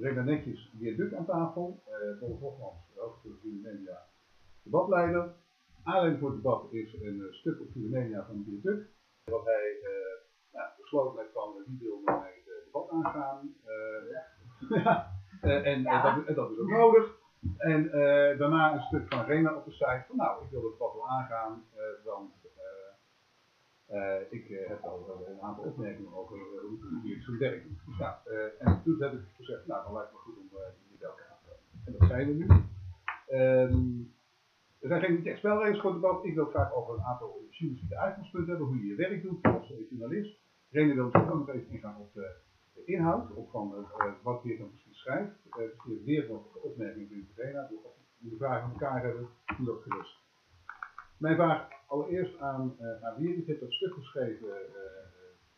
Rena Netjes, Duk aan tafel. Uh, Bob Hofmans, hoofdredacteur van Media, debatleider. Aanleiding voor het debat is een uh, stuk op Media van Duk. Wat hij uh, nou, besloten heeft van wie wil met mij het debat aangaan. ja. en, ja. Dat, dat, is ook nodig. En daarna een stuk van Rena op de site van nou, ik wil het debat wel aangaan, want ik uh, heb al een aantal opmerkingen over uh, hoe je het werk nou, en toen heb ik gezegd, nou dan lijkt het me goed om jullie bij elkaar te En dat zijn we nu. Um, er zijn geen spelregels voor het debat. Ik wil graag over een aantal journalistieke uitgangspunten hebben, hoe je je werk doet als journalist. Rene wil natuurlijk ook nog even ingaan op de, de inhoud, op van wat je dan precies schrijft. Uh, weer nog opmerkingen in de arena. Als jullie vragen aan elkaar hebben, doe dat gerust. Mijn vraag allereerst aan, uh, aan wie. Ik heb dat stuk geschreven uh,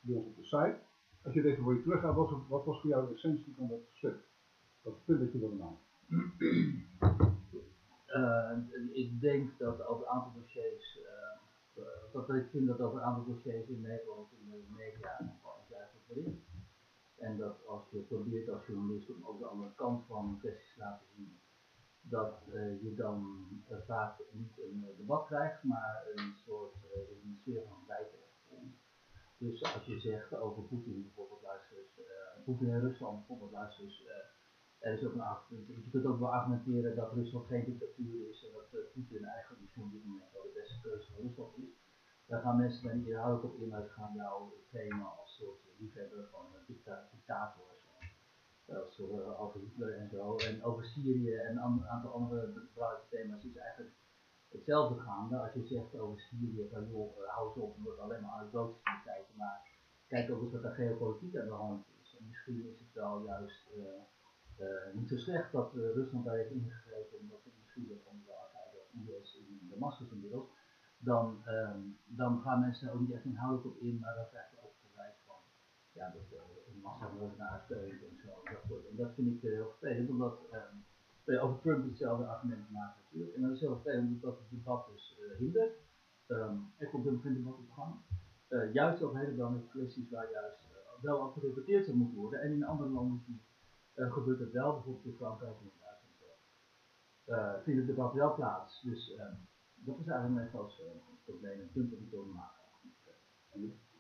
bij ons op de site. Als je even voor je teruggaat, wat, wat was voor jou de essentie van dat stuk? Wat punt dat je wilde maken? Uh, ik denk dat over een aantal dossiers, dat ik vind dat over een aantal dossiers in Nederland in de media juist bericht. En dat als je probeert als journalist om ook de andere kant van kwesties te laten zien, dat uh, je dan uh, vaak niet een uh, debat krijgt, maar een soort de sfeer van wijken. Dus als je zegt over Poetin bijvoorbeeld, luister eens, Poetin en Rusland bijvoorbeeld, luister eens, er is ook een je kunt ook wel argumenteren dat Rusland geen dictatuur is en dat Poetin eigenlijk op dit moment wel de beste keuze van Rusland is. Daar gaan mensen dan inhoudelijk op in, maar gaan jou trainen als soort liefhebber van een dictator zoals uh, over Hitler en zo. En over Syrië en een aantal andere belangrijke thema's is eigenlijk hetzelfde gaande. Als je zegt over Syrië, van joh, uh, hou eens op, wordt alleen maar te kijken. Maar kijk ook eens wat er geopolitiek aan de hand is. En misschien is het wel juist uh, niet zo slecht dat Rusland daar heeft ingegrepen, omdat het misschien wel van de IS in Damascus inmiddels. Dan, um, dan gaan mensen er ook niet echt inhoudelijk op in, maar dan krijg je ook verwijt van ja, dat en zo. En dat vind ik heel vervelend, omdat um, over Trump hetzelfde argument maken natuurlijk. En dat is heel vervelend omdat het debat dus uh, hindert. Um, er komt een debat op gang. Uh, juist over hele belangrijke kwesties waar juist uh, wel over gedebatteerd zou moeten worden. En in andere landen gebeurt het wel, bijvoorbeeld in Frankrijk en Duitsland. vindt het debat wel plaats. Dus um, dat is eigenlijk mijn grootste probleem, een punt dat ik maken.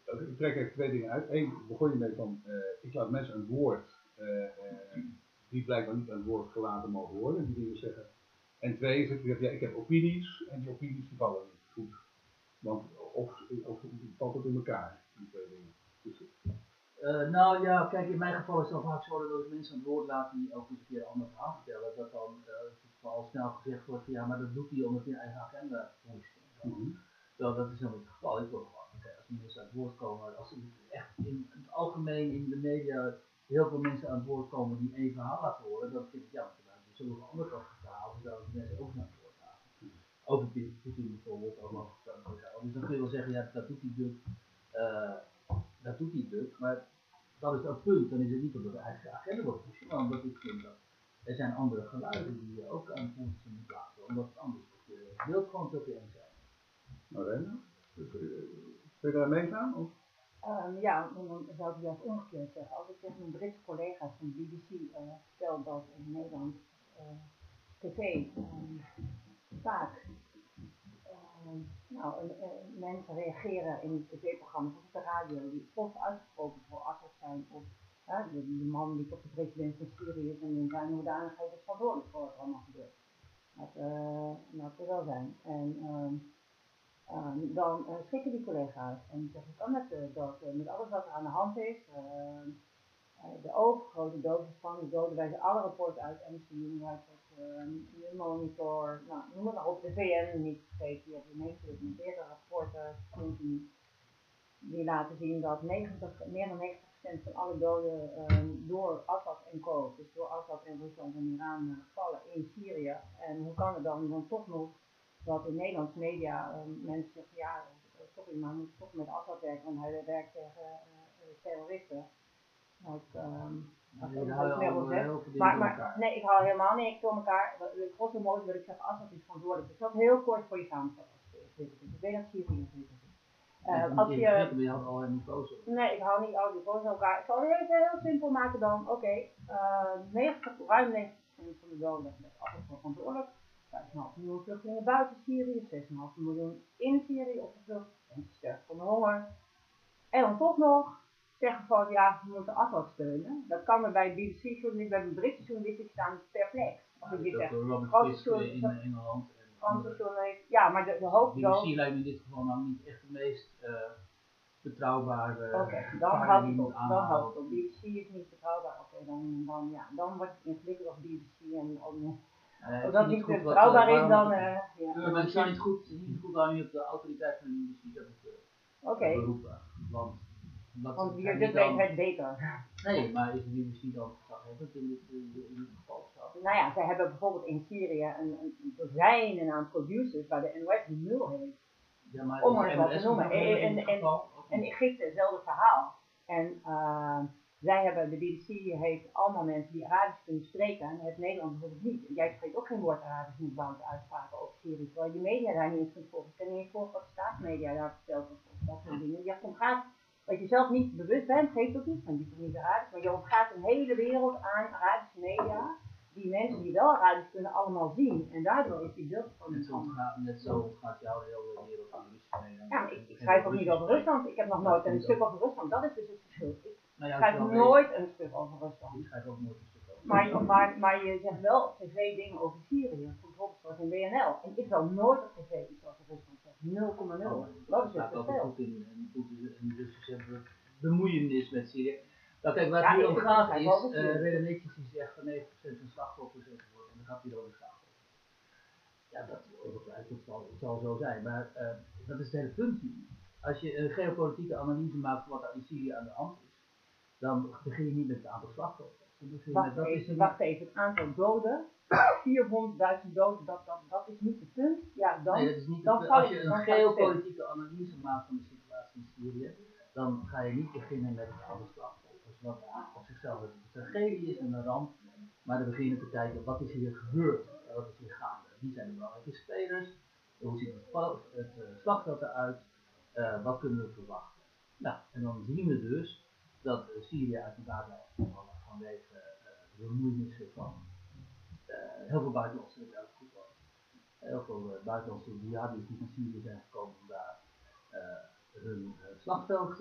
Ik trek even twee dingen uit. Eén, begon je met van, ik laat mensen een woord eh, eh, die blijkbaar niet aan het woord gelaten mogen worden, die dingen zeggen. En twee is het, ja, ik heb opinies en die opinies die vallen niet goed. Want of, of valt het in elkaar, die twee dingen. Dus, uh, nou ja, kijk, in mijn geval is het al vaak zo dat mensen aan het woord laten die ook eens een keer een ander verhaal vertellen. Dat dan uh, al snel gezegd wordt van ja, maar dat doet hij omdat hij een eigen agenda pusht. Mm -hmm. Terwijl dat is helemaal het geval. Ik wil mensen aan het woord komen, als echt in het algemeen in de media heel veel mensen aan het woord komen die één verhaal laten horen, dan vind ik ja, er zullen we andere verhaal, zouden die mensen ook naar het woord laten. Over Poetin bijvoorbeeld, over Dus dan kun je wel zeggen, ja, dat doet die duk, uh, dat doet duk, maar dat is dat punt. Dan is het niet omdat de eigen agenda wordt pushen, maar omdat ik vind dat er zijn andere geluiden die je ook aan woord moet laten, omdat het anders wordt. Je wilt gewoon eens zijn. Kun je daar meegaan? Of? Um, ja, dan zou ik juist omgekeerd zeggen. Als ik tegen mijn Britse collega's van BBC uh, eh, vertel dat in Nederland uh, tv um, vaak uh, nou, mensen reageren in tv-programma's of op de radio die of uitgesproken voor Assad zijn of de, man die op de president van Syrië is en in zijn hoedanigheid is verantwoordelijk voor wat er allemaal gebeurt. Dat, laten we wel zijn. En, Um, dan uh, schrikken die collega's en zeggen kan het uh, dat uh, met alles wat er aan de hand is, ehm, de overgrote dosis van de doden wijzen alle rapporten uit, Human Rights Watch, de Monitor, nou, noem maar op, de VN niet vergeten, die de meeste gedocumenteerde rapporten, die laten zien dat 90, meer dan 90% van alle doden um, door Assad en Co, dus door Assad en Rusland en Iran, vallen in Syrië. En hoe kan het dan? Dan toch nog dat in Nederlandse media uh, mensen zeggen, ja, sorry, maar moet toch met Assad werken, want hij werkt tegen uh, terroristen. Nou, um, maar, maar, nee, ik haal helemaal niks door elkaar. Grosso modo wil ik zeggen, Assad is verantwoordelijk. Ik zal het heel kort voor je samenvatten. Ik weet dat Syrië is. Eh, als je, je had al nee, ik hou niet al die voor elkaar. Ik zal het even heel simpel maken dan. Oké, eh, 90, ruim 90% van de doden met afval van de oorlog. 5,5 miljoen vluchtelingen buiten Syrië, 6,5 miljoen in Syrië opgevlucht. En sterft van de honger. En dan toch nog zeggen van ja, we moeten Assad steunen. Dat kan er bij BBC-journalisten, bij de Britse journalisten staan perplex. Als ik dit zeg. Franse in Engeland. En Franse journalisten, ja, maar de, de hoofddood. BBC lijkt me in dit geval nou niet echt de meest eh, betrouwbare. Oké, dan houdt het op. Dan houdt het op. BBC is niet betrouwbaar. Oké, dan, dan, ja, dan wordt het ingewikkeld als BBC en al die- Eh, dat niet goed betrouwbaar eh, is, dan. eh, ja. Ja, maar ik zou niet goed, niet goed aan op de autoriteit van de BBC dat het beroepen. Want, want wie die dit weet het beter. Nee, maar is de BBC dan gezaghebbend in dit, in dit, geval zo? Nou ja, zij hebben bijvoorbeeld in Syrië een, een dozijnen aan producers waar de NOS nul heeft. Ja, maar Om is wat te noemen. in En- en- En. Egypte, hetzelfde verhaal. En zij hebben, de BBC heeft allemaal mensen die Arabisch kunnen spreken en het Nederland bijvoorbeeld niet. Jij spreekt ook geen woord Arabisch, moet bouwend uitspraken over Syrië, terwijl je media daar niet eens kunt volgen. Ik kan niet eens volgen wat de staatsmedia daar vertelt of dat soort dingen. Je ontgaat, wat je zelf niet bewust bent, geeft ook niet, want die niet Arabisch, maar je ontgaat een hele wereld aan Arabische media, die mensen die wel Arabisch kunnen allemaal zien. En daardoor is die beeld van Net zo ontgaat, net zo ontgaat jou de hele wereld aan media. Ja, maar ik, ik schrijf ook niet over Rusland. Ik heb nog nooit een stuk over Rusland. Dat is dus het verschil. Ik Nou ja, schrijf wel nooit een stuk over Rusland. Ik ook nooit een stuk over. Maar, maar, maar je zegt wel op tv dingen over Syrië, bijvoorbeeld zoals in BNL. En ik zal nooit op tv iets over Rusland zeggen. 0,0. Oh, Dat is staat het altijd verschil. goed in. En Poetin en de hebben bemoeienis met Syrië. Nou kijk, waar Ja, het hier ik- om ik gaat is, je uh. Redenetjes die zegt van 90% van slachtoffers enzovoort. En dan gaat hier over slachtoffers. Ja, dat ongetwijfeld zal, zal zo zijn. Maar eh, dat is het hele punt hier. Als je een geopolitieke analyse maakt van wat er in Syrië aan de hand is, dan begin je niet met het aantal slachtoffers. Wacht dat is even, een, wacht even. Het aantal doden, 400.000 doden, dat, dat, dat is niet het punt. Ja, dan. Nee, dat is niet dan zou als je een geopolitieke analyse maakt van de situatie in Syrië, dan ga je niet beginnen met het aantal slachtoffers. Wat op zichzelf een tragedie is en een ramp, maar dan begin je te kijken wat is hier gebeurd, en wat is hier gaande, wie zijn de belangrijke spelers, hoe ziet het, het uh, slagveld eruit, uh, wat kunnen we verwachten. Nou, en dan zien we dus dat Syrië uit blijft vallen vanwege de bemoeienissen van heel veel buitenlandse heel veel uh, buitenlandse jihadis die van Syrië zijn gekomen om daar hun slagveld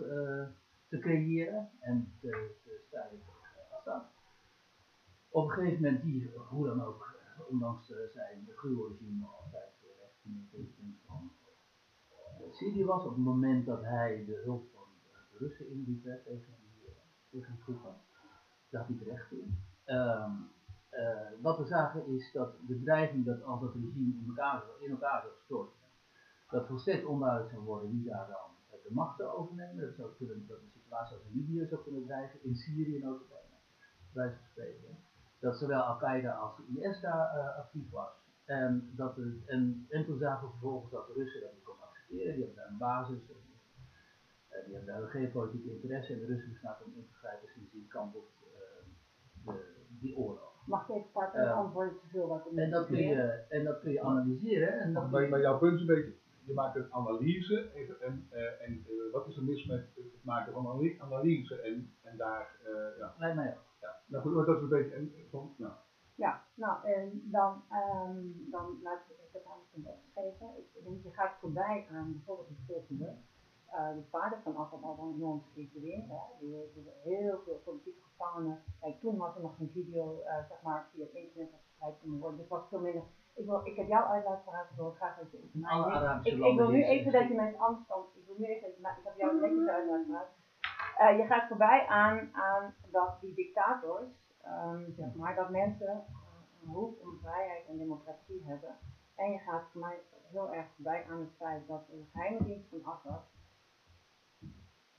te creëren en te, te strijden tegen Assad. Op een gegeven moment, die, hoe dan ook, ondanks zijn gruwelregime altijd recht in de van Syrië was, op het moment dat hij de hulp van de Russen inriep tegen tegen die groepen, daar had hij terecht in. Um, uh, wat we zagen is dat de dreiging dat als dat regime in elkaar, in elkaar zou storten, dat volstrekt onduidelijk zou worden wie daar dan de macht zou overnemen. Dat zou kunnen, dat een situatie als in Libië zou kunnen dreigen, in Syrië notabene, bij spreken. Dat zowel Al-Qaeda als de IS daar uh, actief was. En, dat er, en, en toen zagen we vervolgens dat de Russen dat niet konden accepteren, die hebben daar een basis, die hebben daar een geopolitieke interesse en de Russen bestaan om in te grijpen sinds die kant op de, die oorlog. Mag ik even paar uh, antwoorden te veel wat en dat, kun je, en dat kun je analyseren. En dat maar, maar jouw punt is een beetje, je maakt een analyse en, en, uh, en uh, wat is er mis met het maken van een analyse en, en daar, uh, ja. Lijkt mij ook. Ja, nou goed, maar dat is een beetje, en, van, nou. Ja, nou en dan, um, dan laat ik het anders punt opgeschreven. Ik denk, je gaat voorbij aan bijvoorbeeld het volgende. Uh, de vader van Assad al dan enorm geïnflueerd. Die heeft heel veel politieke gevangenen. Kijk, toen was er nog geen video, uh, zeg maar, via het internet verspreid kunnen worden. Dus was veel minder. Ik, wil, ik heb jouw uitlaat vooruit, ik wil graag dat je Arabische ik, ik wil nu even dat je mensen anders stand. Ik wil nu even, maar ik heb jou netjes uitlaat vooruit. Uh, je gaat voorbij aan, aan dat die dictators, um, zeg maar, dat mensen een behoefte om vrijheid en democratie hebben. En je gaat voor mij heel erg voorbij aan het feit dat de geheime dienst van Assad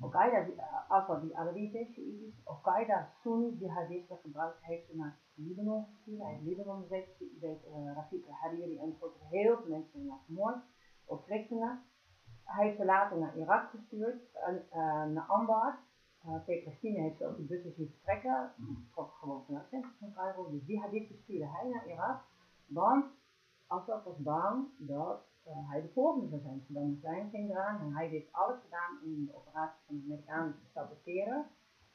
Al-Qaeda, Assad die Alawitisch, Shiïtisch, Al-Qaeda, Sunni jihadisten gebruikt, heeft naar Libanon gestuurd. Hij heeft Libanon bezet, weet, uh, Rafik Hariri en voor heel veel mensen vermoord, ook christenen. Hij heeft ze later naar Irak gestuurd, uh, naar Anbar. Uh, Petrestine heeft ze ook de bussen zien vertrekken, trok gewoon vanuit het centrum van Cairo. De jihadisten stuurde hij naar Irak, want Assad was bang dat eh, hij de volgende zijn. Saddam Hussein ging eraan en hij heeft alles gedaan om de operatie van de Amerikanen te saboteren.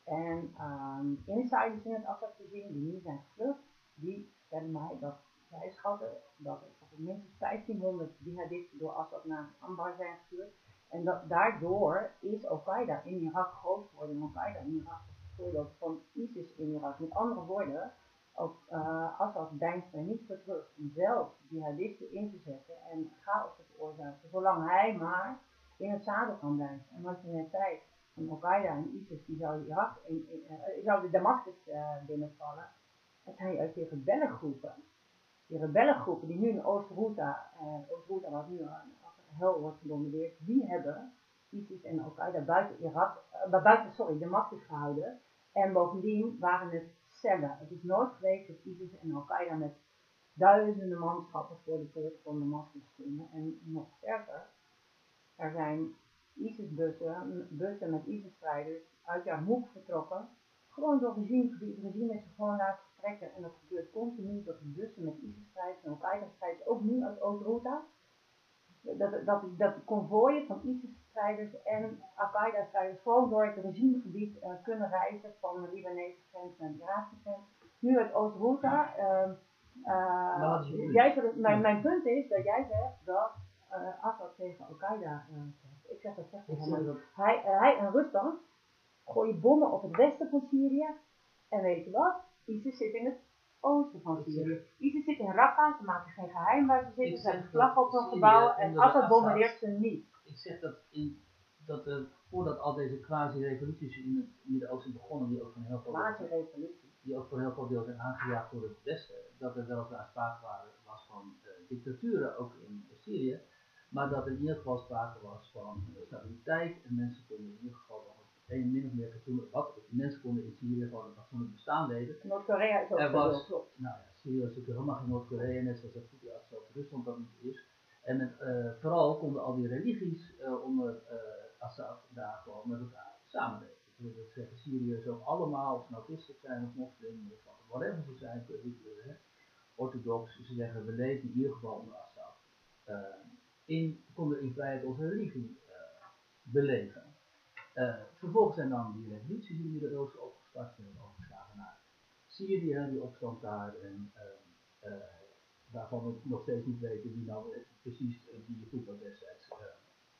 En ehm, insiders in het Assad-regime die nu zijn gevlucht, die vertellen mij dat zij schatten dat er minstens 1500 jihadisten door Assad naar Anbar zijn gestuurd. En dat, daardoor is Al-Qaeda in Irak groot geworden. En Al-Qaeda in Irak is het voorbeeld van ISIS in Irak. Met andere woorden, ook, uh, Assad deinst er niet voor terug om zelf jihadisten in te zetten en chaos te veroorzaken. Zolang hij maar in het zadel kan blijven. En wat je net zei, van Al-Qaeda en ISIS, die zouden Irak, in, in, uh, zouden Damascus uh, binnenvallen. Dat zijn juist die rebellengroepen. Die rebellengroepen die nu in Oost-Ghouta, Oost-Ghouta wat nu hel wordt gebombardeerd, die hebben ISIS en Al-Qaeda buiten, Irak, buiten sorry, Damascus gehouden. En bovendien waren het Het is nooit geweest dat ISIS en Al-Qaeda met duizenden manschappen voor de poort van Damascus stonden. En nog sterker, er zijn ISIS-bussen, bussen met ISIS-strijders uit Yarmouk vertrokken. Gewoon door regimegebied. Het regime is gewoon laten vertrekken. En dat gebeurt continu dat de bussen met ISIS-strijders en Al-Qaeda-strijders, ook nu uit Oost-Ghouta, dat, dat, dat de konvooien van ISIS-strijders en Al-Qaeda-strijders gewoon door het regimegebied uh, kunnen reizen van de Libanese grens naar de Iraakse grens. Nu uit Oost-Ghouta. Uh, uh, mijn, mijn punt is dat jij zegt dat uh, Assad tegen Al-Qaeda. Ik zeg dat zegt hij Hij, hij en Rusland gooien bommen op het westen van Syrië. En weet je wat? ISIS zit in het oosten van Syrië. ISIS zit in Raqqa, ze maken geen geheim waar ze zitten, ze hebben vlag op hun gebouwen en Assad bombardeert ze niet. Ik zeg dat, in, dat uh, voordat al deze quasi-revoluties in het Midden-Oosten begonnen, die ook van heel veel quasi-revoluties die ook voor heel veel deel zijn aangejaagd door het Westen, dat er weliswaar sprake was van uh, dictaturen, ook in Syrië, maar dat er in ieder geval sprake was van uh, stabiliteit en mensen konden in ieder geval een min of meer fatsoenlijk, wat mensen konden in Syrië gewoon een fatsoenlijk bestaan leden. Noord-Korea is ook er was. Nou ja, Syrië was natuurlijk helemaal geen Noord-Korea, net zoals dat zoals Rusland dat niet is. En met, uh, vooral konden al die religies uh, onder uh, Assad daar gewoon met elkaar samenleven. Dus dat zeggen Syriërs ook allemaal, of nou christelijk zijn of moslim of whatever ze zijn, orthodox, ze zeggen we leven in ieder geval onder Assad. in, konden in vrijheid onze religie beleven. Uh, vervolgens zijn dan die revoluties in het Midden-Oosten opgestart, zijn overgeslagen naar Syrië, die opstand daar, en uh, uh, waarvan we nog steeds niet weten wie nou precies die voetbal destijds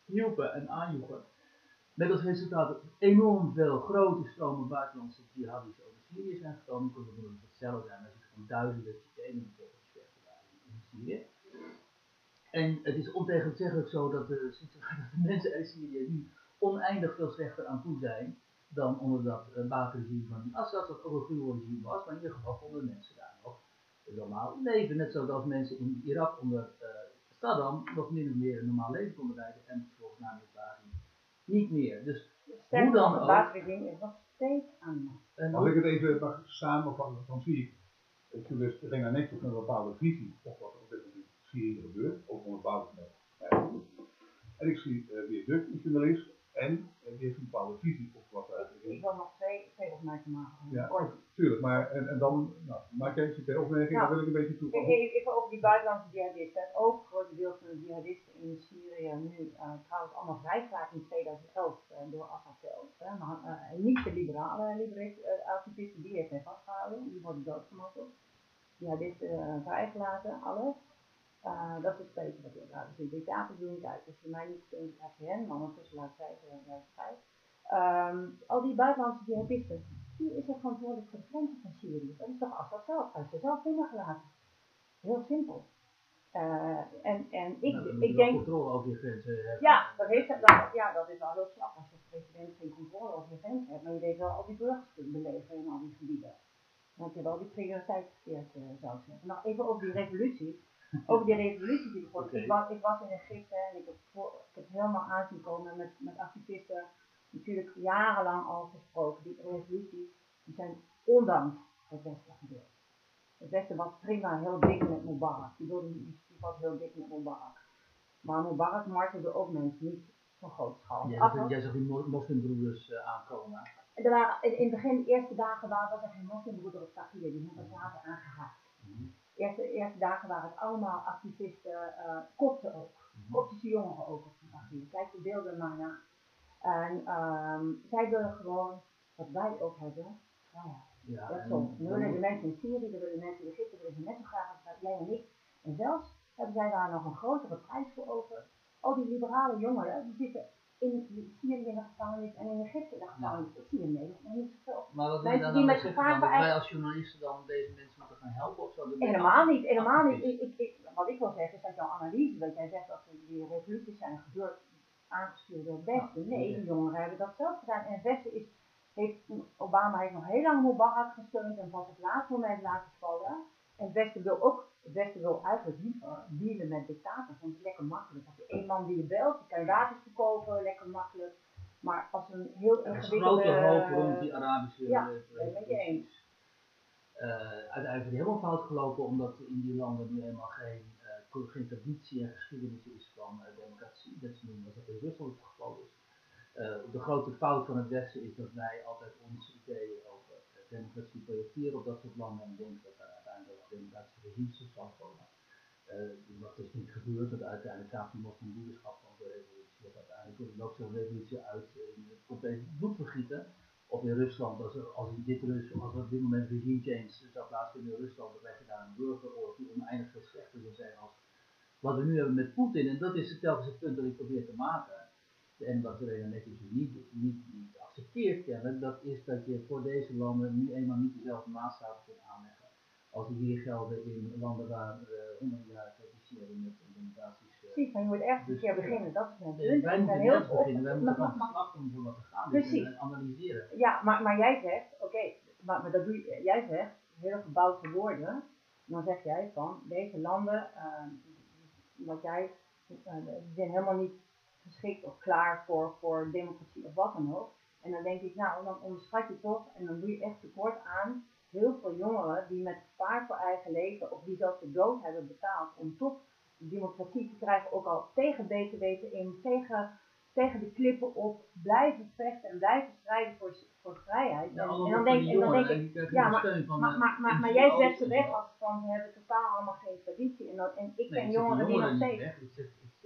hielpen en aanjoegen. Met als resultaat dat enorm veel grote stromen buitenlandse jihadis over Syrië zijn gekomen. Ik kon het hetzelfde zijn, het van duizenden systemen in Syrië. En het is ontegenzeggelijk zo dat de, mensen uit Syrië nu oneindig veel slechter aan toe zijn dan onder dat uh, van Assad, dat ook een gruwel regime was, maar in ieder geval konden mensen daar nog normaal leven. Net zoals mensen in Irak onder Saddam nog min of meer een normaal leven konden leiden en vervolgens na de invasie niet meer. Dus Sterker hoe dan ook. Is nog steeds aan de Als ik het even mag samenvatten, dan zie ik, ik dus ging naar net op een bepaalde visie op wat er op dit moment in Syrië gebeurt, ook onderbouwd met en ik zie uh, weer Duk, een journalist, en die heeft een bepaalde visie op wat er eigenlijk is. Ik wil nog twee, twee opmerkingen maken. Ja, Ooit. tuurlijk. Maar, en, en dan nou, maak jij twee opmerkingen, nou, dan wil ik een beetje toe. Even, even over die buitenlandse jihadisten. Het overgrote deel van de jihadisten in Syrië nu uh, trouwens allemaal vrijgelaten in 2011 uh, door Assad zelf. Maar, uh, niet de liberale liberisten, die heeft hij vastgehouden. Die worden doodgemoppeld. Jihadisten vrijgelaten, alles. Uh, dat is het beter wat je laten zien. Dictator doen niet uit. Dus voor mij niet in het AVN, maar ondertussen laat zij het uit. Um, al die buitenlandse jihadisten, wie is er verantwoordelijk voor de grenzen van Syrië? Dat is toch Assad zelf, uit zichzelf binnengelaten. Heel simpel. Uh, en, en ik, nou, ik denk. controle over je grenzen Ja, dat, heeft, dat, ja, dat is wel heel slap als je als president geen controle over je grenzen hebt. Maar je weet wel al die burgers kunt beleven in al die gebieden. Want je wel die prioriteit verkeerd uh, zou zeggen. Nou, even over die revolutie over die revolutie die begon. Okay. Ik, was, ik was in Egypte en ik heb, voor, ik heb helemaal aanzien komen met, met activisten, natuurlijk jarenlang al gesproken. Die revoluties die zijn ondanks het Westen gebeurd. Het Westen was prima heel dik met Mubarak. Die, wilde, die was heel dik met Mubarak. Maar Mubarak martelde ook mensen niet van grote schaal. Jij, jij zag die moslimbroeders uh, aankomen. Er waren, in, in het begin, de eerste dagen waren, was er geen moslimbroeder op Tahrir. Die hebben zaten aangehaakt. -hmm eerste, eerste dagen waren het allemaal activisten, uh, kopten ook. Arabische jongeren ook op fotograferen. Kijk de beelden maar na. En ehm, zij willen gewoon, wat wij ook hebben, vrijheid. Ja, Dat dan willen de mensen in Syrië, dan willen de mensen in Egypte, willen ze net zo graag als jij en ik. En zelfs hebben zij daar nog een grotere prijs voor over. Al die liberale jongeren, die zitten in Syrië in de gevangenis en in Egypte in de gevangenis. Ik zie in Nederland nog niet zoveel. Maar wat je Mensen dan die met gevaar voor wij als journalisten dan deze mensen moeten gaan helpen of zo? Je Helemaal niet, helemaal niet. activist. Ik, ik, ik, wat ik wil zeggen is dat jouw analyse, dat jij zegt dat die revoluties zijn gebeurd, aangestuurd door het Westen. Ja, Nee, de jongeren hebben dat zelf gedaan. En het Westen is, heeft, Obama heeft nog heel lang Mubarak gesteund en pas op het laatste moment laten vallen. En het Westen wil ook, het Westen wil eigenlijk liever dealen met dictators, want het is lekker makkelijk. Als je één man die je belt, je kan je wapens verkopen, lekker makkelijk. Maar als een heel Er is ingewikkelde... grote hoop rond die Arabische ja, eh, ben ik je eens. Eh, uiteindelijk is het helemaal fout gelopen omdat in die landen nu eenmaal geen, co- geen traditie en geschiedenis is van eh, democratie. Dat is nu wat dat in Rusland het geval is. Eh, de grote fout van het Westen is dat wij altijd onze ideeën over democratie projecteren op dat soort landen en denken dat democratische regimes stand komen. Eh, dat is niet gebeurd, want uiteindelijk gaat die moslimbroederschap van de revolutie, dat uiteindelijk loopt zo'n revolutie uit in het compleet bloedvergieten. Of in Rusland, als, er- als, dit Rus, als er op dit moment regime change zou plaatsvinden in Rusland, dan krijg je daar een burgeroorlog die oneindig veel slechter zou zijn als wat we nu hebben met Poetin. En dat is telkens het punt dat ik probeer te maken. En wat Rena net dus niet, niet, niet accepteert dat is dat je voor deze landen nu eenmaal niet dezelfde maatstaven kunt aanleggen. Als die hier gelden in landen waar honderden jaren traditionele. Uh, Precies, maar je moet ergens een Dus, keer beginnen, dat is mijn punt. wij moeten heel beginnen, wij moeten slag doen voor wat gaat. Precies. En analyseren. Ja, maar, maar jij zegt, oké, maar, maar dat doe je, jij zegt hele gebouwde woorden. Dan zeg jij van deze landen, uh, wat jij, die zijn helemaal niet geschikt of klaar voor, voor democratie of wat dan ook. En dan denk ik, nou, dan onderschat je toch en dan doe je echt tekort aan heel veel jongeren die met gevaar voor eigen leven of die zelfs de dood hebben betaald om toch democratie te krijgen, ook al tegen beter weten in, tegen, tegen de klippen op, blijven vechten en blijven strijden voor, voor vrijheid. Ja, en, dan denk, en dan denk en ik, ja, maar, maar, eh, maar, maar, maar NGO's jij zet ze weg als van ze hebben totaal allemaal geen traditie. En, dan, en ik Nee, ken jongeren die nog steeds.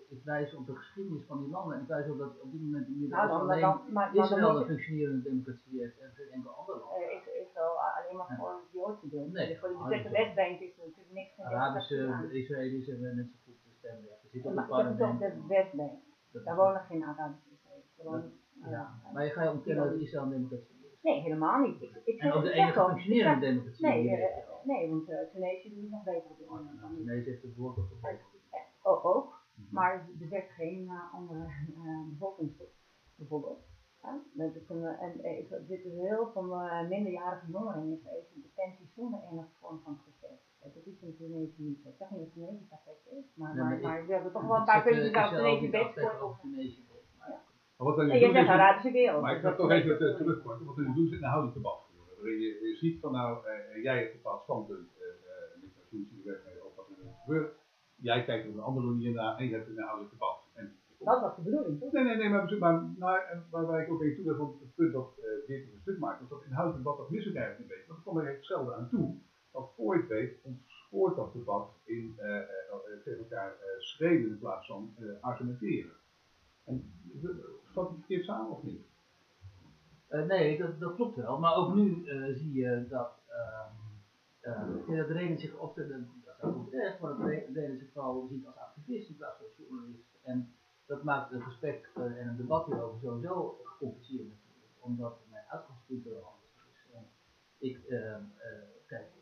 Ik, wijs op de geschiedenis van die landen en ik wijs op dat op dit moment in Nou, dan, maar alleen maar, maar Israël een functionerende democratie heeft en geen enkel ander land. Eh, is, is wel alleen maar voor het Joodse deel. Nee, voor de bezette dat is Westbank is er natuurlijk niks geen Arabische. Israëli's hebben net zo goed stemrecht. Er zit op Maar het ik heb het over parlement. de Westbank. Dat Daar is- wonen geen Arabische Israëli's. Ja, ja. maar je gaat ontkennen dat Israël een democratie is. Nee, helemaal niet. Ik, ik En ook de enige functionerende democratie. Nee, eh, is. nee, want Tunesië doet nog beter op niet. Tunesië heeft het woord de. Oh, ook, Mhm. maar er zegt geen andere bevolkingsgroep, bijvoorbeeld. Dat is een, en eh, ik- er zitten heel veel uh, minderjarige jongeren in Israël in detentie zonder enige vorm van proces. Eh, Dat is in Tunesië niet zo. Ik zeg niet dat Tunesië perfect is, maar, Nee, maar, maar ik- maar we hebben toch wel een paar eh, waar Israël Tunesië beter afzeggen voor. Maar ja. Maar wat En je doen zegt is- Arabische wereld. Maar ik ga toch is even te-. Wat we nu doen is een debat voeren. Waarin je, je ziet van nou, eh, jij hebt een bepaald standpunt. eh eh, en ik ben functie de weg mee op wat er gebeurt. Jij kijkt op een andere manier naar en je hebt een debat. En, Dat was de bedoeling, toch? Nee, nee, nee, maar, maar, maar en waarbij ik ook even toe ben van het punt dat uh, dit een stuk maakt, is dat inhoudelijk debat dat mis ik eigenlijk een beetje. Want er komt er hetzelfde aan toe. Want voor je het weet ontspoort dat debat in uh, uh, tegen elkaar uh, schreeuwen in plaats van uh, argumenteren. En vat ik verkeerd samen of niet? Uh, nee, dat, dat, klopt wel. Maar ook nu uh, zie je dat, uh, dat Reden zich opstellen, dat is ook erg, maar dat Reden zich vooral ziet als activist in plaats van journalist. En dat maakt een gesprek en een debat hierover sowieso gecompliceerd natuurlijk, omdat mijn uitgangspunt er anders is. En ik, kijk,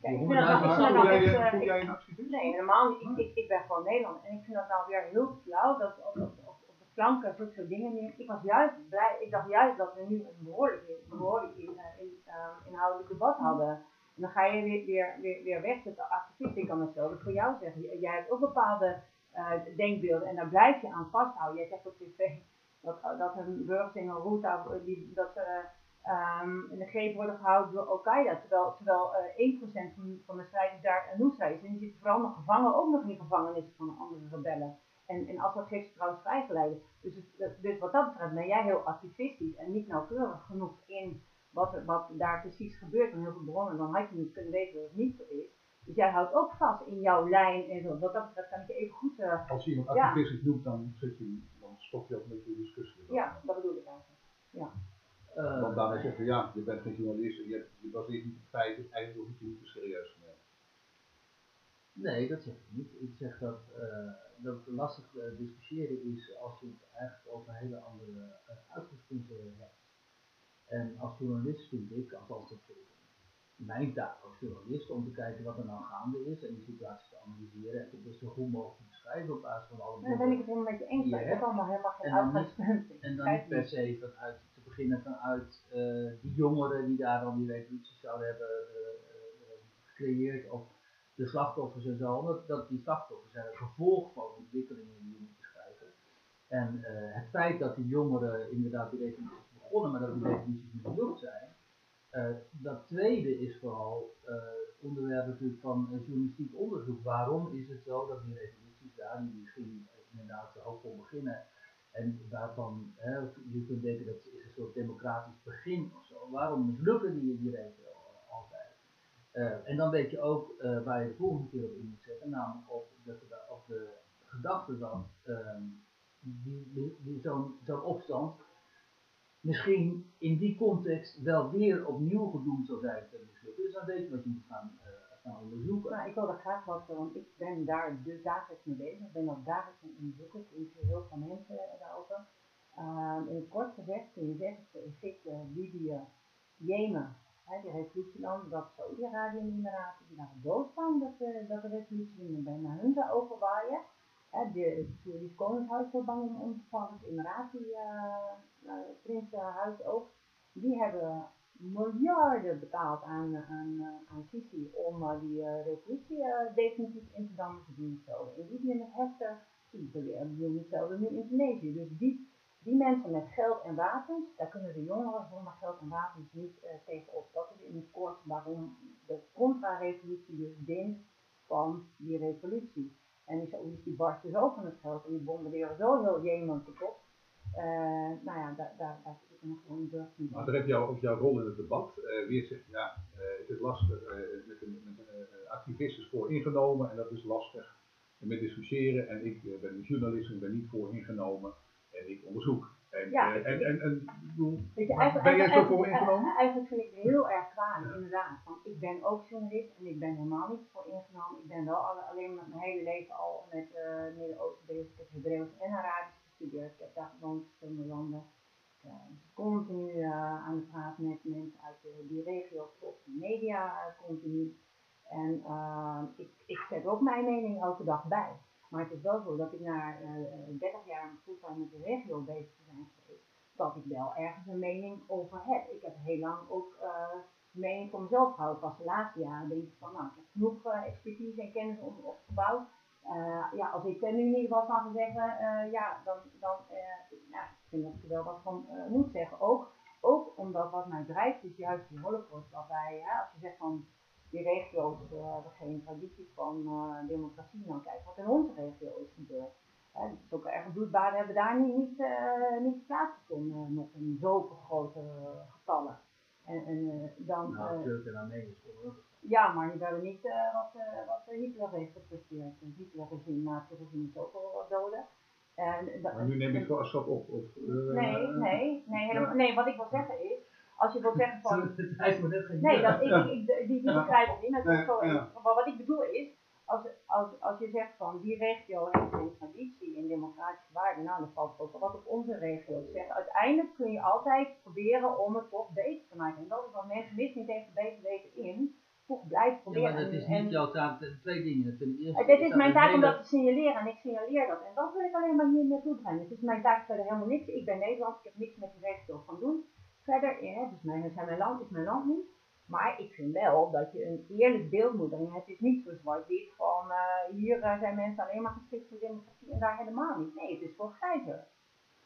Kijk, ik vind dat nou, ik vind dat nou echt, uh? Nee, helemaal niet. Ik, ik, ik ben gewoon Nederland. En ik vind dat nou weer heel flauw dat op, op, op, op de flanken zulke soort dingen. Ik was juist blij, ik dacht juist dat we nu een behoorlijk, behoorlijk in, uh, in, uh, inhoudelijk debat hadden. En dan ga je weer, weer, weer, weer weg met de activist. Ik kan hetzelfde voor jou zeggen. Jij hebt ook bepaalde uh, denkbeelden en daar blijf je aan vasthouden. Jij zegt op tv dat, dat een burgers route, die, dat ze um, in de greep worden gehouden door Al-Qaeda. Terwijl, terwijl uh, 1% van, van de strijders daar een Nusra is. En die zitten vooral nog gevangen, ook nog in gevangenissen van andere rebellen. En, en Assad heeft ze trouwens vrijgeleiden. Dus, dus wat dat betreft ben jij heel activistisch en niet nauwkeurig genoeg in wat, wat daar precies gebeurt. En heel veel bronnen, dan had je niet kunnen weten dat het niet zo is. Dus jij houdt ook vast in jouw lijn en zo. Wat dat, dat kan ik je even goed. Uh, Als je iemand Ja. activistisch noemt, dan, zit je, dan stop je ook met je discussie. ja, dat bedoel ik eigenlijk. Ja. Eh, Want daarmee zeggen ja, je bent geen journalist en je, hebt- je baseert niet op feiten, eigenlijk hoef je niet te serieus te nemen. Nee, dat zeg ik niet. Ik zeg dat, eh, dat het lastig eh, discussiëren is als je het eigenlijk over hele andere uitgangspunten hebt. En als journalist vind ik, althans dat mijn taak als journalist, om te kijken wat er nou gaande is en die situatie te analyseren en het zo goed mogelijk te beschrijven op basis van alle Maar dan ben ik het helemaal met je eens. Ja, maar Ik allemaal helemaal geen niet- uitgangspunten. En dan niet per se vanuit te beginnen vanuit eh, die jongeren die daar dan die revolutie zouden hebben eh, eh, gecreëerd of de slachtoffers en zo. Dat, dat die slachtoffers zijn een gevolg van ontwikkelingen die je moet beschrijven. En het feit dat die jongeren inderdaad die revoluties begonnen, maar dat die revoluties mislukt zijn. Eh, dat tweede is vooral eh, onderwerp natuurlijk van eh, journalistiek onderzoek. Waarom is het zo dat die revoluties daar, die misschien inderdaad hoopvol beginnen, en waarvan hè, je kunt denken dat is een soort democratisch begin of zo. Waarom mislukken die in die regio altijd? En dan weet je ook waar je de volgende keer op in moet zetten, namelijk op, de- op de gedachte dat ehm, die, die, die zo'n opstand misschien in die context wel weer opnieuw gedoemd zal zijn te. Dus dan weet je wat je moet gaan, eh, onderzoeken. Nou, ik wil er graag wat, want ik ben daar dus dagelijks mee bezig. Ik ben ook dagelijks aan het onderzoeken. Ik interview heel veel mensen eh, daarover. Ehm, in het kort gezegd kun je zeggen Egypte, Libië, Jemen, hè, die revolutielanden, dat Saudi-Arabië en de Emiraten, die waren doodsbang dat, eh, dat de revolutie naar hun zou overwaaien. De, het Saoedisch Koningshuis was bang om te het Emirati uh, Prinsenhuis ook. Die hebben miljarden betaald aan, aan, uh, aan Sisi om uh, die uh, revolutie definitief in te dammen. Ze doen in Libië met ze doen hetzelfde nu in Tunesië. Dus die, die mensen met geld en wapens, daar kunnen de jongeren zonder geld en wapens niet uh, tegenop. Dat is in het kort waarom de contra-revolutie dus dient van die revolutie. En die die barsten zo van het geld en die bombarderen zo heel Jemen kapot. Uh, nou ja, daar, daar, daar zit ik nog gewoon niet. Maar daar heb jou ook jouw rol in het debat. Uh, weer zegt, ja, uh, het is lastig, met een, met een activist is voor ingenomen en dat is lastig met discussiëren. En ik ben een journalist en ben niet voor ingenomen en ik onderzoek. En, ja, en, en, en, bedoel, Weet je, eigenlijk, ben jij zo voor eigenlijk, ingenomen? Eigenlijk vind ik het heel erg kwalijk, inderdaad. Want ik ben ook journalist en ik ben helemaal niet voor ingenomen. Ik ben wel alle, alleen met mijn hele leven al met uh, Midden-Oosten bezig. Ik heb Hebreeuws en Arabisch gestudeerd. Ik in verschillende landen. Ben continu uh, aan de praat met mensen uit de, die regio, op de media uh, continu. En uh, ik, ik zet ook mijn mening elke dag bij. Maar het is wel zo dat ik na uh, 30 jaar fulltime met de regio bezig geweest, dat ik wel ergens een mening over heb. Ik heb heel lang ook uh, mening voor mezelf gehouden. Pas de laatste jaren denk ik van, nou, ik heb genoeg uh, expertise en kennis op, opgebouwd. Uh, ja, als ik er nu in ieder geval van ga zeggen, ja, dan, dan ja, ik vind dat ik er wel wat van moet zeggen. Ook, ook omdat wat mij drijft is juist die holocaust, waarbij, ja, als je zegt van, die regio's hebben geen traditie van democratie. Dan kijk wat in onze regio is gebeurd. Hè, zulke erg bloedbaden hebben daar niet, niet, niet plaatsgevonden, nog in zulke grote getallen. En, en dan, nou, en Armenië ook. Ja, maar die hebben niet wat, wat Hitler heeft gepresteerd. Het Hitler-regime, nazi-regime is ook al doden. En, maar nu neem ik afstand op. Of, nee, nee, nee, helemaal, nee, wat ik wil zeggen is, als je wil zeggen van. Hij is maar net geen Nee, dat, ik, ik, die, die begrijp ik niet. Dat is zo, Maar wat ik bedoel is, als, als, als je zegt van die regio heeft geen traditie in democratische waarden, nou dan valt ook wel wat op onze regio te zeggen. Uiteindelijk kun je altijd proberen om het toch beter te maken. En dat is wat mensen wist niet tegen beter weten in. Toch blijf proberen. Ja, maar dat is niet jouw taak. Twee dingen. Ten eerste, het is mijn taak om dat te signaleren en ik signaleer dat. En dat wil ik alleen maar hier naartoe brengen. Het is mijn taak verder helemaal niks. Ik ben Nederlands, ik heb niks met die regio van doen verder, ja, dus mijn, zijn mijn land is mijn land niet. Maar ik vind wel dat je een eerlijk beeld moet brengen. Het is niet zo zwart-wit van uh, hier uh, zijn mensen alleen maar geschikt voor democratie en daar helemaal niet. Nee, het is voor grijzer.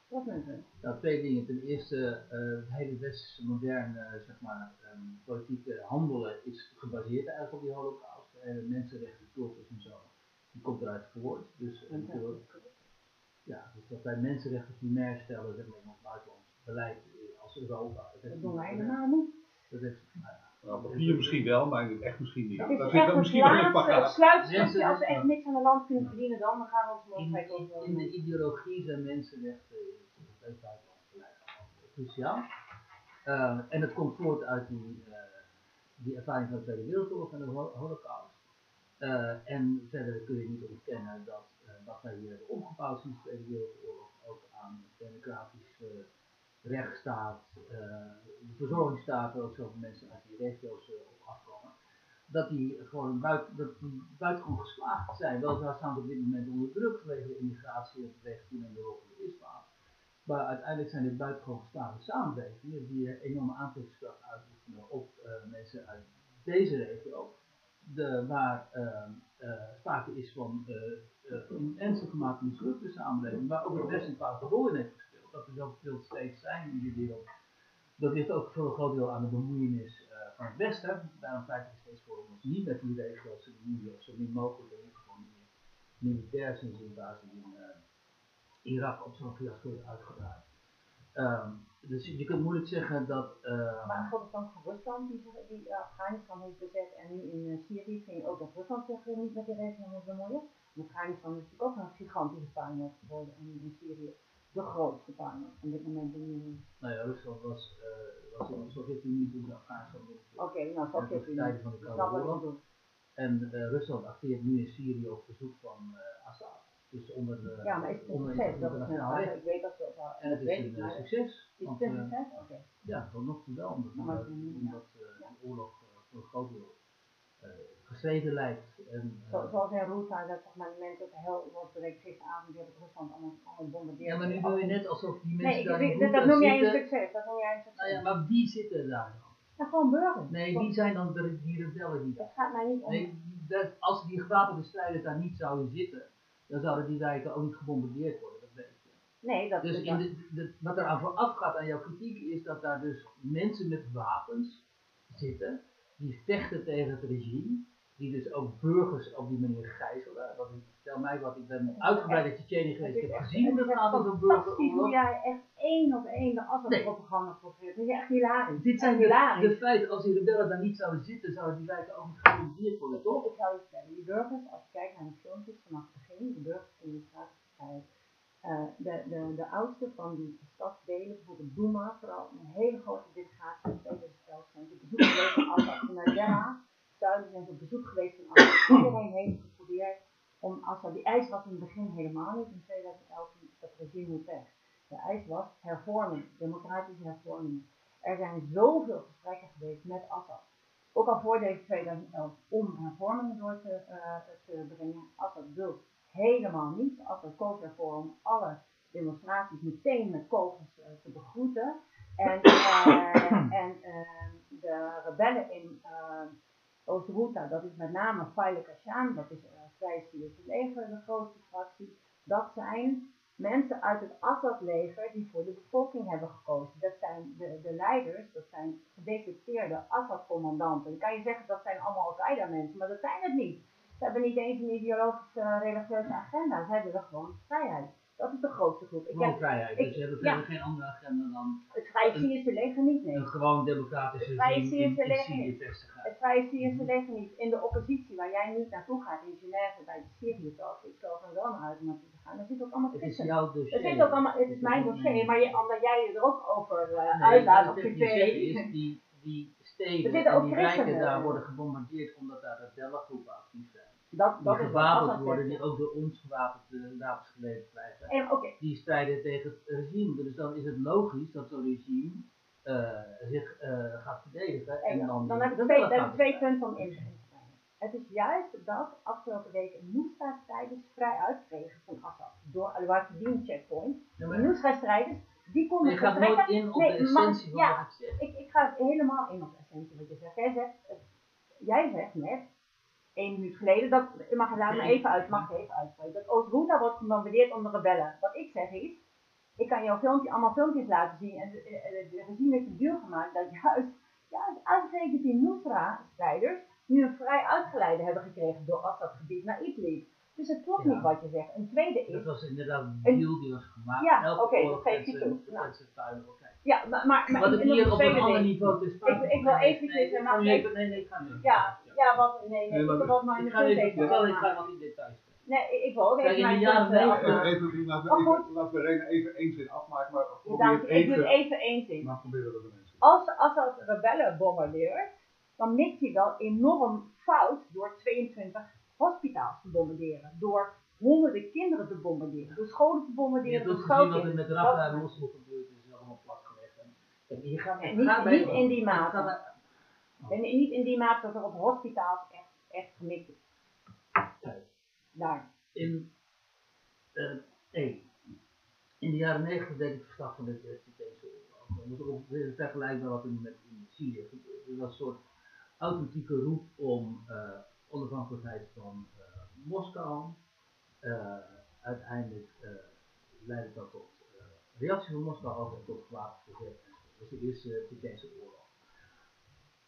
Is mijn punt. Nou, twee dingen. Ten eerste, uh, het hele westerse moderne zeg maar, um, politieke handelen is gebaseerd eigenlijk op die holocaust. Uh, mensenrechten, cultus en zo. Die komt eruit voort. Dus, ja, dus dat wij mensenrechten primair stellen zeg maar, in ons buitenlands beleid als Europa. Dat, doen wij helemaal niet. Dat nou ja, Nou, papier misschien wel, maar in het echt misschien niet. Het Daar is zit echt dan misschien wel een laatste, het paar sluitstukje. Mensen- Als we echt niks aan de land kunnen verdienen, dan, dan gaan we ons In, mogelijk in, over. in de ideologie zijn mensenrechten in het buitenland cruciaal. Eh, en het komt voort uit die, eh, die ervaring van de Tweede Wereldoorlog en de Hol- Holocaust. Eh, en verder kun je niet ontkennen dat eh, wat wij hier hebben opgebouwd sinds de Tweede Wereldoorlog ook aan democratische rechtsstaat, eh, de verzorgingsstaat, waar ook zoveel mensen uit die regio's eh, op afkomen, dat die gewoon buiten, buitengewoon geslaagd zijn. Weliswaar staan ze op dit moment onder druk vanwege de immigratie en vanwege toenemende rol van de islam. Maar uiteindelijk zijn dit buitengewoon geslaagde samenlevingen die een enorme aantrekkingskracht uitoefenen op eh, mensen uit deze regio. De, waar eh, sprake is van in ernstige mate mislukte samenleving, waar ook het Westen een rol in heeft gespeeld. Dat er zoveel steeds zijn in die wereld. Dat ligt ook voor een groot deel aan de bemoeienis eh, van het Westen. Daarom pleit ik steeds voor om ons niet met die regio's bemoeien, of zo min mogelijk in ieder geval niet militair zijn invasie in eh, Irak op zo'n fiasco is uitgedraaid. Ehm, dus je kunt moeilijk zeggen dat. ehm, Maar geldt het dan voor Rusland, die, die Afghanistan heeft bezet en nu in eh, Syrië, je ook dat Rusland zich niet met die regio moet bemoeien? Afghanistan is natuurlijk ook een gigantische puinhoop geworden en in Syrië de grootste puinhoop van dit moment in de nou ja, Rusland was, eh, was in de Sovjet-Unie toen ze Afghanistan. Oké, nou, En dat tot is de tijden van de Koude. En eh, Rusland acteert nu in Syrië op verzoek van eh, Assad. Dus onder de. Ja, maar is het een succes? Dat is een recht. Ik weet dat wel. En dat het is een maar succes. is het een succes? Oké. Ja, tot nog toe wel, omdat, omdat, eh, de oorlog voor een groot deel gestreden lijkt. En, eh, Zo, zoals in Ruta, dat zeg maar de mensen ook heel wordt bereikt gisteravond weer op Rusland allemaal, allemaal bombardeerd. ja, maar nu doe je net alsof die mensen Nee, ik, daar ik- in dat, dat noem jij een succes. Dat noem jij een succes. Nou ja, maar wie zitten daar dan? Ja, gewoon burgers. Nee, wie zijn dan de, die rebellen die daar? Het gaat mij niet om. Nee, dat, als die gewapende strijders daar niet zouden zitten, dan zouden die wijken ook niet gebombardeerd worden, dat weet je. Nee, dat Dus dat- in de, de, wat er aan vooraf gaat aan jouw kritiek is dat daar dus mensen met wapens zitten, die vechten tegen het regime, die dus ook burgers op die manier gijzelen. Want ik, vertel mij wat, ik ben uitgebreid in Tsjetsjenië geweest, ik heb gezien hoe dat gaat in zo'n fantastisch hoe jij echt één op één de Nee. Assad-propaganda probeert. Dat is echt hilarisch. Dit zijn hilarisch. de feiten, als die rebellen daar niet zouden zitten, zouden die wijken ook niet worden, toch? Ik zou je vertellen, die burgers, als je kijkt naar de filmpjes vanaf het begin, de burgers in de eh de, de, de oudste van die stadsdelen, bijvoorbeeld Douma, vooral een hele grote delegatie in 2011 zijn ze op bezoek geweest van Assad. Derna, zuiden zijn op bezoek geweest van. Iedereen heeft geprobeerd om Assad, die eis was in het begin helemaal niet in 2011, dat regime moet weg. De eis was hervorming, democratische hervorming. Er zijn zoveel gesprekken geweest met Assad ook al voor deze 2011, om hervormingen door te, eh, te brengen. Assad wil helemaal niet. Assad koos ervoor om alle demonstraties meteen met kogels eh, te begroeten. En, eh, en de rebellen in Oost-Ghouta, dat is met name Faile Kashan, dat is uh, Vrij Syrische leger, de grootste fractie. Dat zijn mensen uit het Assad-leger die voor de bevolking hebben gekozen. Dat zijn de, de leiders, dat zijn gedeputeerde Assad-commandanten. Dan kan je zeggen dat zijn allemaal Al-Qaeda-mensen, maar dat zijn het niet. Ze hebben niet eens een ideologische, religieuze agenda. Ze willen gewoon vrijheid. Dat is de grootste groep. Ik Gewoon heb, vrijheid, ik- dus ze hebben ja. geen andere agenda dan het Vrije Syrische leger niet, nee. een gewoon democratisch Het Vrije Syrische leger niet. vestigen. Het Vrije Syrische leger niet. In de oppositie, waar jij nu naartoe gaat, in Genève, bij de Syrië talk, ik zal er wel naar om naartoe te gaan. Daar zitten ook allemaal Het is jouw dossier. Het, is ook allemaal, het is mijn dossier, maar je, omdat jij je er ook over uh, Nee, uitlaat op tv. zeg is, die, die Er steden zitten en ook die christenen. daar worden gebombardeerd omdat daar rebellengroepen actief zijn. Dat, Die dat is wat gewapend worden, die ook door ons gewapende wapens geleverd krijgen. En Die strijden tegen het regime. Dus dan is het logisch dat zo'n regime eh, zich eh, gaat verdedigen. En en dan, dan, die heb ik twee, twee punten om in te. Het is juist dat afgelopen week Nusra-strijders vrij uitkregen van Assad. Door Al-Waqidin checkpoint. Ja, die konden je gaat nooit in op Nee, de maar- essentie van ja. wat ik zeg. Ik, ik ga helemaal in op de essentie wat je zegt. Jij zegt, eh, jij zegt net, één minuut geleden, dat, je mag laat me even uit, mag ik even uitspreken, dat Oost-Ghouta wordt gebombardeerd om de rebellen. Wat ik zeg is, ik kan jouw filmpje, allemaal filmpjes laten zien en de, de, de regime heeft een deal gemaakt dat juist, juist uitgerekend die Nusra-strijders nu een vrij uitgeleide hebben gekregen door Assad-gebied naar Idlib. Dus het klopt Ja. niet wat je zegt. Een tweede Dat was inderdaad een Een- deal die was gemaakt. Ja, oké, dat geef je toe. Nou. ja, maar, maar, maar Wat hier een op een ander niveau te Ik- ik wil Nee, eh, nee, even- nee, nee. Ja, ja, nee, nee, Nee, de. Nee, de eh, maar Ja, probeer dank het je. Ik doe het even, even één zin. maar probeer het even eens. Als, als dat rebellen bombardeert, dan mikt hij wel enorm fout door 22 hospitaals te bombarderen. Door honderden kinderen te bombarderen. Door scholen te bombarderen. Door ook gezien wat er met Rafa en Mosul gebeurd is, allemaal platgelegd. En- gaat En het niet- niet in die mate. En niet in die mate dat er op hospitaals echt, echt gemikt is. Daar. in, eh, in de jaren 90 deed ik verslag van de Tsjetsjeense oorlog. Dat was ook weer vergelijkbaar wat er nu met in Syrië gebeurt. Was een soort authentieke roep om eh, onafhankelijkheid van eh, Moskou. Uiteindelijk leidde dat tot reactie van Moskou ook en tot wapenverzet. Dat was de eerste Tsjetsjeense oorlog.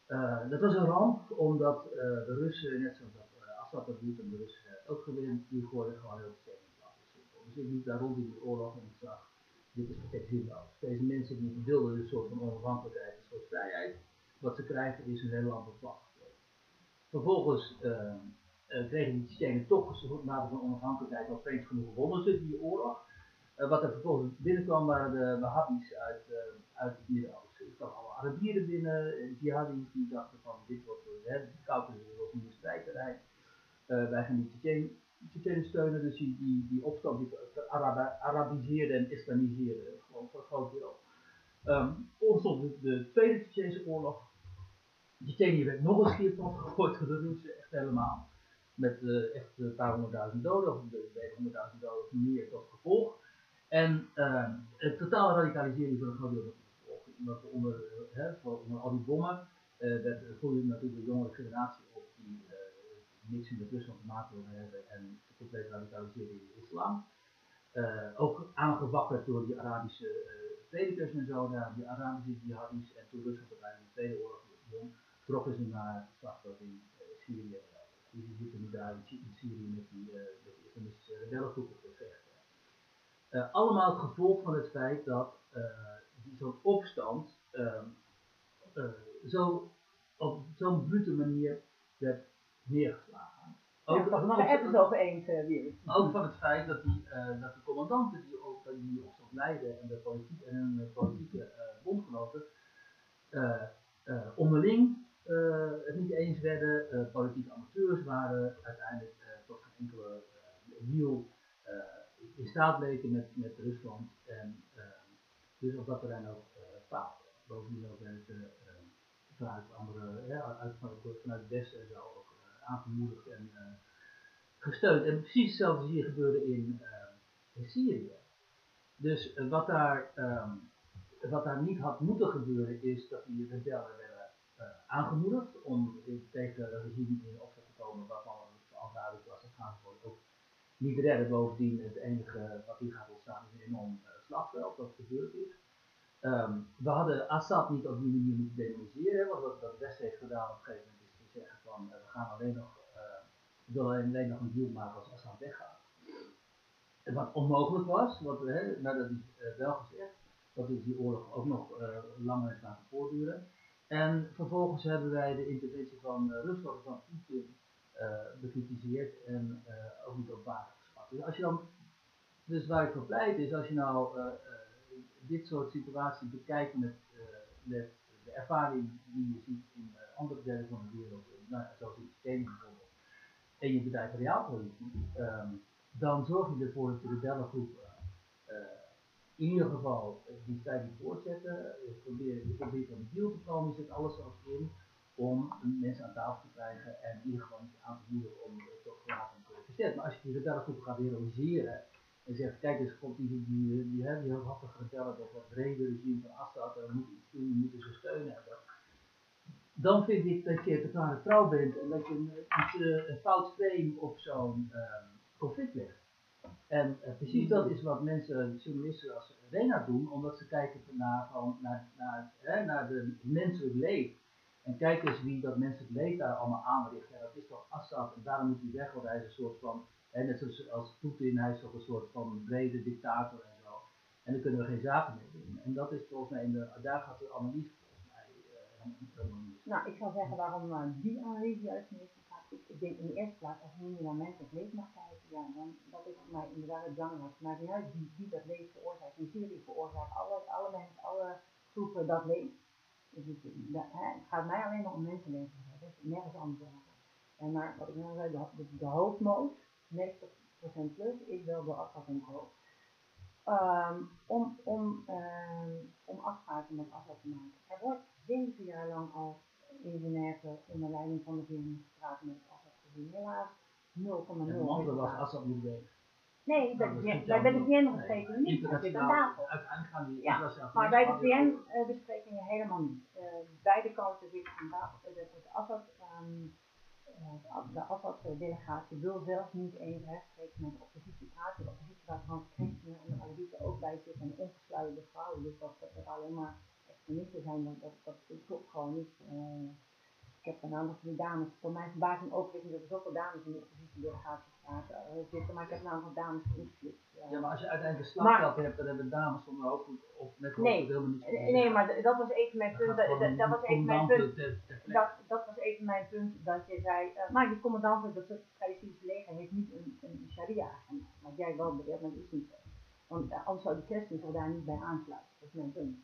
Eh, dat was een ramp, omdat eh, de Russen, net zoals dat eh, Assad dat doet en de Russen ook gewend, die gooiden gewoon heel veel in. Dus ik liep daar rond in die oorlog en ik zag, dit is perfect. Deze mensen die wilden een soort van onafhankelijkheid, een soort vrijheid. Wat ze krijgen is hun hele plat gegooid. Vervolgens kregen die Tsjetsjenen toch een mate van onafhankelijkheid, al vreemd genoeg wonnen ze die oorlog. Wat er vervolgens binnenkwam waren de Wahhabis uit, uit het Kwamen alle Arabieren binnen, en jihadis die dachten van dit wordt hè, de Caucasus wordt een strijdterrein. Eh wij gaan die Tsjetsjenen steunen, dus die, die, die opstand die Arab Arabiseerde en islamiseerde gewoon voor een groot deel. Ontstond de, de Tweede Tsjetsjense oorlog. Tsjetsjenië werd nog eens keer plat gegooid door de Russen, echt helemaal. Met eh, echt een paar honderdduizend doden, of honderdduizend doden of meer tot gevolg. En uh, het totale radicalisering van een groot deel. Omdat er onder, uh, al die bommen uh, werd, groeide natuurlijk de jongere generatie op die uh, niks met Rusland te maken wilde hebben en compleet radicaliseren in de islam. Uh, ook aangewakkerd door die Arabische predikers en zo, daar, die Arabische jihadis. En toen Rusland uiteindelijk de Tweede Oorlog won, trokken ze naar het slagveld in Syrië. Dus die zitten nu daar in, in Syrië met die, met die islamistische rebellengroepen te. Uh, allemaal het gevolg van het feit dat uh, zo'n opstand uh, zo op zo'n brute manier werd neergeslagen. Ook, ja, dat nog even over eens uh, weer. Ook van het feit dat, die, dat de commandanten die, ook, die die opstand leidden en, de politiek, en hun politieke bondgenoten onderling het niet eens werden, politieke amateurs waren, uiteindelijk tot geen enkele deal in staat bleken met, met Rusland en dus op dat terrein ook uh, faalden. Bovendien ook werd uh, vanuit andere, uit, vanuit, het Westen en zo ook aangemoedigd en gesteund. En precies hetzelfde hier gebeurde in, in Syrië. Dus wat, daar, um, wat daar niet had moeten gebeuren is dat die rebellen werden aangemoedigd om tegen een regime in opstand te komen waarvan al duidelijk was dat gaan ook niet redden. Bovendien, het enige wat hier gaat ontstaan is een enorm slagveld dat gebeurd is. Um, we hadden Assad niet op die manier moeten demoniseren, want wat, wat het Westen heeft gedaan op een gegeven moment is te zeggen van uh, we gaan alleen nog, uh, we willen alleen nog een deal maken als Assad weggaat. Wat onmogelijk was, wat, hè, nou, dat is wel gezegd, dat is die oorlog ook nog langer is laten voortduren. En vervolgens hebben wij de interventie van Rusland van Poetin bekritiseerd en ook niet op waarde geschat. Dus als je dan, dus waar ik voor pleit is, als je nou uh, dit soort situaties bekijkt met, met de ervaring die je ziet in andere delen van de wereld, nou, zoals in Tsjetsjenië bijvoorbeeld, en je bedrijft realpolitiek, um, dan zorg je ervoor dat de rebellengroepen in ieder geval die strijd voortzetten, je probeert, probeert een deal te komen, je zet alles erop in om mensen aan tafel te krijgen en in ieder geval aan te moedigen om toch later te verzetten. Maar als je die rebellengroepen gaat heroïseren en zegt, kijk eens, komt die, die, die, die, die heldhaftige rebellen, dat dat brede regime van Assad, we moeten iets doen, we moeten ze steunen. Dan vind ik dat je totale trouw bent en dat je een, een fout frame op zo'n um, conflict legt. En uh, precies dat is wat mensen, journalisten als Rena doen, omdat ze kijken naar, van, naar, hè, naar de menselijk leed. En kijk eens wie dat menselijk leed daar allemaal aanricht. Dat is toch Assad en daarom moet hij weg, want hij is een soort van En net zoals als Poetin, hij is toch een soort van brede dictator en zo. En daar kunnen we geen zaken mee doen. En dat is volgens mij, in de, daar gaat de analyse volgens mij niet. Nou, ik zou zeggen waarom uh, die analyse juist niet gaat. Ik, denk in de eerste plaats, als je nu naar mensen het leed mag kijken, ja, dan dat is voor mij inderdaad het belangrijkste. Maar juist die, die dat leed veroorzaakt. Syrië veroorzaakt alle, alle mensen, alle groepen dat leed. Dus het, hè, gaat mij alleen maar om mensenleven. Dat is nergens anders. En maar wat ik nou zei, de, de, de hoofdmoot, 90% plus, is wel Assad en Co. Um, om, om, um, om afspraken met Assad te maken. Er wordt zeven jaar lang al in Genève onder leiding van de VN gepraat met Assad gezien. Helaas 0,0. En de was Assad moet weg. Nee, dat, bij, de VN-besprekingen niet. Dat zit aan tafel. Uiteindelijk gaan die ja, maar bij de VN-besprekingen helemaal niet. Uh, beide kanten zitten aan tafel. De, de Assad, um, uh, de Assad-delegatie wil zelf niet eens rechtstreeks met de oppositie praten. De oppositie waar van christenen en Arabieten ook bij zitten en ongesluitende vrouwen. Dus dat, er alleen maar extremisten zijn, dat, dat, klopt gewoon niet. Uh, ik heb een aantal van die dames, voor mijn verbazing ook, dat er zoveel dames in de oppositiedelegatie uh, zitten, maar ik heb een geïnterviewd. Uh, ja, maar als je uiteindelijk een slagveld hebt, dan hebben dames zonder hoofdgoed of met nee, helemaal niet. Nee, nee, maar dat was even mijn punt. Dat, dat, dat was even mijn punt. Dat, dat was even mijn punt dat je zei, uh, maar die commandant van het Palestijnse leger heeft niet een, een sharia-agenda. Wat jij wel beweert, maar dat is niet zo. Want uh, anders zou de christen zich daar niet bij aansluiten. Dat is mijn punt.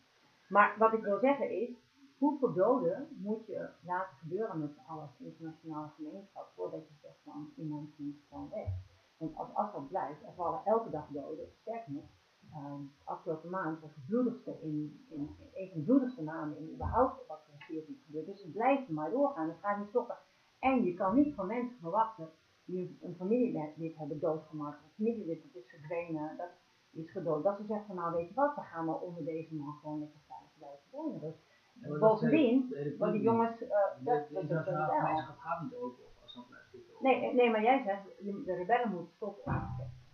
Maar wat ik wil zeggen is, hoeveel doden moet je laten gebeuren met z'n allen als internationale gemeenschap voordat je van iemand moet gewoon weg. Want als afstand blijft, er vallen elke dag doden. Sterker nog, um, afgelopen maand was het bloedigste in, in, in, een van de bloedigste maanden in überhaupt wat er in Syrië gebeurt. Dus het blijft maar doorgaan, het gaat niet stoppen. En je kan niet van mensen verwachten die een, een familielid hebben doodgemaakt, een familielid dat is verdwenen, dat is gedood. Dat ze zeggen van nou weet je wat, we gaan maar onder deze man gewoon lekker veilig blijven wonen. Dus, ja, Bovendien, want die jongens, uh, dat, de, dat, dat, gemeenschap gaat niet open als dat blijft zitten. Nee, nee, maar jij zegt, de rebellen moeten stoppen.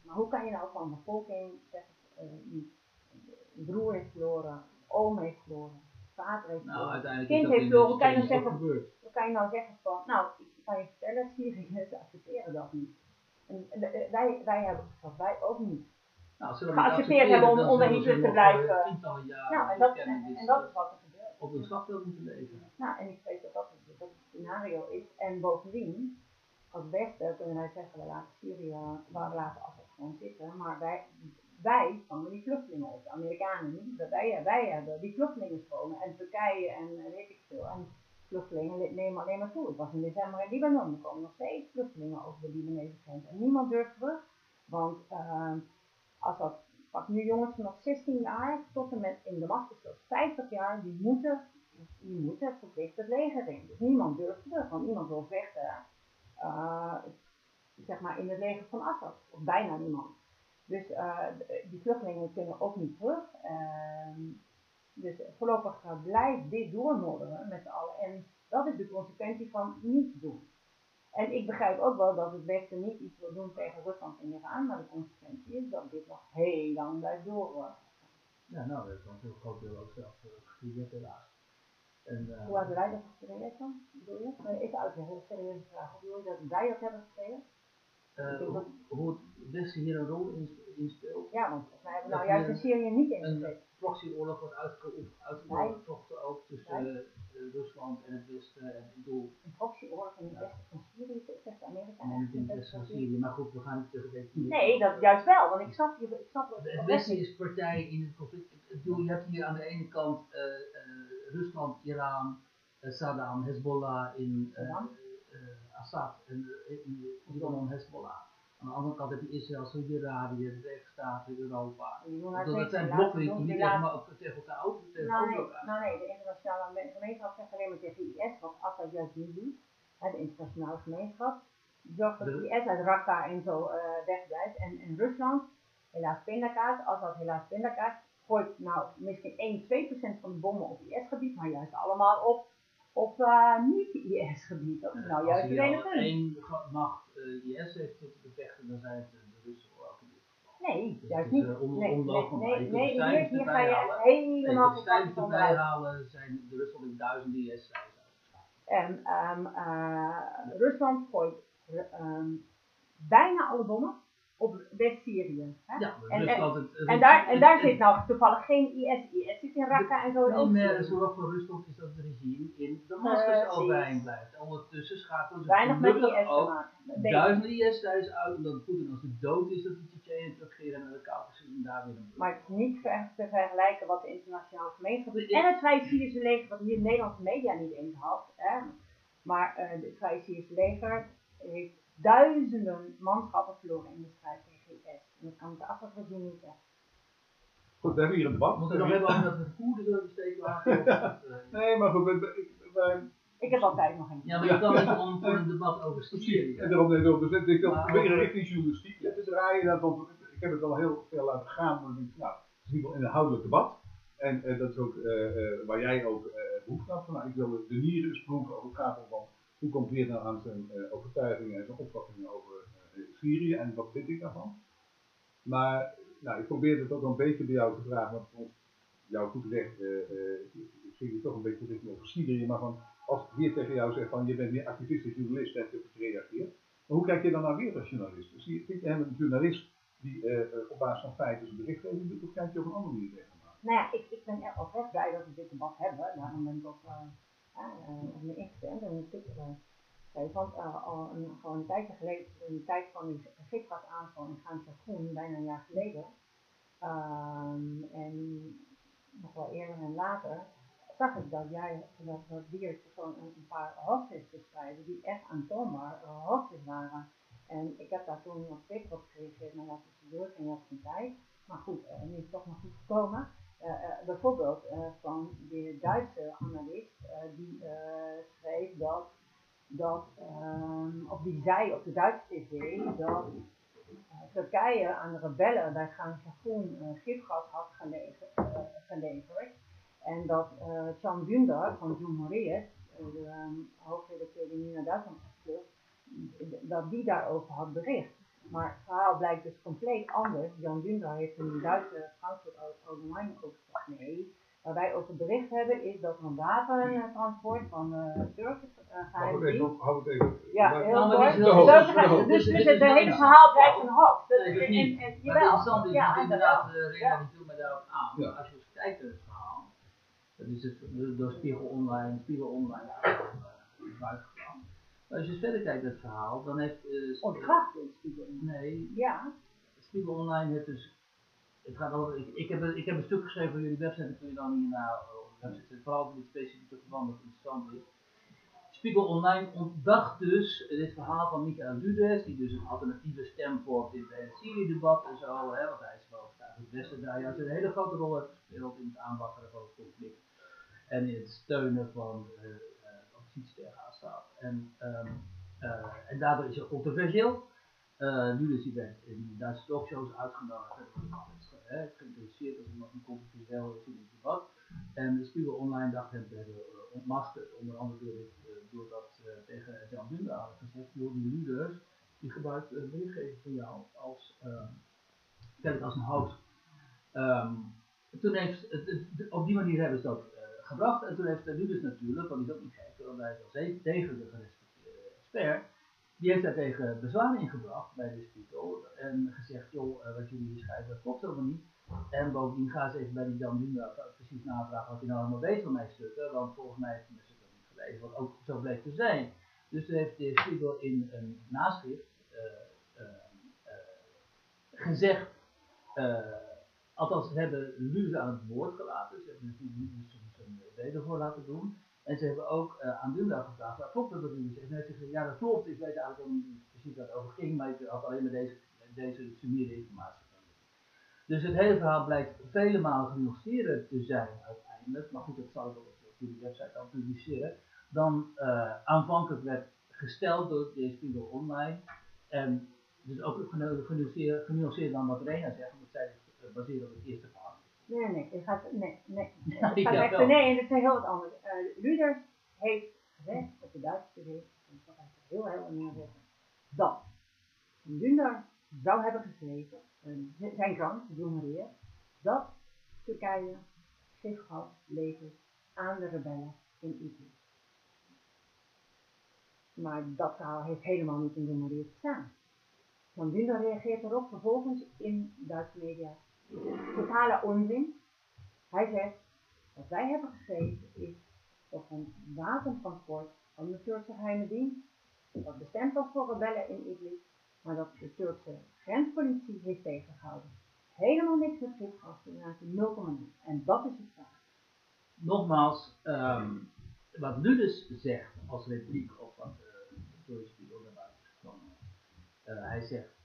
Maar hoe kan je nou van de bevolking zeggen, uh, broer heeft verloren, oom heeft verloren, vader heeft nou, verloren, kind heeft verloren, hoe kan je nou zeggen, hoe kan je nou zeggen van, nou, ik kan je vertellen, Syriërs accepteren dat niet. En wij, wij hebben gezegd, wij ook niet. Nou, geaccepteerd hebben om onder Hitler te blijven. Nou, en dat, en, en dat is wat er gebeurt. Op een slagveld moeten leven. Nou, en ik weet dat dat, dat het scenario is. En bovendien, als beste kunnen wij zeggen, we laten Syrië, we laten Assad gewoon zitten. Maar wij, wij vangen die vluchtelingen op. De Amerikanen niet. Wij, wij hebben die vluchtelingenstromen. En Turkije en weet ik veel. En vluchtelingen nemen alleen maar toe. Ik was in december in Libanon. Er komen nog steeds vluchtelingen over de Libanese grens. En niemand durft terug. Want uh, als dat pak nu jongens vanaf 16 jaar tot en met in Damascus tot 50 jaar, die moeten, die moeten verplicht het leger in. Dus niemand durft terug, want niemand wil vechten, uh, zeg maar in het leger van Assad, of bijna niemand. Dus uh, die vluchtelingen kunnen ook niet terug. Uh, dus voorlopig blijft dit doormodderen met z'n allen. En dat is de consequentie van niet doen. En ik begrijp ook wel dat het Westen niet iets wil doen tegen Rusland en Iran, maar de consequentie is dat dit nog heel lang blijft doorgaan. Ja, nou, dat is een heel groot deel ook zelf gestudeerd helaas. En, uh, Hoe hadden wij dat gestudeerd dan? Bedoel je? Uh, even uitleggen, dat is een serieuze vraag. Hoe bedoel je dat wij dat hebben gestudeerd? Uh, hoe, hoe het Westen hier een rol in, in speelt? Ja, want wij hebben nou juist in Syrië niet. Een proxyoorlog wordt uitgevochten ook tussen Rusland en het Westen. En ik bedoel, een proxyoorlog in het westen van Syrië, zegt Amerika. Nee, niet in het westen van Syrië, maar goed, we gaan niet tegen deze Nee, dat juist wel, want ik snap, ik snap het. Het westen is partij in het conflict. Ik bedoel, je hebt hier aan de ene kant uh, uh, Rusland, Iran, uh, Saddam, Hezbollah in Assad en Libanon, Hezbollah. Aan de andere kant heb je Israël, Saudi-Arabië, de Verenigde Staten, Europa. Dat, zijn blokken die niet tegen, maar tegen elkaar over tegen nou, nee, nou nee, de internationale gemeenschap zegt alleen maar tegen IS, wat Assad juist niet doet. De internationale gemeenschap zorgt dat IS uit Raqqa en zo wegblijft. En, en Rusland, helaas pindakaas, Assad helaas pindakaas, gooit nou misschien 1, 2% van de bommen op IS-gebied, maar juist allemaal op op uh, niet-IS-gebied. Dat is nou juist het hele punt. Als één macht uh, IS heeft te bevechten, dan zijn het de Russen geval. Nee, dus juist niet. Uh, nee, nee, nee, nee, hier, ga je helemaal de van bijhalen zijn de Rusland in duizenden IS-strijders En um, Rusland gooit um, bijna alle bommen op West-Syrië. Ja, En- En daar, en daar zit nou toevallig geen IS. IS zit in Raqqa en zo in Nee, maar Oost-Syrië. zowel voor Rusland is dat het regime in Damascus Precies. overeind blijft. Ondertussen schakelen ze Weinig met IS ook duizenden IS-strijders uit, omdat Poetin als het dood is, dat die Tsjetsjenen terugkeren naar de Caucasus en daar weer een Maar het is niet te vergelijken wat de internationale gemeenschap doet. En het Vrije Syrische leger, wat hier in Nederlandse media niet eens had. Hè. Maar eh het Vrije Syrische leger heeft duizenden manschappen verloren in de strijd tegen IS. En dat kan ik de afgelopen gezien niet zeggen. Goed, we hebben hier een debat. Moeten we nog hebben over dat we Koerden zullen steken Nee, maar goed, wij- Ik heb altijd nog een. Ja, maar je kan niet om voor een debat over Syrië. en daarom, daarom dus ik proberen over- richting journalistiek te draaien. Dat, want ik heb het al heel veel laten gaan, maar ik denk, nou, het is in ieder geval een inhoudelijk debat. En eh, dat is ook eh, eh, waar jij ook eh behoefte had van, nou, ik wil de nieren eens proeven over het gaat om van, hoe komt Weert nou aan zijn eh, overtuigingen en zijn opvattingen over eh, Syrië en wat vind ik daarvan. Maar nou, ik probeerde het ook een beetje bij jou te vragen, want volgens jou goed recht, eh, ik zie je toch een beetje richting over Syrië, maar van, als Weert tegen jou zegt van, je bent meer activistisch journalist en je gereageerd, maar hoe kijk je dan naar Weert als journalist? Zie je, vind je hem een journalist die op basis van feiten zijn berichtgeving doet, of kijk je op een andere manier tegen? Nou ja, ik, ik ben oprecht blij dat we dit debat hebben. Daarom ben ik ook uh, en een uh, schreef. Want uh, al een, gewoon een tijdje geleden, in de tijd van die gifgasaanval in Gaanse Groen, bijna een jaar geleden, um, en nog wel eerder en later, zag ik dat jij, dat, dat gewoon een, een paar hoogtes bestrijden die echt aantoonbaar uh, hoogtes waren. En ik heb daar toen op Twitter op gereageerd, maar ja, tussendoor ging dat geen tijd. Maar goed, uh, nu is het toch nog goed gekomen. Uh, uh, bijvoorbeeld uh, van de Duitse analist die schreef dat, dat um, of die zei op de Duitse tv dat Turkije aan de rebellen bij Gaan Groen gifgas had geleverd, geleverd. En dat Can Dündar van Jumhuriyet, de um, hoofdredacteur die nu naar Duitsland is gevlucht, dat die daarover had bericht. Maar het verhaal blijkt dus compleet anders. Jan Dündar heeft in de Duitse Frankfurt Allgemeine ook gezegd, nee. Waar wij over bericht hebben is dat een wapentransport van uh, Turken uh, even, hou het even. Ja, heel Nou, kort. hoogte, Dus, dus, dus het hele een- verhaal blijkt een. Nee, dat is niet. En, en, Maar jawel, interessant is ja, dat inderdaad, die viel mij daarop aan. Ja. Als je eens kijkt naar het verhaal, dat is het door- Spiegel Online, Spiegel Online uh. Maar als je verder kijkt naar het verhaal, dan heeft uh, Ontkracht is Spiegel. Nee, Ja, Spiegel Online heeft dus. Het gaat over, ik, ik, heb, een- ik heb een stuk geschreven voor jullie website, dat kun je dan hierna op de website, vooral dit specifieke verband dat interessant is. Spiegel Online ontdacht dus dit verhaal van Michael Ludes, die dus een alternatieve stem vormt in het Syrië-debat en zo, hè, want hij is wel het Westen daar juist een hele grote rol heeft gespeeld in het aanwakkeren van het conflict en in het steunen van uh, oppositie Assad. En, um, en daardoor is hij controversieel. Uh, Ludes die werd in Duitse talkshows uitgenodigd dat altijd uh, geïnteresseerd als iemand een controversieel Syrisch debat. En de Spiegel Online dacht hem uh, ontmaskerd, onder andere door dit doordat tegen Jan Dunda hadden gezegd, joh, die die gebruikt uh, van jou als, uh, als een host. Um, toen heeft, het, het, op die manier hebben ze dat gebracht en toen heeft de Luders natuurlijk, want die is ook niet gek, want hij is al zeker tegen de expert, die heeft daar tegen bezwaar ingebracht bij de Spiegel en gezegd, joh, uh, wat jullie hier schrijven, dat klopt helemaal niet. En bovendien gaan ze even bij die Jan Dunda precies navragen wat hij nou helemaal weet van mijn stukken, want volgens mij heeft hij gelezen, wat ook zo bleek te zijn. Dus toen heeft de Spiegel in een naschrift uh, uh, gezegd, althans ze hebben Luze aan het woord gelaten, ze hebben dus reden voor laten doen. En ze hebben ook aan Dunda gevraagd, waar klopt dat wat Luze zegt? En hij gezegd, ja dat klopt, ik weet eigenlijk ook niet precies waar het over ging, maar ik had alleen maar deze, deze summierde informatie. Dus het hele verhaal blijkt vele malen genuanceerder te zijn uiteindelijk, maar goed, dat zal ik op jullie website al publiceren dan uh, aanvankelijk werd gesteld door de Spiegel Online. En dus ook genuanceerd, genuanceerd dan wat Rena zegt, omdat zij zich baseren op het eerste. Nee, nee, het gaat, nee, nee. Ja, Het gaat ja, echt, wel. nee, het is heel wat anders. Uh, Luders heeft gezegd op de Duitse tv, en dat hij heel heel neerzetten, dat Lunder zou hebben geschreven, uh, zijn krant, Jongerier, dat Turkije gifgas levert aan de rebellen in Idlib. Maar dat verhaal heeft helemaal niet in Jongerier gestaan. Van Wiener reageert erop vervolgens in Duitse media. Totale onzin. Hij zegt, wat wij hebben geschreven is dat een wapentransport van de Turkse geheime dienst, dat bestemd was voor rebellen in Idlib, maar dat de Turkse grenspolitie heeft tegengehouden. Helemaal niks met gifgas te maken, 0,0. En dat is het vraag. Nogmaals, ehm, wat Ludes zegt als repliek op wat buiten is gekomen. Uh, hij zegt,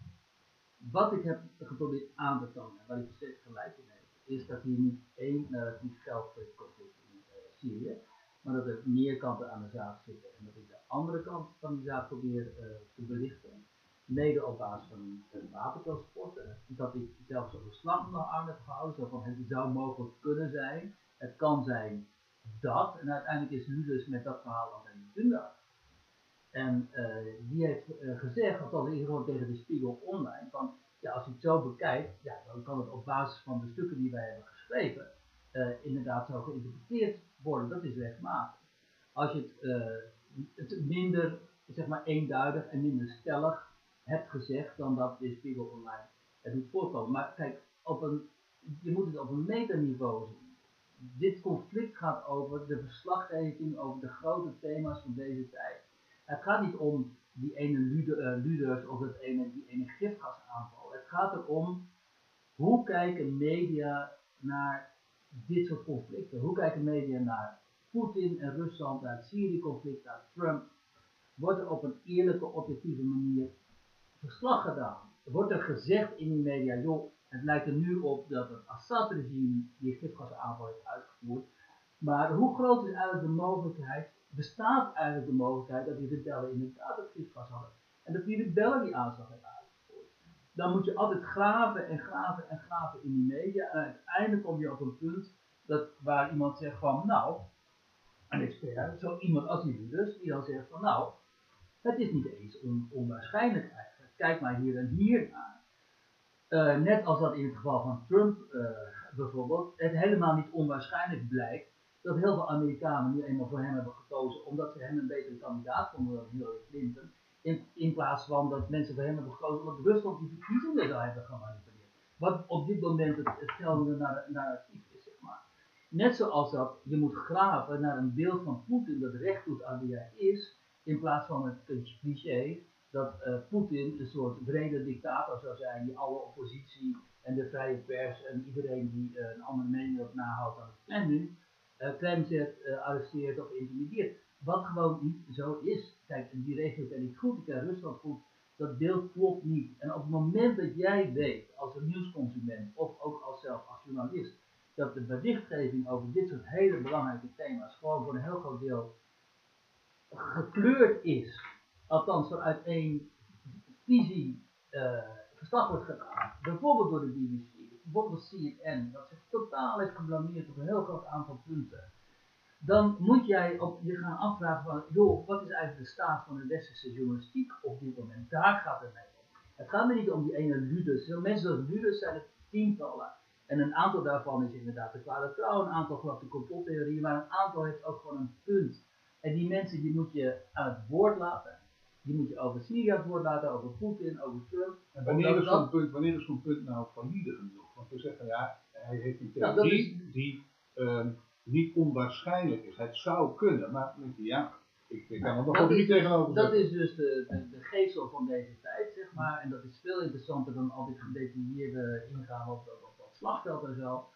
wat ik heb geprobeerd aan te tonen, waar ik steeds gelijk in heb, is dat hier niet één narratief geldt voor in uh, Syrië, maar dat er meer kanten aan de zaak zitten en dat ik de andere kant van die zaak probeer te belichten mede op basis van een wapentransport. Dat ik zelfs een slag nog aan heb gehouden, zo van het zou mogelijk kunnen zijn, het kan zijn dat, en uiteindelijk is Ludus met dat verhaal dan een Dunda. En uh, die heeft uh, gezegd, althans in gewoon tegen de Spiegel Online, van ja, als je het zo bekijkt, ja, dan kan het op basis van de stukken die wij hebben geschreven, uh, inderdaad zo geïnterpreteerd worden. Dat is rechtmatig. Als je het, het minder, zeg maar, eenduidig en minder stellig hebt gezegd dan dat de Spiegel Online het doet voorkomen. Maar kijk, op een, je moet het op een metaniveau zien. Dit conflict gaat over de verslaggeving over de grote thema's van deze tijd. Het gaat niet om die ene luders of het ene, die ene gifgasaanval. Het gaat erom hoe kijken media naar dit soort conflicten. Hoe kijken media naar Poetin en Rusland, naar het Syrië-conflict, naar Trump. Wordt er op een eerlijke, objectieve manier verslag gedaan. Wordt er gezegd in de media, joh, het lijkt er nu op dat het Assad-regime die gifgasaanval heeft uitgevoerd. Maar hoe groot is eigenlijk de mogelijkheid, bestaat eigenlijk de mogelijkheid dat die rebellen inderdaad het gifgas hadden. En dat die rebellen die aanslag hebben uitgevoerd. Dan moet je altijd graven en graven en graven in die media. En uiteindelijk kom je op een punt dat, waar iemand zegt van, nou, een expert, zo iemand als die dus, die dan zegt van, nou, het is niet eens on, onwaarschijnlijk kijk maar hier en hier naar. Uh, net als dat in het geval van Trump uh, bijvoorbeeld, het helemaal niet onwaarschijnlijk blijkt dat heel veel Amerikanen nu eenmaal voor hem hebben gekozen omdat ze hem een betere kandidaat vonden dan Hillary Clinton. In, in plaats van dat mensen voor hem hebben gekozen omdat Rusland die verkiezingen zou hebben gemanipuleerd. Wat op dit moment het, het geldende narratief is, zeg maar. Net zoals dat je moet graven naar een beeld van Poetin dat recht doet aan wie hij is, in plaats van het cliché dat uh, Poetin een soort brede dictator zou zijn die alle oppositie en de vrije pers en iedereen die uh, een andere mening op nahoudt aan het Kremlin, uh, Kremlin uh, arresteert of intimideert. Wat gewoon niet zo is. Kijk, die regio ken ik goed, ik ken Rusland goed. Dat beeld klopt niet. En op het moment dat jij weet, als een nieuwsconsument of ook als zelf als journalist, dat de berichtgeving over dit soort hele belangrijke thema's gewoon voor een heel groot deel gekleurd is althans vanuit één visie uh, verslag wordt gedaan, bijvoorbeeld door de BBC, bijvoorbeeld CNN, dat zich totaal heeft geblameerd op een heel groot aantal punten, dan moet jij op je gaan afvragen van, joh, wat is eigenlijk de staat van de westerse journalistiek op dit moment? Daar gaat het mee om. Het gaat me niet om die ene Ludus. Mensen zoals Ludus zijn het tientallen. En een aantal daarvan is inderdaad de kwade trouw, een aantal gelooft de complottheorieën, maar een aantal heeft ook gewoon een punt. En die mensen die moet je aan het woord laten. Die moet je over Syrië het laten, over Poetin, over Trump. En wanneer is zo'n punt, wanneer is zo'n punt nou valide genoeg? Zeggen ja, hij heeft een theorie is... die um, niet onwaarschijnlijk is. Het zou kunnen, maar ja, ik, ik kan er nog niet tegenover Dat is dus de, de, de geestel van deze tijd, zeg maar. En dat is veel interessanter dan al dit gedetailleerde ingaan op, op, op dat slagveld en zo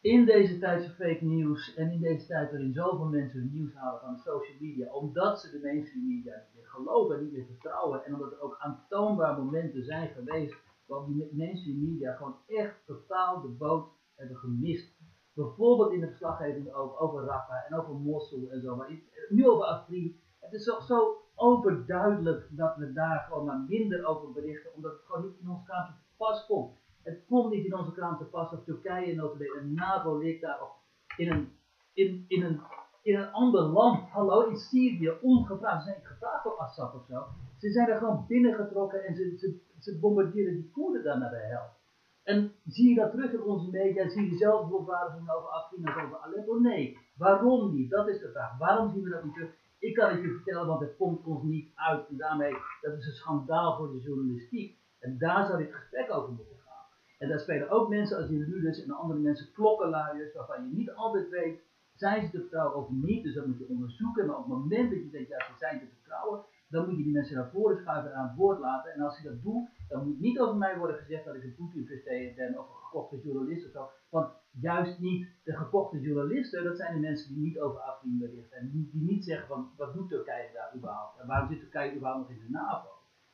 in deze tijd van fake news en in deze tijd waarin zoveel mensen nieuws halen van de social media, omdat ze de mainstream media niet meer geloven en niet meer vertrouwen en omdat er ook aantoonbare momenten zijn geweest waarop die mainstream media gewoon echt totaal de boot hebben gemist. Bijvoorbeeld in de verslaggeving over, over Rafah en over Mosul en zo, maar nu over Afrin. Het is zo, zo overduidelijk dat we daar gewoon maar minder over berichten, omdat het gewoon niet in ons kamer pas komt. Het komt niet in onze krant te pas dat Turkije notabene een NAVO-lid daar of in een, in, in, een, in een ander land, hallo, in Syrië, ongevraagd. Ze zijn gevraagd door Assad of zo. Ze zijn er gewoon binnengetrokken en ze, ze bombarderen die Koerden daar naar de hel. En zie je dat terug in onze media? Zie je zelf bijvoorbeeld over Afrin of over Aleppo? Nee. Waarom niet? Dat is de vraag. Waarom zien we dat niet terug? Ik kan het je vertellen, want het komt ons niet uit. En daarmee, dat is een schandaal voor de journalistiek. En daar zou dit gesprek over moeten gaan. En daar spelen ook mensen als Juludus en andere mensen klokkenluiers, waarvan je niet altijd weet, zijn ze te vertrouwen of niet. Dus dat moet je onderzoeken. Maar op het moment dat je denkt, ja, ze zijn te vertrouwen, dan moet je die mensen naar voren schuiven en aan het woord laten. En als ik dat doe, dan moet niet over mij worden gezegd dat ik een Poetin-versteer ben of een gekochte journalist of zo. Want juist niet de gekochte journalisten, dat zijn de mensen die niet over Afrin berichten. En die, niet zeggen van, wat doet Turkije daar überhaupt? En waarom zit Turkije überhaupt nog in de NAVO?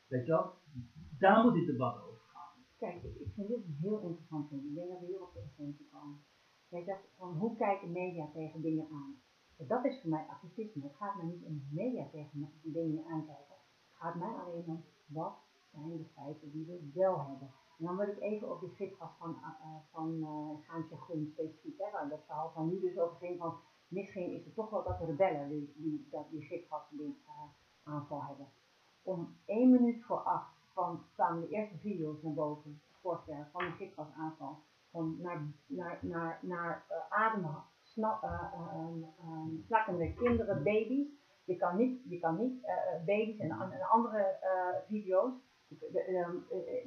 Weet je wel? Daar moet dit debat over gaan. Kijk, ik, vind dit een heel interessant punt. Ik denk dat we hier op de essentie komen. Van hoe kijken media tegen dingen aan? Dat is voor mij activisme. Het gaat mij niet om media tegen dingen aankijken. Het gaat mij alleen om wat zijn de feiten die we wel hebben. En dan wil ik even op die gifgas van, uh, van uh, Gaantje Groen specifiek hebben. Dat verhaal van nu dus over ging van misschien is het toch wel dat de rebellen die, die, dat die gifgas aanval hebben. Om één minuut voor acht van, kwamen de eerste video's naar boven, jaar, van die gifgasaanval. Van naar, naar, naar, naar uh, snakkende kinderen, baby's. Je kan niet, je kan niet baby's en, andere video's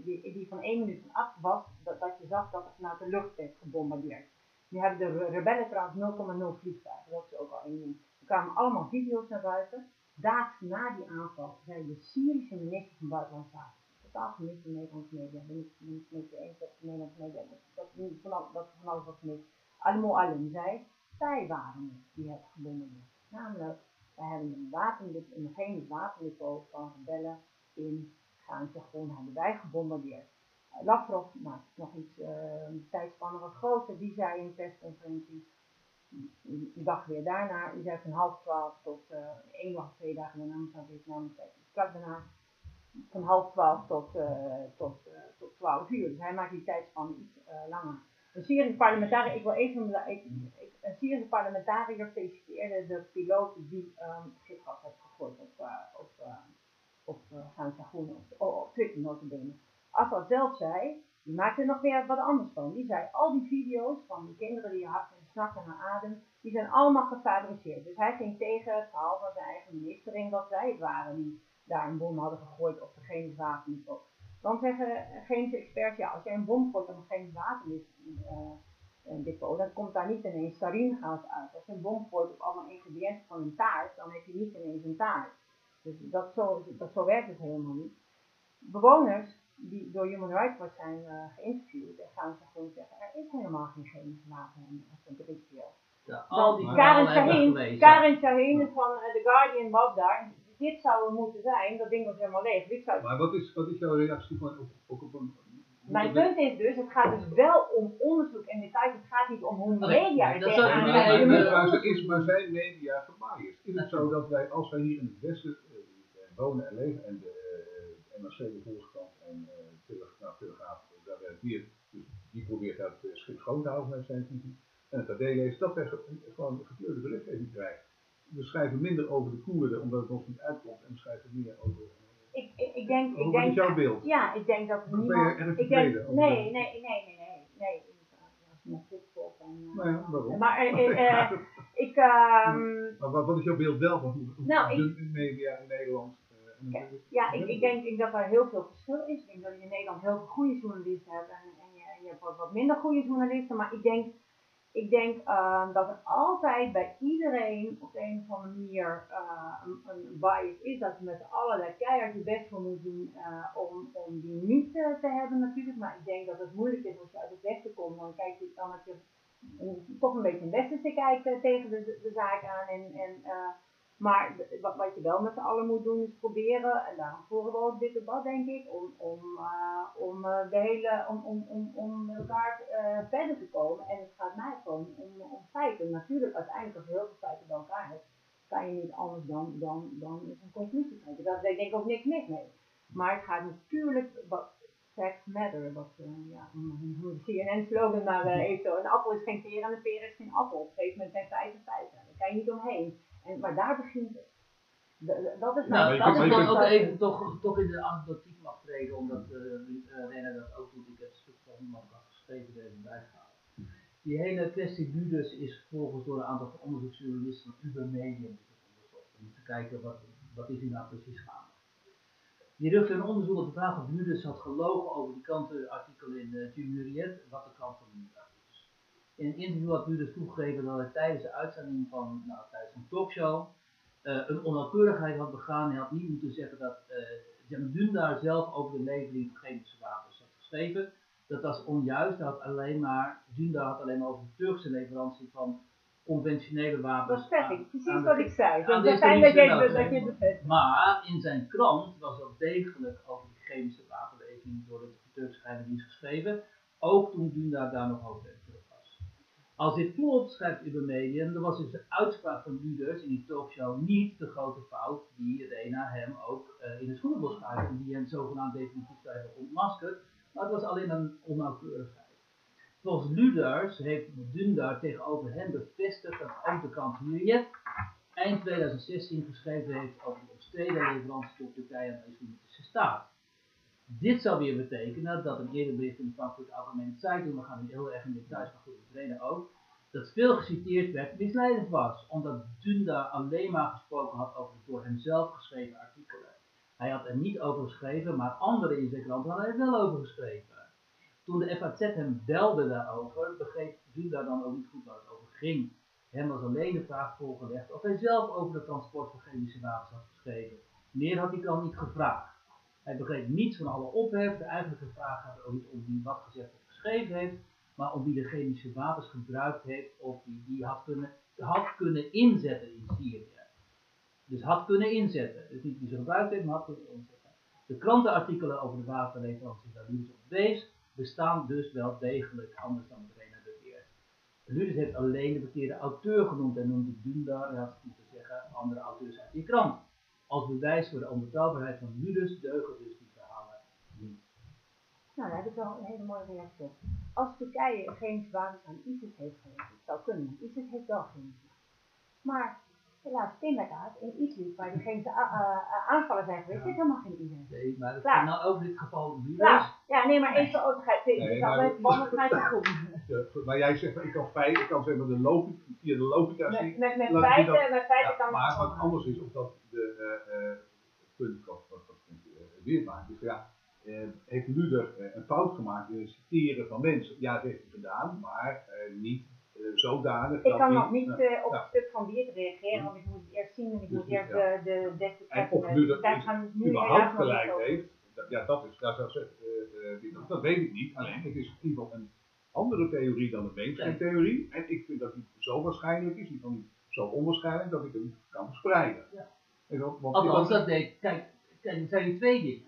die, die van één minuut van acht was, dat, dat je zag dat het vanuit de lucht werd gebombardeerd. Nu hebben de rebellen trouwens 0,0 vliegtuigen, dat is ook al één ding. Er kwamen allemaal video's naar buiten. Daags na die aanval zei de Syrische minister van Buitenlandse Zaken, totaal gemist in Nederlandse media, ben niet met je eens dat de Nederlandse media, dat van, dat van alles wat gemist. Almo Alem zei, het die hebben gebombardeerd. Namelijk, wij hebben een, wapen, een chemisch wapendepot van rebellen in Gaantje gewoon hebben wij gebombardeerd. Uh, Lavrov maakt nog iets, uh, tijdspannen wat groter, die zei in een persconferentie, de dag weer daarna, die zei van half twaalf tot uh, één of twee dagen daarna, moet ik namelijk vlak daarna, van half twaalf tot, tot, tot twaalf uur. Dus hij maakt die tijdspannen iets langer. Een Syrische parlementariër, ik wil ik, een parlementariër feliciteerde de piloot die um, gifgas heeft gegooid op, op op uh, Gaantje Groen op, op Twitter notabene. Assad zelf zei, die maakte nog weer wat anders van. Die zei, al die video's van die kinderen die snakken naar adem, die zijn allemaal gefabriceerd. Dus hij ging tegen het verhaal van zijn eigen minister dat zij het waren die daar een bom hadden gegooid op de chemisch wapen op. Dan zeggen experts, ja, als jij een bom gooit op een is, uh, dan komt daar niet ineens saringas uit. Als je een bom gooit op allemaal ingrediënten van een taart, dan heb je niet ineens een taart. Dus dat zo, dat zo werkt het helemaal niet. Bewoners die door Human Rights Watch zijn uh, geïnterviewd, en gaan ze gewoon zeggen, er is helemaal geen chemische wapen in Britio. Ja, al die Karen Shaheen, Karen Shaheen van uh, The Guardian was daar. Dit zou het moeten zijn, dat ding was helemaal leeg. Dit zou... Maar wat is, wat is jouw reactie van, op, ook op een mijn punt is dus, het gaat dus wel om onderzoek en details. Het gaat niet om hoe media er kijken. Maar, is, maar zijn media gebiased? Is het zo dat wij, als wij hier in het Westen wonen en leven en de NRC, de Volkskrant en Telegraaf, nou, Telegraaf, daar werkt hier, dus die probeert dat schip schoon te houden met zijn visie. En het AD leest dat wij gewoon gekleurde berichtgeving krijgen. We schrijven minder over de Koerden omdat het ons niet uitkomt en we schrijven meer over ik, ik, ik denk, ik denk, is jouw beeld? Ja, ik denk dat niemand... Ben je erg ik denk, nee, nee, nee, nee, nee, nee. Met TikTok en... Nou ja, waarom? Maar uh, ik... Um, maar wat, wat is jouw beeld wel van nou, de media in Nederland? Kijk, ja, ik, ik, denk, ik dat er heel veel verschil is. Ik denk dat je in Nederland heel veel goede journalisten hebt en, en je, je, hebt wat, wat minder goede journalisten. Maar ik denk, ik denk uh, dat er altijd bij iedereen op een of andere manier uh, een, bias is. Dat je met daar keihard je best voor moet doen uh, om, om die niet te hebben natuurlijk. Maar ik denk dat het moeilijk is als je uit het westen komt. Dan kijk je dan heb je toch een beetje een westerse kijken tegen de zaak aan. En, en maar wat, wat je wel met z'n allen moet doen is proberen, en daarom voeren we ook dit debat denk ik, om, om, uh, om, uh, de hele, om, om, om, om elkaar uh, verder te komen. En het gaat mij gewoon om, feiten. Natuurlijk, uiteindelijk als je heel veel feiten bij elkaar hebt, kan je niet anders dan, dan, dan een conclusie trekken. Daar denk ik ook niks mis mee. Maar het gaat natuurlijk, wat facts matter, wat ja, CNN-slogan maar even zo. Een appel is geen peer en een peer is geen appel. Op een gegeven moment zijn feiten feiten. Daar kan je niet omheen. En, maar daar begint het. Dat is nou, nou dat ik dan ook even toch, toch in de anekdotiek mag treden, omdat uh, uh, Rena dat ook doet. Ik heb het stuk van iemand geschreven, even bijgehaald. Die hele kwestie nu dus is vervolgens door een aantal onderzoeksjournalisten van Uber Medium onderzocht. Om te kijken wat, wat is hier nou precies gaande. Die richtte een onderzoek op de vraag of Ludus had gelogen over die krantenartikel in uh, Jumuriet, wat de krant van is. In een interview had Ludus toegegeven dat hij tijdens de uitzending van, nou, tijdens een talkshow uh, een onnauwkeurigheid had begaan. Hij had niet moeten zeggen dat uh, Jan Dundar zelf over de levering van chemische wapens had geschreven. Dat was onjuist. Had alleen maar, Dundar had alleen maar over de Turkse leverantie van conventionele wapens. Dat zeg ik, precies wat ik zei. Dat is fijn dat je het bevestigt. Maar in zijn krant was wel degelijk over de chemische wapenleving door de Turkse geheime dienst geschreven. Ook toen Dundar daar nog over. Als dit klopt, schrijft Medium, dan was dus de uitspraak van Luders in die talkshow niet de grote fout die Rena hem ook uh, in het schoenenbos gaf en die hem zogenaamd definitief zou hebben ontmaskerd. Maar het was alleen een onnauwkeurigheid. Volgens Luders heeft Dundar tegenover hem bevestigd dat de krant Miliet eind 2016 geschreven heeft over de omstreden leverantie tot Turkije aan de islamitische staat. Dit zou weer betekenen dat een eerder bericht in de Frankfurt Algemene Zeitung, we gaan niet heel erg in details, maar goed, trainen ook, dat veel geciteerd werd misleidend was, omdat Dundar alleen maar gesproken had over de door hemzelf geschreven artikelen. Hij had er niet over geschreven, maar anderen in zijn krant hadden er wel over geschreven. Toen de FAZ hem belde daarover, begreep Dunda dan ook niet goed waar het over ging. Hem was alleen de vraag voorgelegd of hij zelf over de transport van chemische wapens had geschreven. Meer had hij dan niet gevraagd. Hij begreep niets van alle ophef. De eigenlijke vraag gaat ook niet om wie wat gezegd of geschreven heeft, maar om wie de chemische wapens gebruikt heeft of die had kunnen, had kunnen inzetten in Syrië. Dus had kunnen inzetten. Dus niet wie ze gebruikt heeft, maar had kunnen inzetten. De krantenartikelen over de wapenleverantie daar nu op wees, bestaan dus wel degelijk, anders dan beweert. Ludus heeft alleen de bekeerde auteur genoemd en noemde Dundar, had moeten zeggen, andere auteurs uit die krant. Als bewijs voor de onbetrouwbaarheid van Ludus deugen dus die verhalen niet. Nou, daar heb ik wel een hele mooie reactie op. Als Turkije geen wapens aan ISIS heeft geleverd, het zou kunnen. ISIS heeft wel geen Maar helaas inderdaad, in Idlib, waar die geen aanvallen zijn geweest, zit helemaal geen IS. Nee, maar dat is nou ook dit geval nu Ja, nee, maar even ook ga nee, Maar jij zegt, ik kan feit, ik kan zeg maar de logica, via de logica zien. Met, met, feiten, dat, met feiten ja, kan Maar wat anders is, of dat de uh, uh, punt wat, wat, wat weer maakt, is ja, uh, heeft Luder een fout gemaakt in het citeren van mensen? Ja, dat heeft hij gedaan, maar niet eh, zodanig. Ik kan nog niet uh, op het stuk van Wiert reageren, want ik moet het eerst zien en ik dus moet eerst de, de desbetreffende... En of nu dat gaan nu überhaupt gelijk heeft, dat, ja, dat is, dat, dat, uh, dat weet ik niet. Alleen, het is in ieder geval een andere theorie dan de mainstream theorie. En ik vind dat die zo waarschijnlijk is, van niet zo onwaarschijnlijk, dat ik hem kan verspreiden. Ja. Althans, dat deed, kijk, kijk, er zijn twee dingen.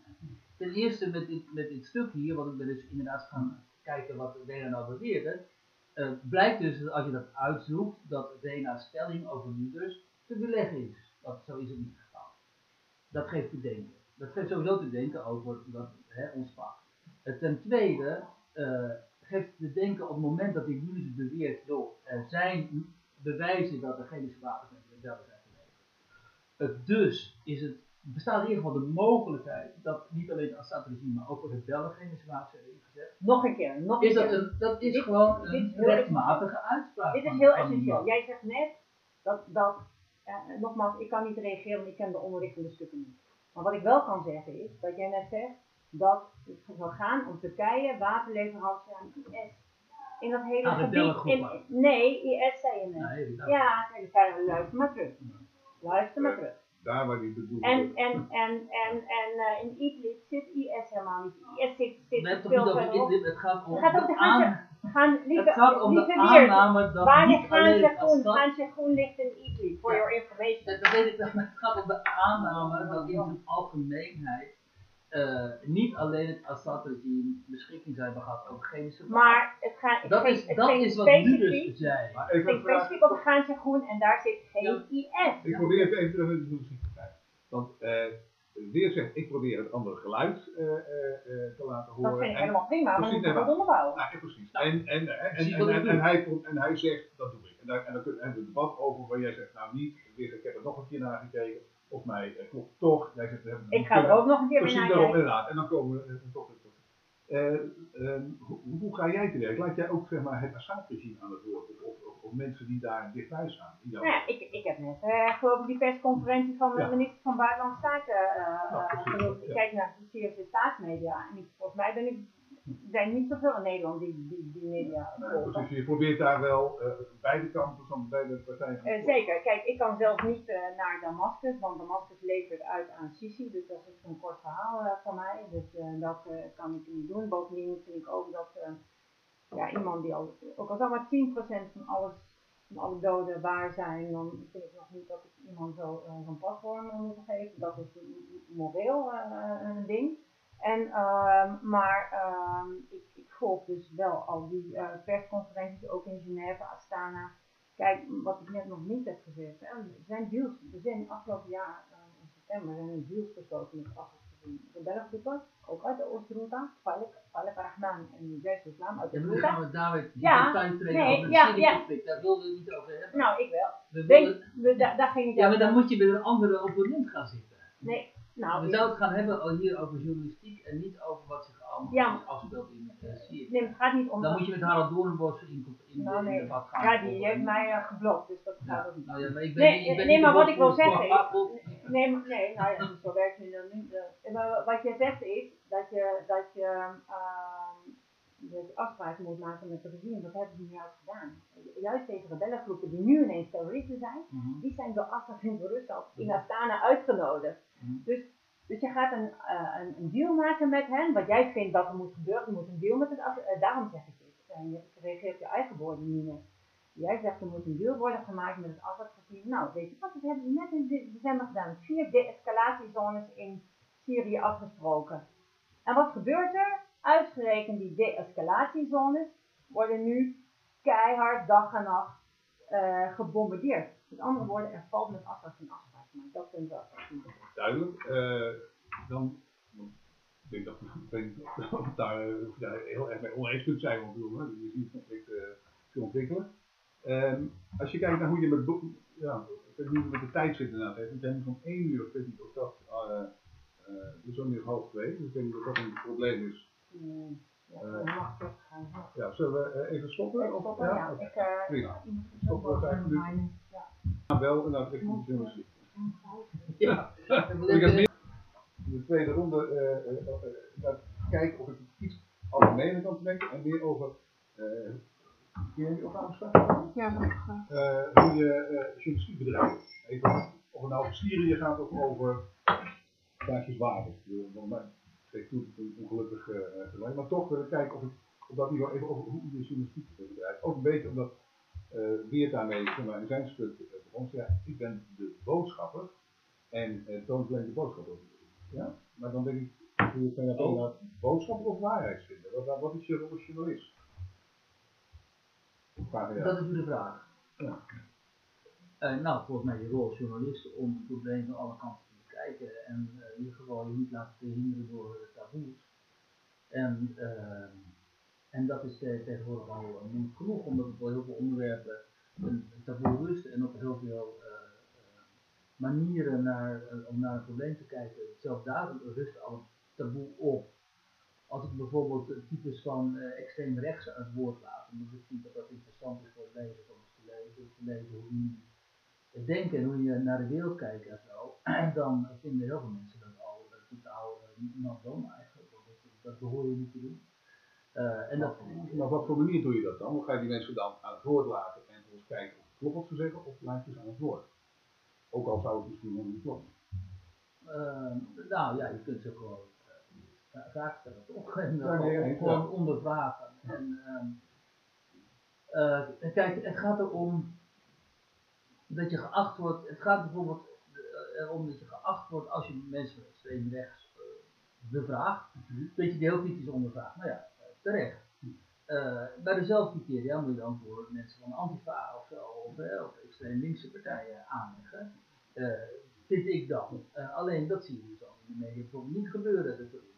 Ten eerste met dit, met dit stuk hier, want ik ben dus inderdaad gaan kijken wat Dena nou beweerde uh, blijkt dus dat als je dat uitzoekt, dat Rena's stelling over Luders te beleggen is. Dat, zo is het niet geval. Dat geeft te denken. Dat geeft sowieso te denken over dat, hè, ons vak. Uh, ten tweede uh, geeft te denken op het moment dat die Luders beweert, er zijn bewijzen dat er met rebellen zijn. Dus is het, bestaat in ieder geval de mogelijkheid dat niet alleen het Assad-regime, maar ook de rebellen chemische wapens hebben nog een keer, nog een is keer. Dat, een, dat is gewoon een rechtmatige uitspraak. Dit is heel essentieel. Jij zegt net dat, dat uh, nogmaals, ik kan niet reageren, want ik ken de onderliggende stukken niet. Maar wat ik wel kan zeggen is, dat jij net zegt, dat het zal gaan om Turkije wapenleverantie aan IS. In dat hele gebied. In, nee, IS zei je net. Nee, ja, nee, dan luister maar terug. Luister maar terug daar waar die bedoelt En, en, en, en, en uh, in Idlib zit IS helemaal niet. IS zit, zit het veel verderop. Het gaat om, het gaat de, aan, gaan, lieve, het gaat om de aanname dat waar niet alleen groen ligt in Idlib, for ja, your information. Dat, dat weet ik, het gaat om de aanname dat in zijn algemeenheid uh, niet alleen het Assad-regime beschikking zijn gehad over chemische Maar het gaat. Dat, is, dat is wat nu dus zei. Maar even specifiek op Gaantje Groen en daar zit geen ja. IS. Ik probeer het even terug in de te krijgen. Want uh, weer zegt, ik probeer het andere geluid uh, uh, te laten horen. Dat vind ik en, helemaal prima, maar we moeten het onderbouwen. Ja, precies. Nou, en, en, en, en, en, en, hij, en hij zegt, dat doe ik. En daar, en dan kunnen we een debat over waar jij zegt, nou niet, ik heb er nog een keer naar gekeken of mij klopt toch. Jij zegt, we hebben ik ga er ook nog een keer daarop inderdaad. En dan komen we uh, tot, tot Eh, ehm, hoe, ga jij te werk? Laat jij ook zeg maar, het Assad-regime aan het woord? Of, mensen die daar dichtbij staan? ja, ik, ik heb net eh geloof ik die persconferentie van de minister van Buitenlandse Zaken eh eh, ja. Ik kijk naar de Syrische staatsmedia en ik, volgens mij ben ik, zijn niet zoveel in Nederland die, die, die media je probeert daar wel eh, beide kanten van beide partijen Eh, zeker. Kijk, ik kan zelf niet eh, naar Damascus, want Damascus levert uit aan Sisi, dus dat is een kort verhaal van mij. Dus dat kan ik niet doen. Bovendien vind ik ook dat ja, iemand die al, ook al zou maar 10% van alles, van alle doden waar zijn, dan vind ik nog niet dat ik iemand zo zo'n pasvorm moet geven. Dat is moreel een ding. En, ehm, maar ehm, ik, ik volg dus wel al die eh, persconferenties, ook in Genève, Astana. Kijk, wat ik net nog niet heb gezegd, er zijn deals, er zijn afgelopen jaar eh, in september zijn er deals gesloten met Belgroepen, ook uit de Oost-Routa, Falik Rahman en Jais Islam uit de Routa. gaan we David, die Ja, nee, over het ja, Syrië-conflict, daar wilden we het niet over hebben. Nou, ik wel. We Denk, we, da- daar ging ik ja, maar dan moet je met een andere opponent gaan zitten. Nee, nou, we zouden het gaan hebben al hier over journalistiek en niet over wat zich allemaal Ja. afspeelt in uh, nee, het gaat niet om. Dan moet je met Harald Doornbos in, in, Nou, in nee. debat gaan. Ja, die heeft mij eh, geblokt, dus dat gaat ook niet. nou ja, maar ik ben, Nee, ik ben nee, maar de wat ik wil zeggen is- Nee, maar- nee, nou ja, zo werkt het dan niet. eh, maar wat je zegt is dat je, dat je, ehm, dat je afspraken moet maken met het regime. Dat hebben ze nu juist gedaan. Juist deze rebellengroepen die nu ineens terroristen zijn, Mhm. die zijn door Assad in Rusland in Astana uitgenodigd. Mhm. Dus, dus je gaat een, eh, een, deal maken met hen, wat jij vindt dat er moet gebeuren, je moet een deal met het Assad, eh, daarom zeg ik dit. Je reageert op je eigen woorden niet meer. Jij zegt er moet een deal worden gemaakt met het Assad-regime. Nou, weet je wat, dat hebben ze net in de- december gedaan. Vier de-escalatiezones in Syrië afgesproken. En wat gebeurt er? Uitgerekend die de-escalatiezones worden nu keihard dag en nacht eh, gebombardeerd. Met andere woorden, er valt met Assad een afspraak gemaakt. Dat wel echt niet. Duidelijk. Eh, dan, ik denk dat ik daar, eh, je daar heel erg mee oneens kunt zijn, want ik je ziet het conflict eh, zich ontwikkelen. Ehm, als je kijkt naar hoe je met, ja, ik weet niet hoe het met de tijd zit inderdaad, jij moet om één uur, ik weet niet of dat, eh, het is ook nu half twee, dus ik weet niet of dat een probleem is. Mm, ja, ik teruggaan. Ja. Ja, zullen we even stoppen? Ik Of- ja. Oké. Ik, eh, Prima. iemand moet Stop ook voor wel vijf een minuten. Ja. Ja, wel en dan richting de muziek. Ja. Ik heb in de tweede ronde naar kijken of ik iets algemener kan trekken en meer over. eh kun jij die opname? Ja, dat. Eh, hoe je eh journalistiek bedrijft. Even, of het nou over Syrië gaat of over baasjes water. Ik bedoel, Voor mij geeft toe een ongelukkig vergelijk. Maar toch wil ik kijken of ik op dat niveau even over hoe je journalistiek bedrijft. Ook een beetje omdat eh Weert daarmee zeg in zijn stuk Ja, ik ben de boodschapper en eh toont alleen de boodschapper. Ja? Maar dan denk ik, kun je van Oh. naar boodschapper of waarheid vinden? Wat, wat is je rol als journalist? Vraag. Dat is de vraag. Ja. Eh, nou, volgens mij je rol als journalist om het probleem van alle kanten te bekijken en eh, in ieder geval je niet laten verhinderen door taboes. En, en dat is tegenwoordig al moeilijk genoeg, omdat op heel veel onderwerpen een, taboe rust en op heel veel eh, eh, manieren naar, eh, om naar een probleem te kijken. Zelfs daar rust al een taboe op. Als ik bijvoorbeeld types van extreem rechts aan het woord laat, omdat ik vind dat dat interessant is voor het lezen, om te lezen, te lezen hoe die denken en hoe je naar de wereld kijkt en zo, dan vinden heel veel mensen dat al totaal uh, not done eigenlijk. Dat, dat behoor je niet te doen. En dat, Maar op wat voor manier doe je dat dan? Of ga je die mensen dan aan het woord laten en kijken of het klopt wat ze zeggen, of ze aan het woord? Ook al zou het misschien niet kloppen. eh, nou ja, je kunt ze gewoon uh, vragen stellen toch? En Ja, nee, gewoon, ja. ondervragen. En, ehm, eh, kijk, het gaat erom dat je geacht wordt, het gaat bijvoorbeeld eh, erom dat je geacht wordt als je mensen extreem rechts eh, bevraagt, dat je die heel kritisch ondervraagt. Nou ja, eh, terecht. Eh, bij dezelfde criteria moet je dan voor mensen van Antifa of zo, of, eh, of extreem linkse partijen aanleggen. Eh, vind ik dan. Eh, alleen dat zie je dus in de media bijvoorbeeld niet gebeuren. Dat ik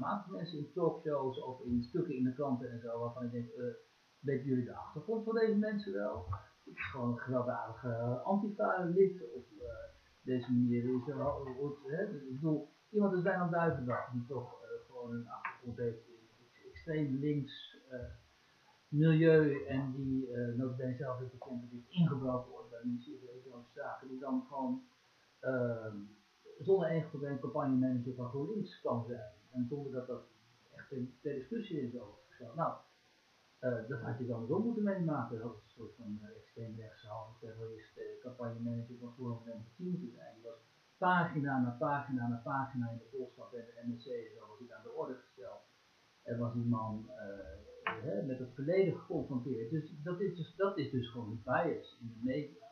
regelmatig mensen in talkshows of in stukken in de kranten en zo, waarvan ik denk, eh weten jullie de achtergrond van deze mensen wel? Is gewoon een gewelddadige eh, antifa-lid of eh, deze manier is er ik bedoel, iemand is bijna duizend die toch eh, gewoon een achtergrond heeft extreem links uh, milieu en die uh, notabene zelf heeft bekend dat dit ingebroken wordt bij ministerie van Economische Zaken, die dan gewoon uh, zonder enig probleem campagnemanager van GroenLinks kan zijn. En zonder dat dat echt ter discussie is over gesteld. Nou, uh, dat had je dan zo moeten meemaken. Dat was een soort van uh, extreem rechtse halve terrorist, uh, campagnemanager van Forum Democratie moeten zijn. Die was pagina na pagina na pagina in de Volkskrant en de NRC zo was aan de orde gesteld. En was die man hè, met het verleden geconfronteerd. Dus dat is dus, dat is dus gewoon een bias in de media.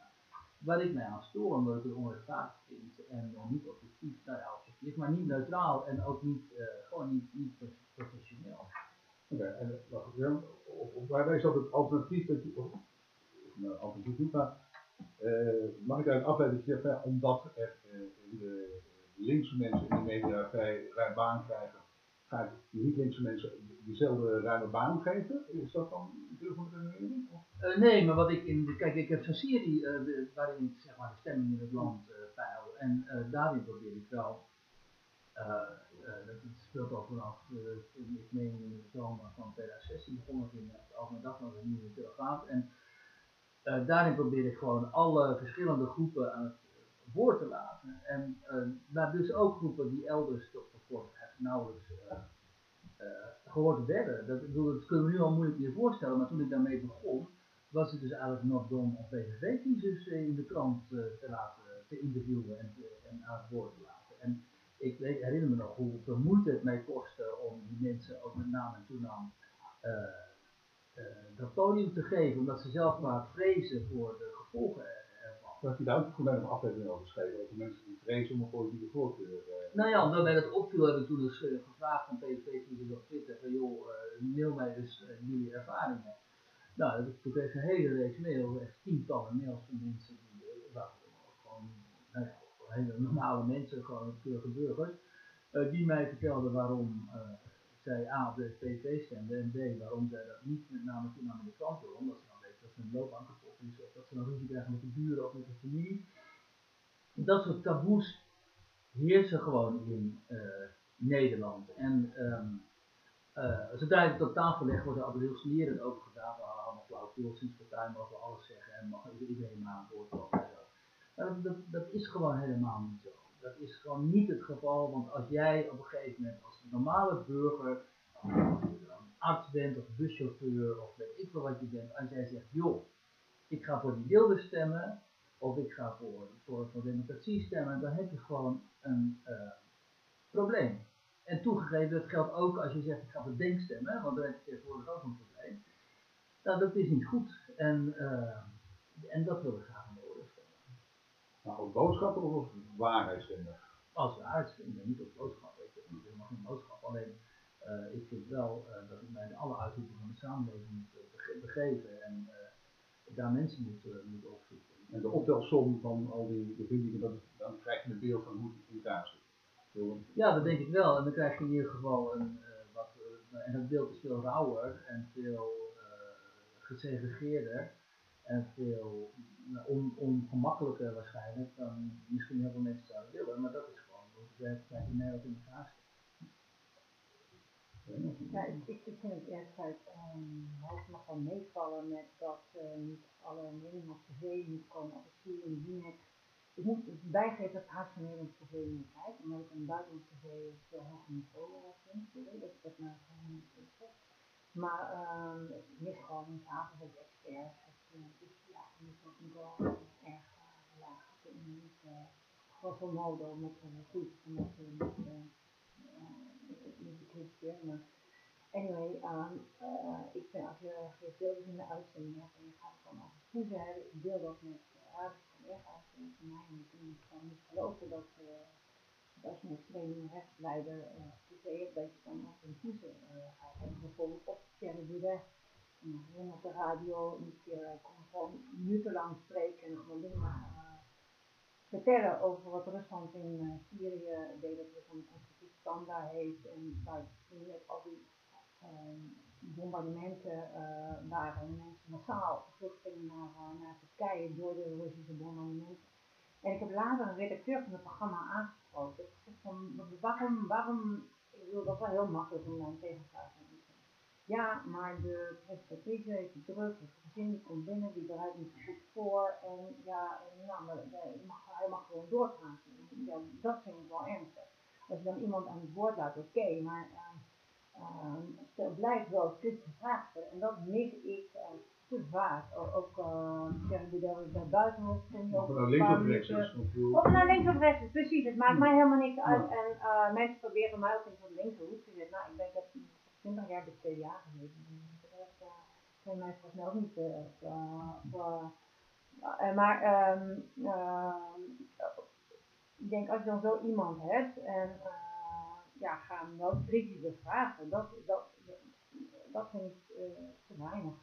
Waar ik mij aan stoor, omdat ik het onrechtvaardig vind en niet objectief, nou ja, objectief, maar niet neutraal en ook niet, gewoon niet, niet professioneel. Oké, okay, en wacht, ja, waarbij is dat het alternatief dat je, nou, alternatief maar uh, mag ik daaruit afleiden dat je omdat er uh, de linkse mensen in de media vrij ruim baan krijgen, ga ik niet linkse mensen diezelfde ruime baan geven? Is dat dan deel van de redenering? Uh, nee, maar wat ik in de, kijk, ik heb zo'n serie de, waarin ik zeg maar de stemming in het land peil en daarin probeer ik wel dat speelt al vanaf, uh, ik in de zomer van 2016 begonnen in de Algemene Dag nog een nieuwe Telegraaf. En uh, daarin probeer ik gewoon alle verschillende groepen aan het woord te laten. En uh, maar dus ook groepen die elders toch nauwelijks gehoord werden. Dat, dat kunnen we nu al moeilijk meer voorstellen, maar toen ik daarmee begon, was het dus eigenlijk nog dom om PVV-kiezers in de krant te laten te interviewen en, en aan het woord te laten. En ik herinner me nog hoeveel moeite het mij kostte om die mensen ook met naam en toenaam dat podium te geven, omdat ze zelf maar vrezen voor de gevolgen. Dat je daar ook gewoon een aflevering over geschreven, over mensen die vrezen om een politieke voorkeur. Uh, nou ja, omdat mij dat opviel, heb ik toen dus gevraagd aan PVV op Twitter van joh, mail mij dus jullie ervaringen. Nou, toen kreeg ik een hele reeks mails, echt tientallen mails van mensen die gewoon, nou ja, hele normale mensen, gewoon keurige burgers, die mij vertelden waarom zij A op de PV stemden en B waarom zij dat niet met name toename in de krant willen, omdat ze dan weten dat hun loopbaan kapot of dat ze een ruzie krijgen met de buren of met de familie. Dat soort taboes heersen gewoon in uh, Nederland. En um, zodra je het op tafel legt, wordt er altijd heel smerend over gedaan. Hadden allemaal flauwkul, sinds partij mogen we alles zeggen en mag iedereen maar aan boord komen. Dat, dat, dat, is gewoon helemaal niet zo. Dat is gewoon niet het geval, want als jij op een gegeven moment als normale burger, of je een arts bent of buschauffeur of weet ik veel wat je bent, als jij zegt, joh, ik ga voor die wilde stemmen, of ik ga voor, voor, voor democratie stemmen, dan heb je gewoon een uh, probleem. En toegegeven, dat geldt ook als je zegt, ik ga voor denk stemmen, want dan heb je tegenwoordig ook een probleem. Nou, dat is niet goed. En, uh, en dat wil ik graag nou, als boodschapper of als waarheidsvinder? Als waarheidsvinder, niet als boodschapper. Ik heb helemaal geen boodschap. Alleen, uh, ik vind wel dat ik mij in alle uithoeken van de samenleving moet begeven en daar mensen moet, moet opzoeken. En de optelsom van al die bevindingen, dan krijg je een beeld van hoe het in elkaar zit. Ja, dat denk ik wel. En dan krijg je in ieder geval een, wat, en dat beeld is veel rauwer en veel gesegregeerder en veel on, ongemakkelijker waarschijnlijk dan misschien heel veel mensen zouden willen, maar dat is gewoon hoe de werkelijkheid in Nederland in. Ja, ik, ik vind het echt uit um, het mag wel meevallen met dat uh, niet alle op tv niet komen het zien die net. Ik moet bijgeven dat haast van Nederlands tv niet kijk, omdat ik een buitenland tv op veel hoger niveau vind. Dat ik dat gewoon niet zeg. Maar um, ik mis gewoon een avond ook experts. Dus ja, die is wel erg laag. Niet grosso modo met een goed met niet maar anyway, um, uh, ik vind als je beelden in de uitzending hebt en je gaat het gewoon over ik deel dat met aardige collega's van mij. En ik niet geloven dat uh, als je een extreem rechtsleider uh, tv hebt, dat je dan over een poezen uh, gaat hebben, bijvoorbeeld op Thierry Boudet gewoon op de radio een keer kon gewoon minutenlang spreken en gewoon dingen uh, vertellen over wat Rusland in uh, Syrië deed, dat Rusland een standaard heeft en waar net al die uh, bombardementen waren en mensen massaal gevlucht gingen naar, naar Turkije door de Russische bombardementen. En ik heb later een redacteur van het programma aangesproken. Ik gezegd van waarom, waarom bedoel, dat is wel heel makkelijk om daar een tegenvraag te doen. Ja, maar de presentatrice heeft de druk, het gezin die komt binnen, die bereidt niet goed voor en ja, nou, maar, hij mag gewoon doorgaan. Ja, dat vind ik wel ernstig. Als je dan iemand aan het woord laat, oké, maar uh, blijft wel kritische vragen en dat mis ik uh, te vaak. Ook, uh, zeggen die daar bij buiten wordt, vind je ook. Of nou links of rechts is. Of nou links of rechts is, precies. Het maakt mij helemaal niks uit. En mensen proberen mij ook in zo'n linkse hoek te zetten. Nou, ik ben ik heb 20 jaar bij het CDA gezeten. En de rest uh, zijn mij volgens mij ook niet Maar um, ik denk als je dan zo iemand hebt en ja, ga hem wel kritisch bevragen. Dat, dat, dat vind ik te weinig.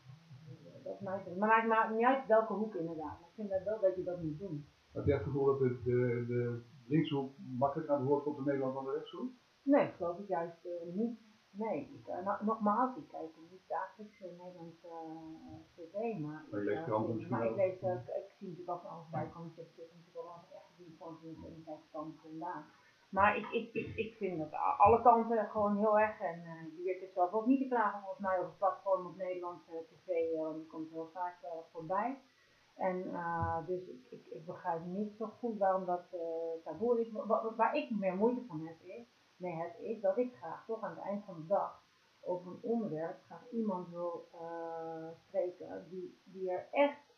Dat maakt, maar het maakt niet uit welke hoek inderdaad. Maar ik vind dat wel dat je dat moet doen. Heb jij het gevoel dat de, de, de linkshoek makkelijker aan het woord komt in Nederland dan de rechtshoek? Nee, geloof ik juist uh, niet. Nee, ik, uh, no, nogmaals, ik kijk niet dagelijks in Nederland uh, tv, maar, maar je kranten misschien maar ik, lees, ik zie natuurlijk ook alles bij komen. Ik heb natuurlijk ook van in de kant vandaan. Maar ik, ik, ik, ik vind dat alle kanten gewoon heel erg, en uh, weet het zelf ook niet te vragen volgens mij over het platform op Nederlandse tv, want die komt heel vaak uh, voorbij. En dus ik, ik, ik, begrijp niet zo goed waarom dat uh, is. Waar, ik meer moeite van heb is, mee heb, is dat ik graag toch aan het eind van de dag over een onderwerp graag iemand wil spreken die, die er echt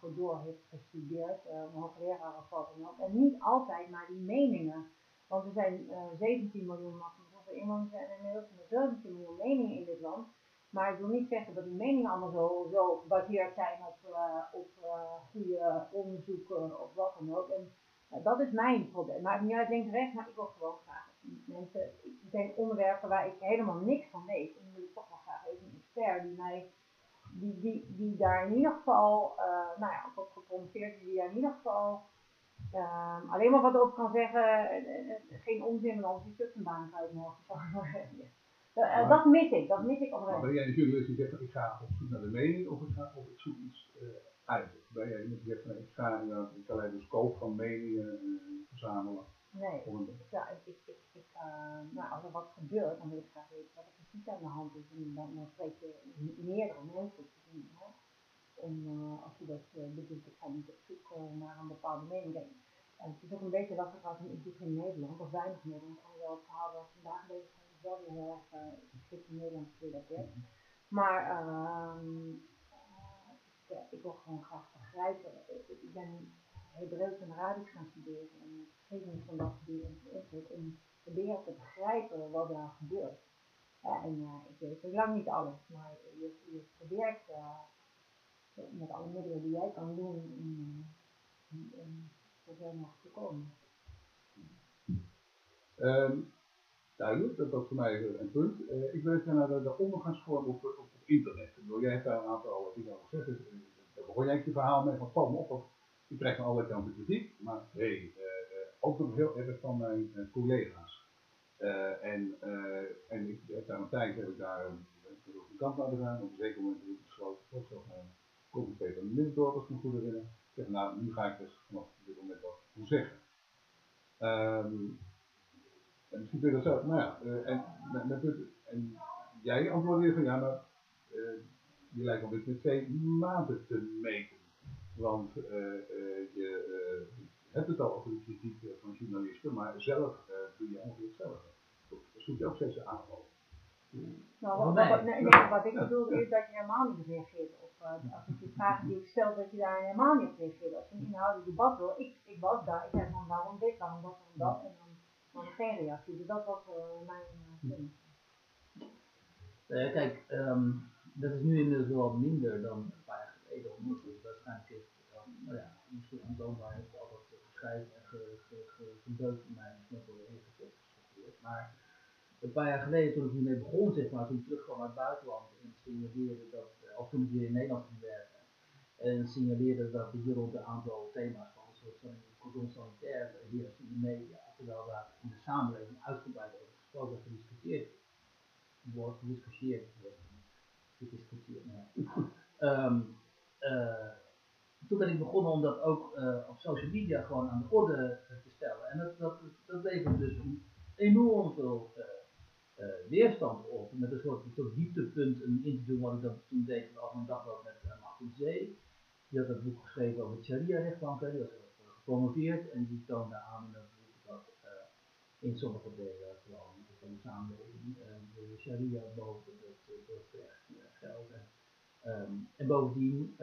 voor door heeft gestudeerd, een hoogleraar of wat dan ook. En niet altijd maar die meningen. Want er zijn 17 miljoen hoeveel inwoners zijn inmiddels, en er 17 miljoen meningen in dit land. Maar ik wil niet zeggen dat die meningen allemaal zo, zo gebaseerd zijn op, uh, op uh, goede onderzoeken of wat dan ook. En uh, dat is mijn probleem. Maar niet uit links rechts, maar ik wil gewoon graag mensen. Ik denk onderwerpen waar ik helemaal niks van weet. En dan wil ik toch wel graag even een expert die mij. Die, die, die daar in ieder geval, nou ja, op gepromoveerd is, die daar in ieder geval um, alleen maar wat over kan zeggen. geen onzin, want die stuk een baan kwijt morgen. Uh, dat mis ik, dat mis ik oprecht. Ben jij een journalist die zegt, ik ga op zoek naar de mening of ik, ga, of ik zoek iets uh, uit? Ben jij iemand die zegt, ik ga een kaleidoscoop van meningen verzamelen? Nee, ja, ik, ik, ik, ik nou, als er wat gebeurt, dan wil ik graag weten wat er precies aan de hand is. En dan, spreek je meerdere mensen te doen. Hè? Om, als je dat bedoelt, ik ga niet op zoek naar een bepaalde mening. En het is ook een beetje lastig als ik doe in Nederland, of weinig Nederland, alhoewel het verhaal dat vandaag lezen wel weer heel erg uh, geschikt in Nederland gerelateerd. Maar uh, ik, uh, ik, wil gewoon graag begrijpen. Ik ben Hebreeuws en Arabisch gaan studeren en geschiedenis van dat studeren om proberen te begrijpen wat er gebeurt. en ik weet ook lang niet alles, maar je, je probeert met alle middelen die jij kan doen om, om, om te komen. Um, duidelijk, dat was voor mij een punt. Uh, ik wil even naar de, de ondergangsvorm op, op, internet. Ik bedoel, jij daar een aantal dingen over gezegd. Dus, daar begon jij je verhaal mee van Tom op. Ik krijg van alle kanten kritiek, maar hey, uh, ook nog heel erg van mijn uh, collega's. en, en ik heb daar een tijd heb ik daar een, kant laten gaan. Op een zeker moment heb ik besloten, toch zelfs naar Koffie Peter Lindorp, als ik goed. Ik zeg, nou, nu ga ik dus vanaf dit moment wat toe zeggen. Um, en misschien kun je dat zelf, nou ja, en, jij antwoordde weer van ja, maar je lijkt wel met twee maanden te meten. Want uh, je hebt het al over de kritiek van journalisten, maar zelf doe je ongeveer hetzelfde. Dus moet je ook steeds aanvallen. Nou, wat, wat, nee, nee, wat ik bedoelde is dat je helemaal niet reageert op, als ik de vragen die ik stel, dat je daar helemaal niet op reageert. Als je een inhoudelijk debat wil, ik, ik was daar, ik zei van waarom dit, waarom dat, waarom dat, en dan maar geen reactie. Dus dat was uh, mijn punt. Uh, kijk, um, dat is nu inmiddels wel minder dan een paar jaar geleden. Omdat het waarschijnlijk is, nou ja, misschien aantoonbaar heeft altijd geschreven en gebeukt in mijn ingezet, gestructureerd. Maar een paar jaar geleden, toen ik hiermee begon, zeg maar, toen ik terugkwam uit het buitenland en signaleerde dat, of toen ik hier in Nederland ging werken, en signaleerde dat hier rond een aantal thema's van van cordon sanitair hiërarchie in de media terwijl daar in de samenleving uitgebreid over gesproken en wordt, gediscussieerd wordt, gediscussieerd, nee. um, uh, toen ben ik begonnen om dat ook uh, op social media gewoon aan de orde uh, te stellen. En dat, dat, dat levert dus enorm veel weerstand op. Met een soort, soort dieptepunt, een interview wat ik dat toen deed van een dagblad met uh, Martin Zee. Die had dat boek geschreven over het sharia-rechtbank, die was gepromoveerd en die toonde aan dat in sommige delen van de samenleving de sharia boven het, het recht geldt. En bovendien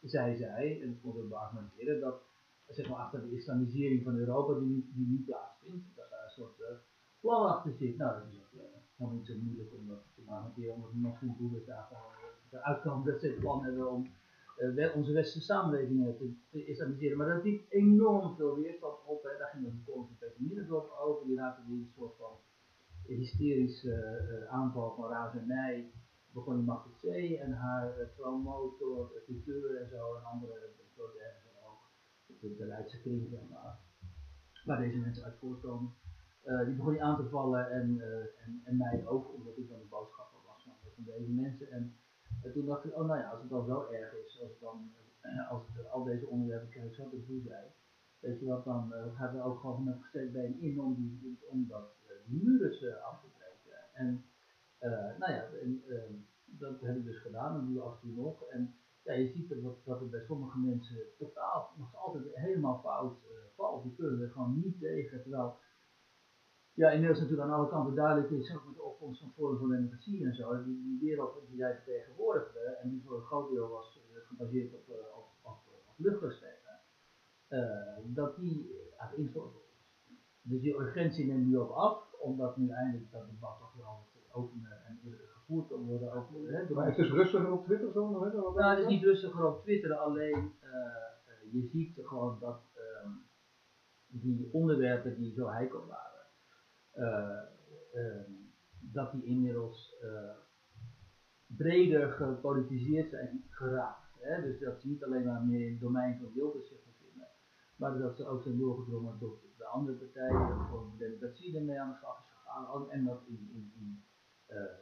uh, zei zij, en vond het argumenteren, dat zeg maar, achter de islamisering van Europa die, die niet plaatsvindt, dat daar een soort uh, plan achter zit. Nou, dat is ook uh, helemaal niet zo moeilijk om dat te argumenteren, omdat moslimbroeders daar gewoon eruit komen dat ze het plan hebben om uh, onze westerse samenleving te, te, islamiseren. Maar dat liep enorm veel weerstand op. Hè. Daar ging een volgens Peter Middendorf over, die raakte die een soort van hysterische aanval van razernij begon Martin C. en haar uh, promotor, tuteur en zo, en andere producten ook. De, Leidse kring, maar. Waar deze mensen uit voortkomen. Uh, die begon die aan te vallen en, uh, en, en mij ook, omdat ik dan de boodschapper was van, deze mensen. En toen dacht ik, oh nou ja, als het dan zo erg is, als, dan, als er al deze onderwerpen krijg zo te doen zijn, weet je wat, dan gaan we ook gewoon met gestrekt been in om, die, om dat, muren af te breken. En nou ja, en, uh, dat heb ik dus gedaan en ik af en toe nog. En ja, je ziet dat, dat het bij sommige mensen totaal nog altijd helemaal fout uh, valt. Die kunnen er gewoon niet tegen. Terwijl ja, inmiddels natuurlijk aan alle kanten duidelijk is, ook met de opkomst van Forum voor Democratie en zo, die, wereld die zij vertegenwoordigde, en die voor een groot deel was gebaseerd op, op, op, op dat die aan het instorten. Dus die urgentie neemt nu ook af, omdat nu eindelijk dat debat toch wel opener en gevoerd kan worden. Ook, hè, maar het is rustiger op Twitter zo? Nog, nou, het is niet rustiger op Twitter, alleen uh, je ziet gewoon dat uh, die onderwerpen die zo heikel waren, uh, dat die inmiddels breder gepolitiseerd zijn geraakt. Hè? Dus dat ze niet alleen maar meer in het domein van Wilders zich bevinden, maar dat ze ook zijn doorgedrongen tot de andere partijen, dat de democratie ermee aan de slag is gegaan en dat in, in, in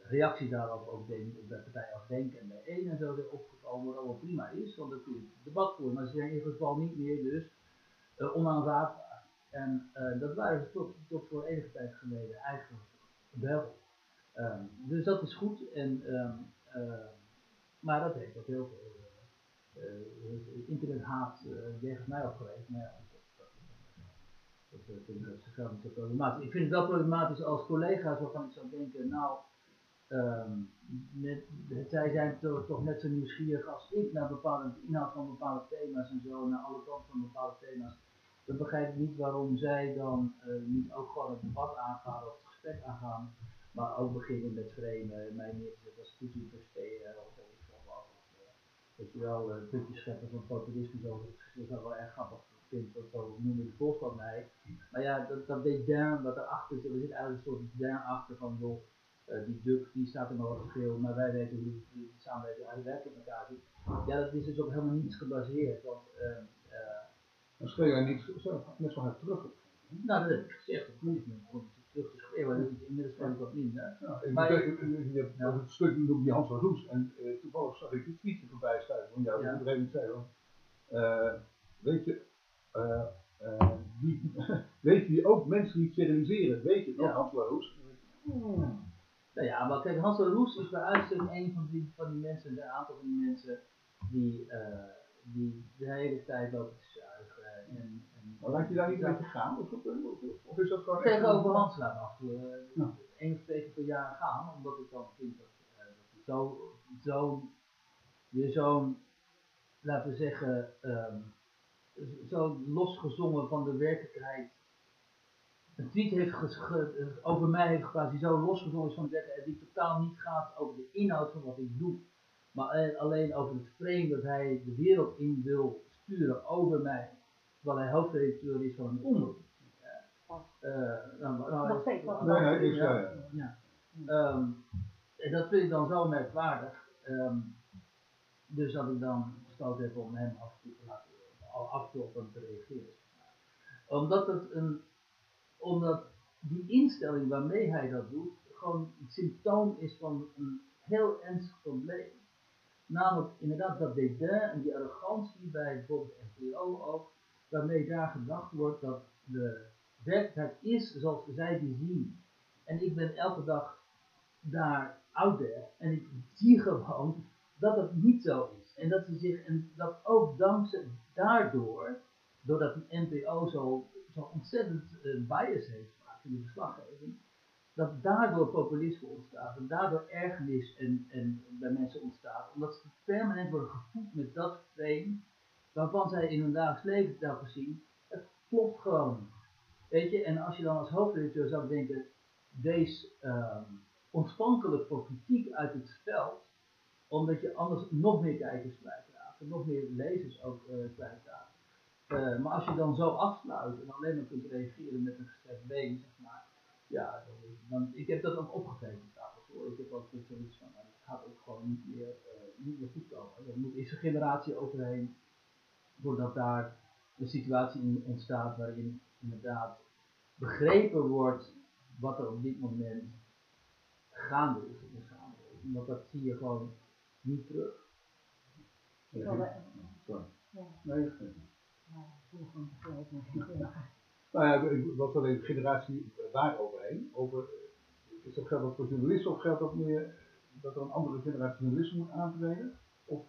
reactie daarop ook bij partijen als Denk en bij één en zo weer opgekomen, wat allemaal prima is, want dan kun je debat voeren, maar ze zijn in ieder geval niet meer dus uh, onaanvaardbaar. En uh, dat waren ze tot, voor enige tijd geleden eigenlijk wel. Um, dus dat is goed, en, um, maar dat heeft ook heel veel internethaat tegen mij opgeleverd. Maar ja, dat, dat vind ik problematisch. Ik vind het wel problematisch als collega's waarvan ik zou denken, nou, Net, zij zijn toch, net zo nieuwsgierig als ik naar bepaalde inhoud van bepaalde thema's en zo, naar alle kanten van bepaalde thema's. Dan begrijp ik niet waarom zij dan uh, niet ook gewoon het debat aangaan of het gesprek aangaan, maar ook beginnen met vreemden, mij neer te zetten als toezichtbestuur of weet ik veel wat. Weet je wel, uh, puntjes scheppen van populisme, zo, dat is wel erg grappig. Ik vind dat zo noemen de mij. Maar ja, dat, dat deed wat erachter zit, er zit eigenlijk een soort down achter van, joh uh, die duk die staat er maar wat verschil, maar wij weten hoe die samenleving eigenlijk werkt met elkaar zit. Ja, dat is dus op helemaal niets gebaseerd. Want, uh, uh, dan schreeuw jij niet zo, net zo hard terug. Nou, dat gezegd. Het moeilijk om terug te schreeuwen, dat is inmiddels wel wat minder. Ja, maar, je, je, ja. het stuk noemt die Hans van Roes en uh, toevallig zag ik een tweetje voorbij stijgen van jou, ja. dat zei van, uh, weet je, uh, die, weet je ook mensen niet steriliseren, weet je nog, ja. Hans van Roes? Hmm. Nou ja, maar kijk, Hans Roes is bij uitstek een van die, van die mensen, een aantal van die mensen die, uh, die de hele tijd lopen te zuigen. En, en, maar laat je daar niet beetje gaan? Of, of, is dat gewoon Tegenover Hans laat af en toe uh, ja. één of twee keer per jaar gaan, omdat ik dan vind dat, uh, dat zo, zo, weer zo'n, laten we zeggen, um, zo losgezongen van de werkelijkheid een tweet heeft over mij heeft geplaatst die zo losgezongen is van de wetten, die totaal niet gaat over de inhoud van wat ik doe, maar alleen over het frame dat hij de wereld in wil sturen over mij, terwijl hij hoofdredacteur is van een omroep. Uh, nou, nou, Nog steeds wel. Nee, nee, is, ja. ja. Um, en dat vind ik dan zo merkwaardig. Um, dus dat ik dan besloten heb om hem af en te laten, af en toe op hem te reageren. Omdat het een omdat die instelling waarmee hij dat doet, gewoon een symptoom is van een heel ernstig probleem. Namelijk inderdaad dat dédain en die arrogantie bij bijvoorbeeld NPO ook, waarmee daar gedacht wordt dat de werkelijkheid is zoals zij die zien. En ik ben elke dag daar out there en ik zie gewoon dat het niet zo is. En dat ze zich, en dat ook dankzij daardoor, doordat die NPO zo, zo ontzettend uh, bias heeft gemaakt in de verslaggeving, dat daardoor populisme ontstaat en daardoor ergernis en, en bij mensen ontstaat. Omdat ze permanent worden gevoed met dat frame waarvan zij in hun dagelijks leven telkens zien, het klopt gewoon. Weet je, en als je dan als hoofdredacteur zou denken, deze um, ontvankelijk voor kritiek uit het veld, omdat je anders nog meer kijkers kwijtraakt nog meer lezers ook uh, kwijtraakt. Uh, maar als je dan zo afsluit en alleen maar kunt reageren met een gestrekt been, zeg maar, ja, dan, dan, ik heb dat ook opgegeven trouwens hoor. Ik heb ook zoiets van, nou, het gaat ook gewoon niet meer, uh, niet meer goed komen. Er moet eerst een generatie overheen, voordat daar een situatie in ontstaat waarin inderdaad begrepen wordt wat er op dit moment gaande is in de samenleving. Want dat zie je gewoon niet terug. Ik ja, Nee, gelijk Nou ja, ik was alleen generatie daar overheen. Over, is dat geldt dat voor journalisten of geldt dat meer dat er een andere generatie journalisten moet aantreden? Of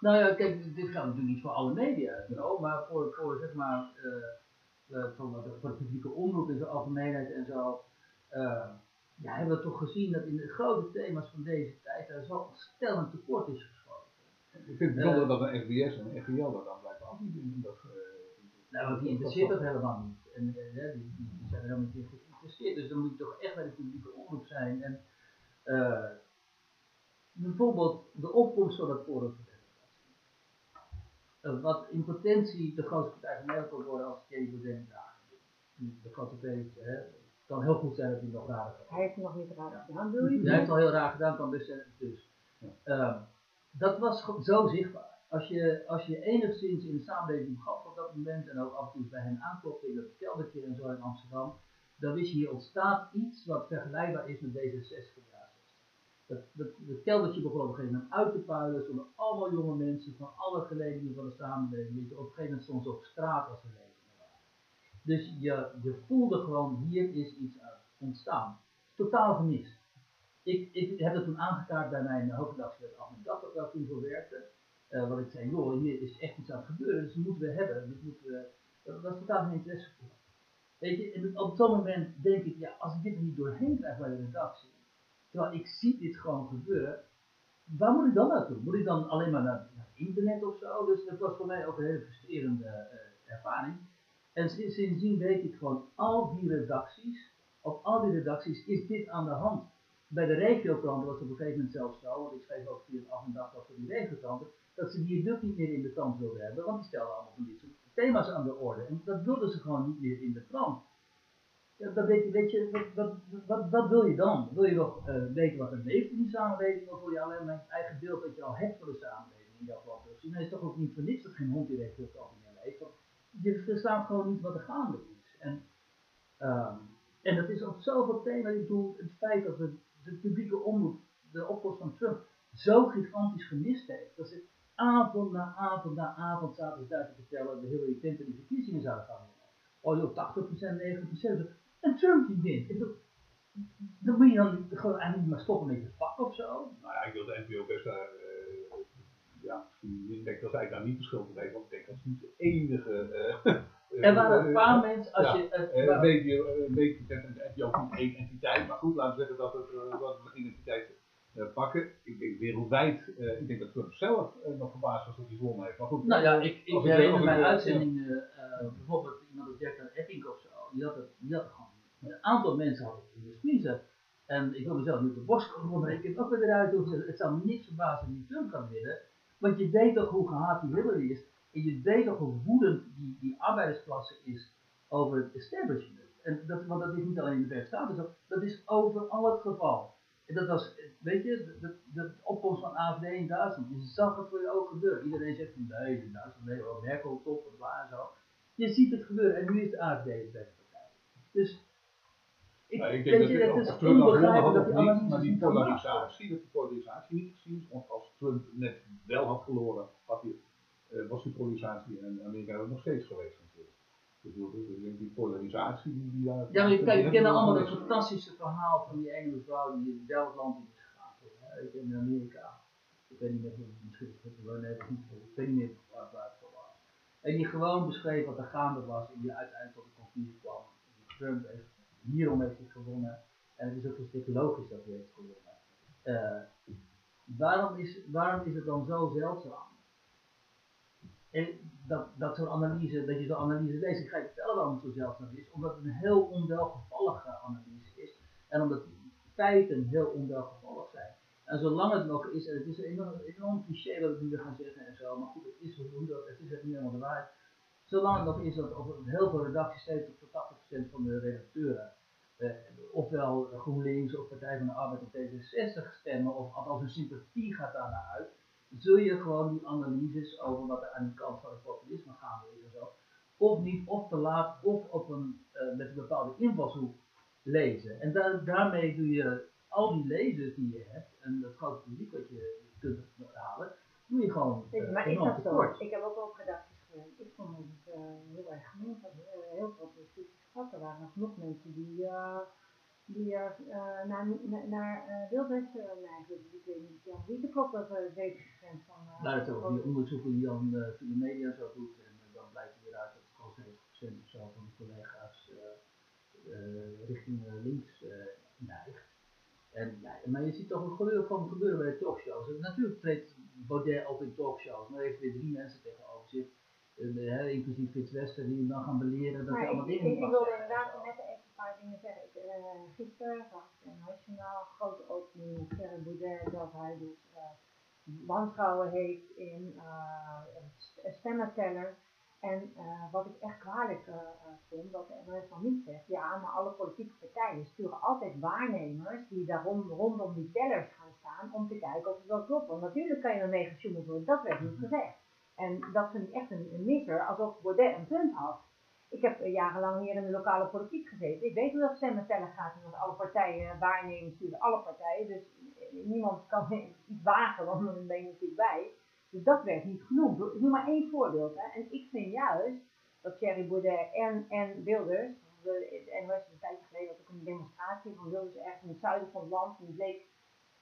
Nou ja, kijk, dit geldt natuurlijk niet voor alle media, en zo, maar voor, voor zeg maar, eh, eh, voor, wat- voor de publieke omroep in zijn algemeenheid en zo, eh, ja, hebben we toch gezien dat in de grote thema's van deze tijd er zo stellend tekort is geschoten. ik vind het bijzonder dat een SBS en een RTL dat dan blijven afbieden. Dat, eh, Nou, want die interesseert dat helemaal niet. En eh, hè, die, zijn er helemaal niet in geïnteresseerd. Dus dan moet je toch echt bij de publieke omroep zijn. En eh, bijvoorbeeld de opkomst van dat Forum voor. Eh, wat in potentie de grootste partij van Nederland kan worden als Thierry Baudet daar. De grote hè, het kan heel goed zijn dat hij nog raar. Hij heeft het nog niet raar gedaan, wil je? Hij heeft al heel raar gedaan, kan best zijn. Dus. Ehm, dat was zo zichtbaar. Als je, als je enigszins in de samenleving gaf op dat moment en ook af en toe bij hen aanklopte in dat keldertje en zo in Amsterdam, dan je hier ontstaat iets wat vergelijkbaar is met D66 en A60. Dat, dat, dat keldertje begon op een gegeven moment uit te puilen, allemaal jonge mensen van alle geledingen van de samenleving. Je, op een gegeven moment ze op straat als ze lezingen waren. Dus je, je voelde gewoon, hier is iets aan ontstaan. Totaal gemist. Ik, ik heb dat toen aangekaart bij mijn hoofdredactie dat Ahmed Dappert waar ik toen voor werkte. Eh, wat ik zei, joh, hier is echt iets aan het gebeuren, dus dat moeten we hebben. Dit moeten dat was totaal geen interesse voor. Weet je, en op zo'n moment denk ik, ja, als ik dit niet doorheen krijg bij de redactie, terwijl ik zie dit gewoon gebeuren, waar moet ik dan naartoe? Moet ik dan alleen maar naar, naar internet of zo? Dus dat was voor mij ook een hele frustrerende eh, ervaring. En sinds- sindsdien weet ik gewoon, al die redacties, op al die redacties is dit aan de hand. Bij de regiokranten was het op een gegeven moment zelfs zo, want ik schreef ook via het af en dag voor die regiokranten, dat ze die druk niet meer in de krant wilden hebben, want die stelden allemaal van dit soort thema's aan de orde. En dat wilden ze gewoon niet meer in de krant. Ja, dan weet je, weet je wat, wat, wat, wil je dan? Wil je nog eh, weten wat er leeft in die samenleving, of wil je alleen maar het eigen beeld dat je al hebt van de samenleving in jouw krant wil zien? Dan is toch ook niet voor niks dat geen hond die regiokrant meer leeft, want je verstaat gewoon niet wat er gaande is. En, ehm, en dat is op zoveel thema's, ik bedoel, het feit dat de, de publieke omroep de opkomst van Trump zo gigantisch gemist heeft, dat ze avond na avond na avond zaten ze daar te vertellen dat Hillary Clinton die verkiezingen zouden gaan. Oh joh, 80%, 90%. En Trump die wint. Dan moet je dan gewoon eigenlijk maar stoppen met je vak of zo. Nou ja, ik wil de NPO best daar, eh, ja, ik denk dat zij daar niet de schuld van heeft, want ik denk dat ze niet de enige... eh, Er waren een eh, paar mensen, als ja, je... het eh, Een beetje, eh, een beetje de NPO ook niet één entiteit, maar goed, laten we zeggen dat het eh, dat we een eh, pakken. Ik denk wereldwijd, eh, ik denk dat Trump zelf eh, nog verbaasd was dat hij gewonnen heeft. Maar goed, Nou ja, ik, ik herinner mijn uitzendingen, eh, bijvoorbeeld iemand als Jack Epping of zo, die had het, die had het gewoon. Een aantal mensen hadden het in de smiezen. En ik wil mezelf niet op de borst komen, maar ik heb ook weer eruit doen. Het zou me niks verbazen die Trump gaat winnen. Want je weet toch hoe gehaat die Hillary is. En je weet toch hoe woedend die, die arbeidersklasse is over het establishment. En dat, want dat is niet alleen in de Verenigde Staten zo, dat is overal het geval. Dat was, weet je, de, de, de opkomst van AFD in Duitsland. Je zag het voor je ogen gebeuren. Iedereen zegt van nee, in Duitsland, nee, oh, Merkel top, en bla en zo. Je ziet het gebeuren en nu is de AFD de beste partij. Dus, ik, Ja, ik denk weet je, dat het is nou onbegrijpelijk dat die niet, analyses maar die niet polarisatie, dat die polarisatie niet gezien is. Want als Trump net wel had verloren, had hij, eh, was die polarisatie in Amerika er nog steeds geweest die, polarisatie die, daar... Ja, maar je, kijk, we kennen allemaal dat fantastische verhaal van die ene mevrouw die in Duitsland is gegaan. hè, In Amerika. Ik weet niet meer, hoe- misschien is het niet, ik weet niet meer waar waar het was. En die gewoon beschreef wat er gaande was en die uiteindelijk tot de conclusie kwam. Trump heeft, hierom heeft hij gewonnen. En het is ook een stuk logisch dat hij heeft gewonnen. Eh, waarom, is, waarom is het dan zo zeldzaam? En dat, dat zo'n analyse, dat je zo'n analyse leest, ik ga je vertellen waarom het zo zeldzaam is, omdat het een heel onwelgevallige analyse is. En omdat feiten heel onwelgevallig zijn. En zolang het nog is, en het is enorm, enorm cliché wat ik nu ga zeggen en zo, maar goed, het is hoe dat, het is het niet helemaal de waarheid. Zolang het nog is dat op heel veel redacties, 70 tot 80 procent van de redacteuren, eh, ofwel GroenLinks of Partij van de Arbeid of D66 stemmen, of althans hun sympathie gaat daarnaar uit, zul je gewoon die analyses over wat er aan die kant van het populisme gaande is en zo, of niet, of te laat, of op een, eh, met een bepaalde invalshoek lezen. En daar, daarmee doe je al die lezers die je hebt, en dat grote publiek wat je kunt halen, doe je gewoon eh, maar is dat zo? Ik heb ook wel op redacties gewerkt. Ik vond het eh, heel erg genoeg. Dat, eh, heel veel positieve schat. Er waren genoeg mensen die, eh, die er eh, naar, naar, naar eh, Wilders uh, ik weet niet, ja, wie klopt dat uh, 70% van... Uh, Daar is ook die onderzoeken die dan uh, via de media zo doet, en uh, dan blijkt er weer uit dat het gewoon 70% of zo van de collega's uh, richting links neigt. En, ja, maar je ziet toch een gebeuren van gebeuren bij de talkshows. En natuurlijk treedt Baudet ook in talkshows, maar heeft weer drie mensen tegenover zich. Uh, inclusief Frits Wester, die hem dan gaan beleren dat hij allemaal dingen ik, ik wilde inderdaad net even een paar dingen zeggen. Ik, uh, gisteren zag ik een nationaal grote opening met Thierry Baudet dat hij dus uh, wantrouwen heeft in stemmentellers. En wat ik echt kwalijk vond, dat de NOS dan niet zegt, ja, maar alle politieke partijen sturen altijd waarnemers die daar rond, rondom die tellers gaan staan om te kijken of het wel klopt. Want natuurlijk kan je ermee gesjoemeld worden, dat werd niet gezegd. En dat vind ik echt een, een alsof Baudet een punt had. Ik heb jarenlang hier in de lokale politiek gezeten. Ik weet hoe dat stemmen tellen gaat en dat alle partijen waarnemen sturen, alle partijen. Dus niemand kan iets wagen, want dan ben je natuurlijk bij. Dus dat werd niet genoemd. Ik noem maar één voorbeeld. Hè. En ik vind juist dat Thierry Baudet en, en Wilders, de NOS is een tijdje geleden ook een demonstratie van Wilders ergens in het zuiden van het land, en die bleek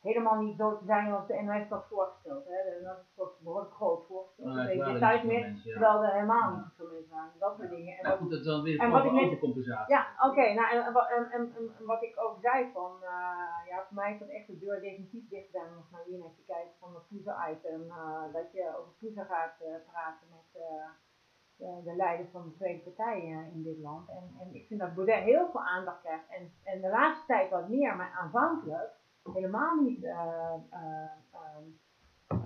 helemaal niet zo te zijn als de NOS had voorgesteld. Hè. NOS was behoorlijk groot voorgesteld. Ik waren weet niet meer, mensen, ja. terwijl er helemaal niet zoveel mensen waren. Dat soort dingen. En Nou wat- goed, dat is dan weer en een wat ik ja, oké. nou, en, en, en, en wat ik ook zei van, eh, ja, voor mij is dat echt de deur definitief dicht gedaan om nog naar hier naar te kijken van het poezen-item. eh, dat je over poezen gaat eh, praten met de, de leiders van de tweede partijen in dit land. En, en ik vind dat Baudet heel veel aandacht krijgt. En, en de laatste tijd wat meer, maar aanvankelijk helemaal niet. eh eh, ehm, eh,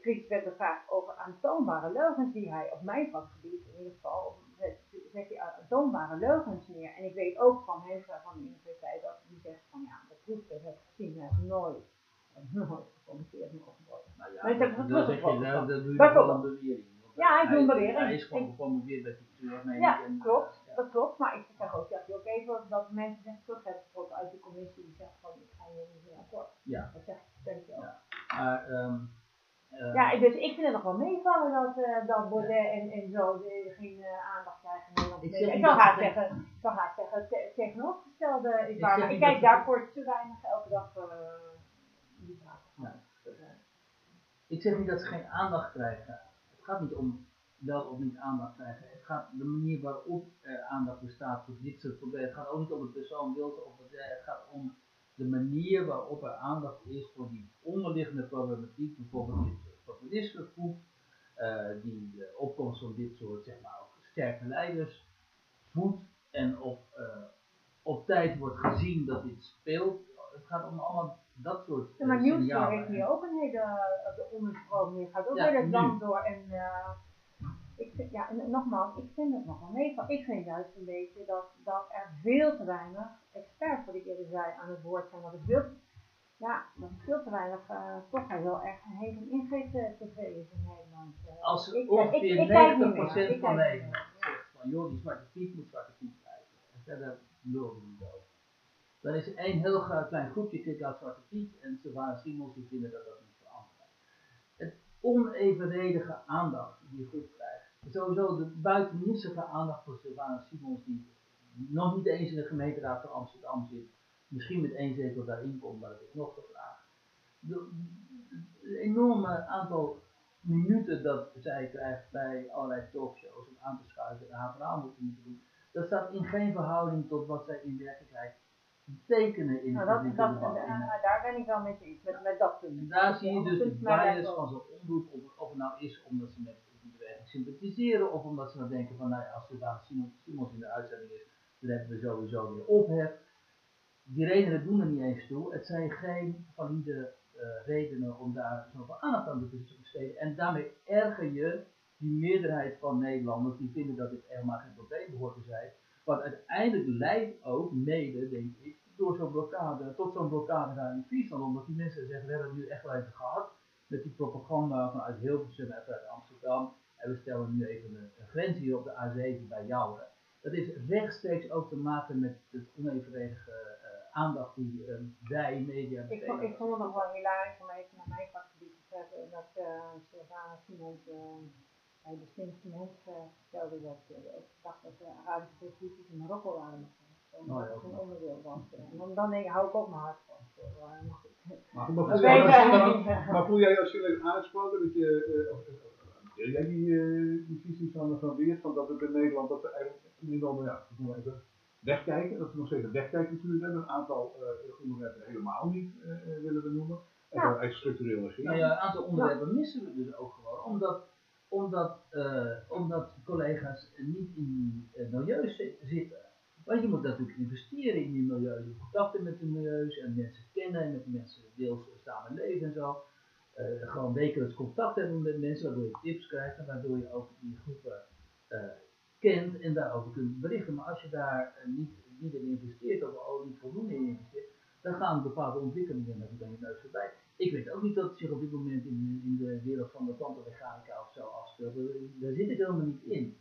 kritisch werd gevraagd over aantoonbare leugens die hij op mijn vakgebied in ieder geval zet, hij aantoonbare leugens neer. En ik weet ook van mensen van de universiteit dat die zegt van ja, de proeftest heb ik gezien, heeft nooit, heeft nooit ja, Maar heb het dat, zeg je, teruggetrokken. dat, dat doe je bewering. Ja, ik doe een hij- bewering. Hij is gewoon gepromoveerd bij cultuur, Ja, klopt, ja. Dat klopt. Maar ik zeg ook, ja, ook even dat mensen zich terug hebben uit de commissie die zegt van ik ga hier niet meer akkoord. Ja. Dat zeg ik je ook. Ja. Maar, ehm, eh, Ja, dus ik vind het nog wel meevallen dat, eh dat Baudet en, en zo de- geen eh, aandacht krijgen. Ik Ik, zou het- zeggen, ik zou haast zeggen, te- tegenovergestelde is Ik waar. Maar ik kijk daarvoor te weinig elke dag uh, die. Ja. Ik zeg niet dat ze geen aandacht krijgen. Het gaat niet om wel of niet aandacht krijgen. Het gaat de manier waarop er aandacht bestaat voor dit soort problemen. Het gaat ook niet om de persoon Wilders of wat Het gaat om de manier waarop er aandacht is voor die onderliggende problematiek. Bijvoorbeeld dit soort populismegroep. eh die de opkomst van dit soort zeg maar ook sterke leiders voedt. En of eh, op tijd wordt gezien dat dit speelt. Het gaat om allemaal dat soort Ja, maar eh, Nieuwsuur signalen. heeft hier ook een hele uh, de onderstroming. gaat ook Ja, weer het land door. En uh, ik vind, ja, en nogmaals, ik vind het nog wel meevallen. Ik vind juist een beetje dat, dat er veel te weinig experts, wat ik eerder zei, aan het woord zijn. Dat ik veel, ja, dat er veel te weinig uh, toch heel erg een Ingrid uh, tv is in Nederland. Uh, Als ik, ongeveer ik, ik kijk niet 90% meer. Ik van kijk niet Nederland zegt van joh, die zwarte piet moet zwarte piet blijven. En verder lul je niet over. Dan is er één heel groot klein groepje kick out zwarte piet en Sylvana Simons die vinden dat dat moet veranderen. Het onevenredige aandacht die die groep krijgt, sowieso de, buiten niet zoveel aandacht voor Sylvana Simons, die nog niet eens in de gemeenteraad van Amsterdam zit, misschien met één zetel daarin komt, maar dat is nog de vraag. Het enorme aantal minuten dat zij krijgt bij allerlei talkshows om aan te schuiven en haar verhaal moeten doen, dat staat in geen verhouding tot wat zij in werkelijkheid betekenen in nou, het dat, uh, daar ben ik wel met je eens, met, met dat punt. En daar zie je dus de bias van zo'n omroep, of, of het nou is omdat ze met sympathiseren, of omdat ze dan denken van, nou ja, als daar Simons, in de uitzending is, dan hebben we sowieso weer ophef. Die redenen doen er niet eens toe. Het zijn geen valide uh, redenen om daar zoveel aandacht aan te besteden. En daarmee erger je die meerderheid van Nederlanders die vinden dat dit helemaal geen probleem behoort te zijn. Wat uiteindelijk leidt ook mede, denk ik, door zo'n blokkade, tot zo'n blokkade daar in Friesland. Omdat die mensen zeggen, we hebben het nu echt wel even gehad met die propaganda vanuit Hilversum en vanuit Amsterdam. En we stellen nu even een, een grens hier op de A7 bij jou. Dat heeft rechtstreeks ook te maken met het onevenredige uh, aandacht die uh, wij, media, ik vond, ik vond het nog wel hilarisch om even naar mijn vakgebied te trekken, dat uh, Sylvana Simons bij de slimste mensen vertelde dat ik dacht dat de Arabische televisie in Marokko waren. Oh, ja, ook zo'n nog. onderdeel was. En dan, dan denk ik, hou ik ook mijn hart vast. voor, eh, maar. Maar, voel, jij, jij maar, niet. maar, maar voel jij als aangesproken dat je, uh, deel jij die, uh, die visie van, van Weert, van dat het in Nederland, dat we eigenlijk in dan, ja, maar even, wegkijken, dat we nog steeds een wegkijkcultuur hebben, een aantal uh, onderwerpen helemaal niet uh, willen benoemen, en Ja. structureel regeren. Nou ja, een aantal onderwerpen missen we dus ook gewoon, omdat, omdat, eh, omdat collega's niet in die eh, milieus zi- zitten. Want je moet natuurlijk investeren in die milieus, je moet contacten met de milieus en mensen kennen en met mensen deels samen leven en zo. Eh, gewoon wekelijks contact hebben met mensen, waardoor je tips krijgt en waardoor je ook die groepen eh, kent en daarover kunt berichten. Maar als je daar eh, niet, niet in investeert of al niet voldoende in investeert, dan gaan bepaalde ontwikkelingen aan je neus voorbij. Ik weet ook niet dat zich op dit moment in, in de wereld van de kwantummechanica of zo afspeelt. Daar, zit ik helemaal niet in.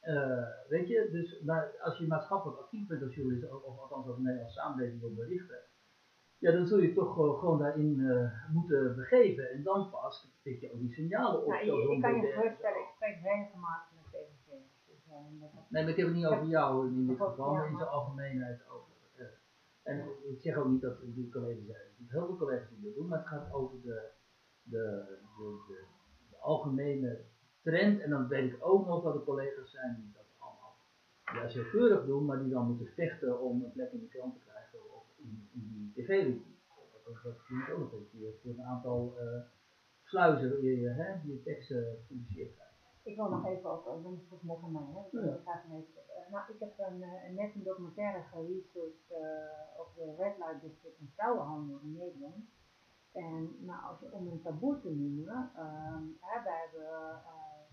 Eh, weet je, dus maar als je maatschappelijk actief bent als journalist, of, of althans de Nederlandse samenleving wil berichten, ja, dan zul je toch gewoon, gewoon daarin eh, moeten begeven. En dan pas pik je ook die signalen op. Nou, zoals ik, kan je Robert geruststellen, en ik spreek regelmatig met TVG. Dus, eh, zo. Nee, maar ik heb het niet over jou in dit geval, maar in zijn algemeenheid over. eh, en ik zeg ook niet dat die collega's zijn. Heel veel collega's die dat doen, maar het gaat over de, de, de, de, de algemene trend. En dan weet ik ook nog dat er collega's zijn die dat allemaal ja, zeer doen, maar die dan moeten vechten om een plek in de krant te krijgen in, in die tv-rubriek. Dat, ook nog eens. Je hebt een aantal eh, sluizen waar je, hè, die je teksten gepubliceerd krijgt. Ik wil nog even over, is mij van mij, hè? Dus Ja. eh, nou, ik heb een, eh, net een documentaire geresearched eh over de Red Light District en vrouwenhandel in Nederland. En nou, als je, om een taboe te noemen, ehm hè, wij hebben eh,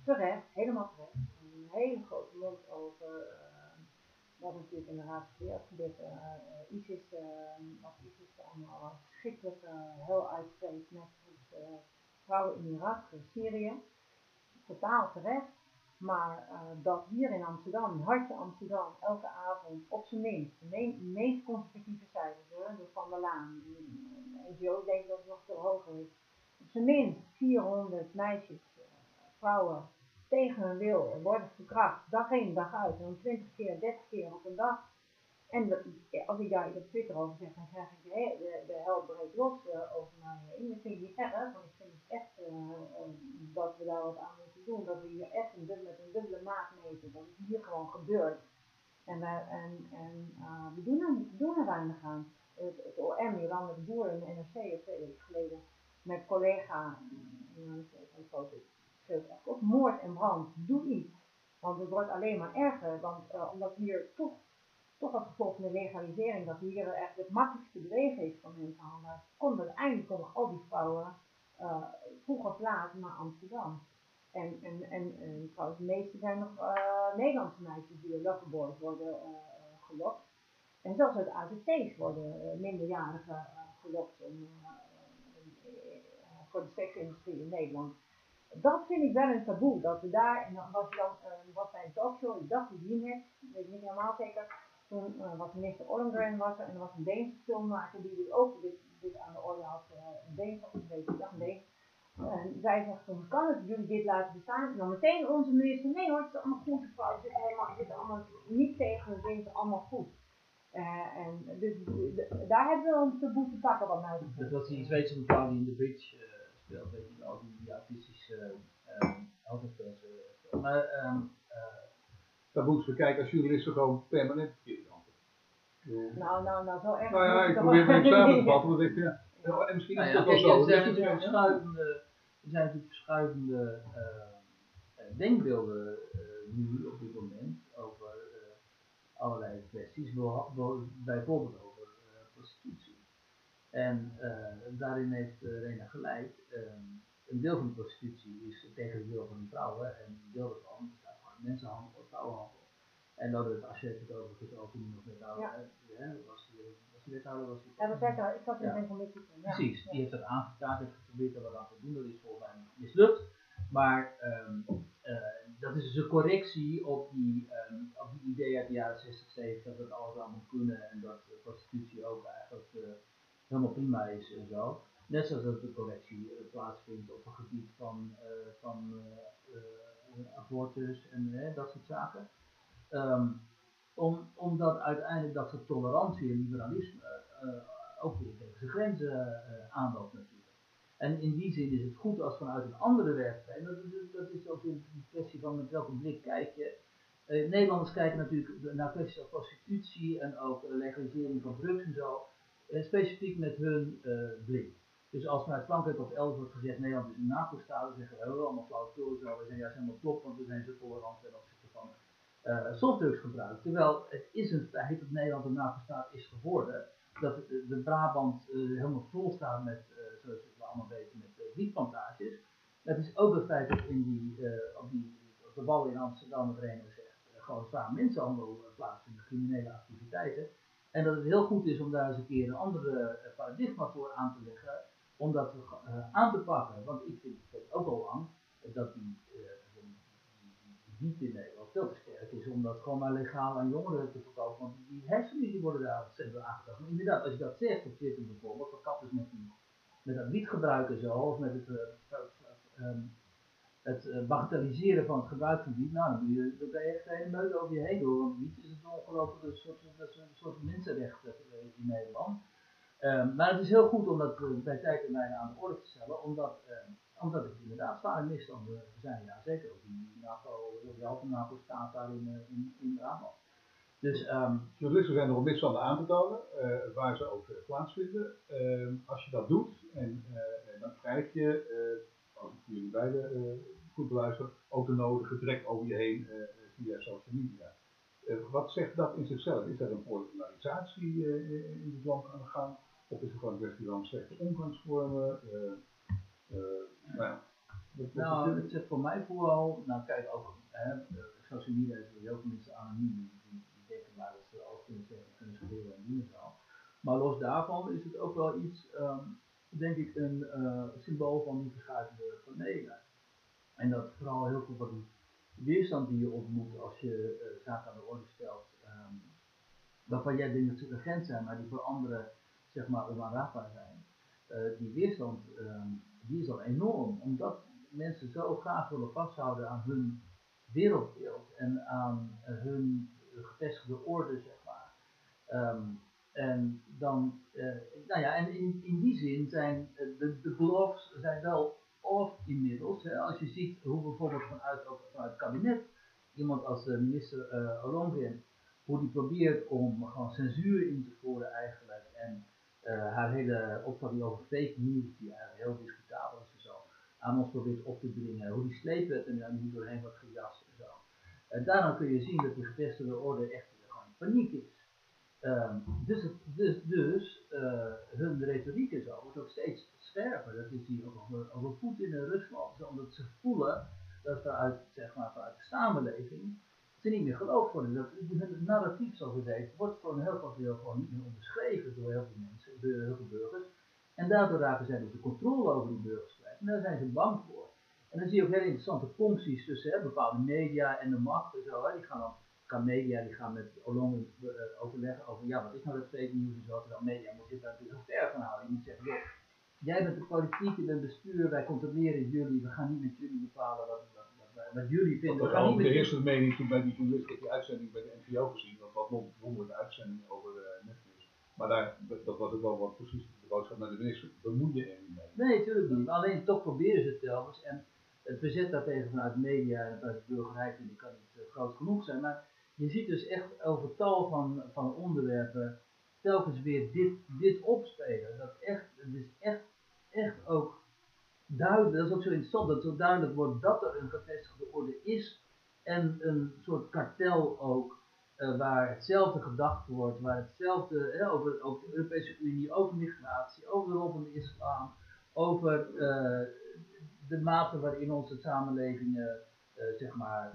terecht, helemaal terecht, een hele grote mond over ehm, wat natuurlijk in de Wereldgebied uh, ISIS, wat ISIS allemaal verschrikkelijk eh, heel uitspreekt met eh, vrouwen in Irak, eh, Syrië totaal terecht. Maar dat hier in Amsterdam, hartje Amsterdam, elke avond op zijn minst, de me meest conservatieve cijfers, door Van der Laan, de NGO denkt dat het nog veel hoger is, op zijn minst 400 meisjes, vrouwen, tegen hun wil worden verkracht, dag in, dag uit, en 20 keer, 30 keer op een dag. En als ik daar op Twitter over zeg, dan krijg ik de, de, hel los uh, over mij heen. Dat vind ik niet erg, want ik vind het echt uh, dat we daar wat aan moeten doen. Dat we hier echt een dubbele, met een dubbele maat meten. Dat het hier gewoon gebeurt. En, en, en we, doen er, doen er weinig aan. Het, het OM, Jolande de Boer in de NRC, twee weken geleden, met collega, een foto, moord en brand. Doe iets. Want het wordt alleen maar erger. Want uh, omdat hier toch toch als gevolg van de legalisering, dat hier echt het makkelijkste bewegen is van mensenhandel, konden uiteindelijk komen al die vrouwen uh, vroeg of laat naar Amsterdam. En, en, en, en trouwens, de meeste zijn nog Nederlandse meisjes die in Loverboys worden gelokt. En zelfs uit AZC's worden minderjarigen gelokt voor de seksindustrie in Nederland. Dat vind ik wel een taboe, dat we daar, en dan was dan, was bij een talkshow, ik dacht die net, weet niet helemaal zeker, toen uh, was minister Ollengren was er en er was een Deense filmmaker die dus ook dit, dit aan de orde had, uh, een Deense, of weet ik, een. En zij zegt hoe kan het jullie dit laten bestaan? En dan meteen onze minister, nee hoor, het is allemaal goed, de vrouwen zitten helemaal, zitten allemaal niet tegen, het is allemaal goed. Uh, en dus daar hebben we de boete te pakken wat mij betreft. Dat was die Zweedse mevrouw die in de bridge uh, speelt, weet je wel, die, die autistische uh, uh, Maar, um, dat moeten we kijken als journalisten gewoon permanent verkeerd Nou, nou, nou, zo erg. Nou ja, ik probeer het samen te vatten, want ik, ja. En misschien is het nou ja, ook wel zo. Er zijn natuurlijk verschuivende, er denkbeelden nu op dit moment over allerlei kwesties, bijvoorbeeld. En uh, daarin heeft uh, Rena gelijk. Um, een deel van de prostitutie is tegen de wil van de vrouwen en een deel daarvan bestaat van mensenhandel, vrouwenhandel. En dat het, als je het overigens over nu nog wethouder, ja. hè, was die, was die wethouder, was die Ja, dat zei ik ik zat in ja. een commissie toen. Ja. Precies, die heeft dat aangekaart, heeft geprobeerd er wat aan te doen, dat is volgens mij mislukt. Maar um, uh, dat is dus een correctie op die, um, op die idee uit de jaren 60, 70 dat alles allemaal moet kunnen en dat prostitutie ook eigenlijk uh, helemaal prima is en zo. Net zoals dat de correctie plaatsvindt op het gebied van, van abortus en dat soort zaken. Um, om, omdat uiteindelijk dat soort tolerantie en liberalisme ook weer tegen zijn grenzen aanloopt natuurlijk. En in die zin is het goed als vanuit een andere werkplek, dat, dat is ook een kwestie van met welke blik kijk je. Uh, Nederlanders kijken natuurlijk naar kwesties als prostitutie en ook legalisering van drugs en zo, uh, specifiek met hun uh, blik. Dus als vanuit Frankrijk of elders wordt gezegd Nederland is een NAVO-staat, dan zeggen we oh, allemaal flauwekul zo, we zijn juist helemaal top, want we zijn zo tolerant ten opzichte van softdrugsgebruik. Terwijl het is een feit dat Nederland een NAVO-staat is geworden, dat de, Brabant helemaal vol staat met, zoals allemaal weten met uh, wietplantages. Het is ook het feit dat in die, uh, op, die, op de in Amsterdam, het Reno zegt, uh, gewoon zwaar mensenhandel plaatsvindt, criminele activiteiten. En dat het heel goed is om daar eens een keer een andere paradigma voor aan te leggen, om dat aan te pakken. Want ik vind het ook al lang dat die, wiet in Nederland veel te sterk is om dat gewoon maar legaal aan jongeren te verkopen. Want die hersenen die worden daar ontzettend aangetast. Maar inderdaad, als je dat zegt op Twitter bijvoorbeeld, wat kap is met met dat wietgebruik en zo, of met het, um, het uh, bagatelliseren van het gebruik van wiet, nou, dan, doe je, je echt hele meute over je heen door. Want wiet is een ongelooflijke soort, dat is een soort mensenrecht in Nederland. Um, maar het is heel goed om dat bij tijd en wijle aan de orde te stellen, omdat, omdat het inderdaad zware misstanden zijn. Ja, zeker ook die NAVO, die halve NAVO-staat daar in, in, in. Dus, Journalisten zijn er om misstanden aan te tonen, waar ze ook uh, plaatsvinden. Uh, als je dat doet, en dan krijg je, als ik jullie beiden goed beluister, ook de nodige drek over je heen via social media. wat zegt dat in zichzelf? Is er een polarisatie in het land aan de gang? Of is het gewoon een kwestie van slechte omgangsvormen? nou, nou het zegt voor mij vooral, nou kijk ook, hè, social media is heel veel mensen anoniem maar dat ze alles kunnen zeggen, kunnen schreeuwen en doen zo. Maar los daarvan is het ook wel iets, um, denk ik, een uh, symbool van die verschuivende Nederland. En dat vooral heel veel van die weerstand die je ontmoet als je uh, zaken aan de orde stelt, um, waarvan jij denkt dat ze urgent zijn, maar die voor anderen zeg maar onaanraakbaar zijn. Uh, die weerstand um, die is al enorm, omdat mensen zo graag willen vasthouden aan hun wereldbeeld en aan hun gevestigde orde, zeg maar. Um, en dan, uh, nou ja, en in, in die zin zijn uh, de, de zijn wel off inmiddels. Hè, als je ziet hoe bijvoorbeeld vanuit, vanuit het kabinet, iemand als uh, minister uh, hoe die probeert om gewoon censuur in te voeren eigenlijk. En haar hele opvatting over fake news, die eigenlijk heel discutabel is en zo, aan ons probeert op te dringen. Hoe die sleepwet er nu doorheen wordt gejast en zo. Daarom kun je zien dat die gevestigde orde echt gewoon paniek is. Um, dus dus, dus uh, hun retoriek en zo wordt ook steeds scherper. Dat is hier ook over, over Poetin en Rusland. Omdat ze voelen dat vanuit, zeg maar, vanuit de samenleving ze niet meer geloofd worden. Dat het narratief, zoals het wordt voor een heel groot deel gewoon niet meer onderschreven door heel veel mensen, door burgers. En daardoor raken zij dus de controle over die burgers kwijt. En daar zijn ze bang voor. En dan zie je ook hele interessante functies tussen bepaalde media en de macht en zo. Hè. Die gaan dan, media die gaan met Hollande uh, overleggen over ja, wat is nou dat fake nieuws en zo. Terwijl media moet zich daar natuurlijk ver van houden. Je moet zeggen, joh, jij bent de politiek, je bent bestuur, wij controleren jullie, we gaan niet met jullie bepalen wat, wat, wat, wat jullie vinden. Dat was de eerste mening toen bij die journalist, ik heb die uitzending bij de NPO gezien, dat was een wonderlijke uitzending over eh, Netflix. Maar daar, dat, was ook wel wat precies de boodschap naar de minister, bemoei je er niet mee. Nee, natuurlijk niet. Maar alleen toch proberen ze het telkens. En het verzet daartegen vanuit media en vanuit de burgerij vind ik kan niet eh, groot genoeg zijn. Maar je ziet dus echt over tal van, van onderwerpen telkens weer dit, dit opspelen. Dat echt, het is echt, echt ook duidelijk, dat is ook zo interessant, dat zo duidelijk wordt dat er een gevestigde orde is. En een soort kartel ook, eh, waar hetzelfde gedacht wordt, waar hetzelfde over, over de Europese Unie, over migratie, over de rol van de islam, over eh, de mate waarin onze samenlevingen eh, zeg maar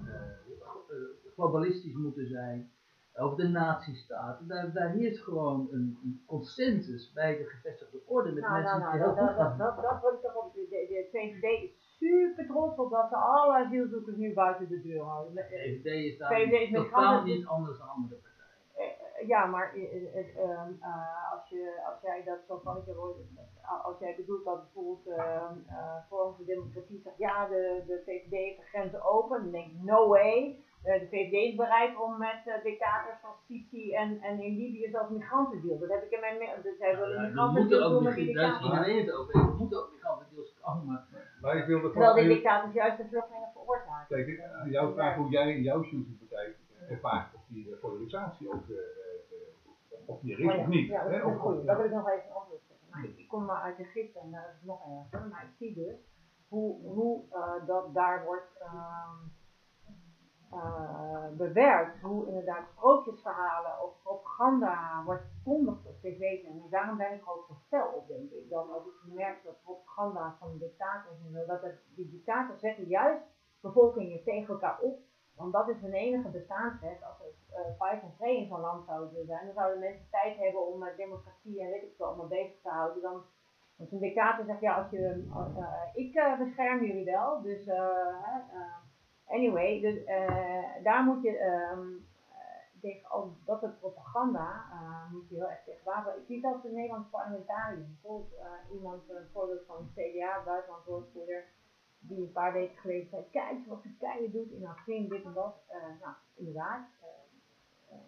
globalistisch moeten zijn, over de nazistaten. Daar, daar heerst gewoon een, een consensus bij de gevestigde orde met Nou, mensen nou, die nou, dat, heel goed dat, dat, gaan dat, dat wil ik toch op. De, de, de VVD is super trots op dat ze alle asielzoekers nu buiten de deur houden. De VVD is daar VVD is met totaal niet anders dan andere partijen. Eh, Ja, maar eh, eh, eh, ehm, eh, als, je, als jij dat zo van je wordt, als jij bedoelt dat bijvoorbeeld ehm, eh Forum voor Democratie zegt, ja, de, de VVD heeft de grenzen open, dan denk ik, no way. Eh, de VVD is bereid om met eh, dictators van Sisi en, en in Libië zelfs migranten te dealen. Dat heb ik in mijn mail. Dus zij willen Ja, er migranten moeten dealen ook met die migranten, daar is iedereen het over er moeten ook migrantendeals komen. Maar ik wilde Terwijl die dictators juist de vluchtelingen veroorzaken. Kijk, ik aan jou vraag hoe jij in jouw journalistiek ervaart of die eh, polarisatie ook, eh, eh, eh, of die er is Oh ja, of niet. Ja, dat hè, is of- Daar wil ik nog even een antwoord geven. Maar ik, kom maar uit Egypte en daar is het nog erger. Maar ik zie dus hoe, hoe eh, dat daar wordt ehm, eh, bewerkt. Hoe inderdaad sprookjesverhalen of propaganda wordt verkondigd op tv's. En daarom ben ik ook zo fel op, denk ik. Dan als ik merk dat propaganda van dictators en dat het, die dictators zetten juist bevolkingen tegen elkaar op. Want dat is hun enige bestaansrecht. Als er eh, vijf en twee in zo'n land zouden zijn, dan zouden mensen tijd hebben om met democratie en weet ik veel allemaal bezig te houden. Dan, want een dictator zegt, ja, als je, eh, ik bescherm jullie wel. Dus, anyway, dus, eh, daar moet je ehm, eh, tegen, al dat het propaganda, eh, moet je heel erg tegen wapen. Ik zie zelfs in Nederlandse parlementariërs, bijvoorbeeld iemand, een voorbeeld van het CDA, buitenlandwoordvoerder, die een paar weken geleden zei, kijk wat Turkije doet in Afrin, dit en dat. Nou, inderdaad,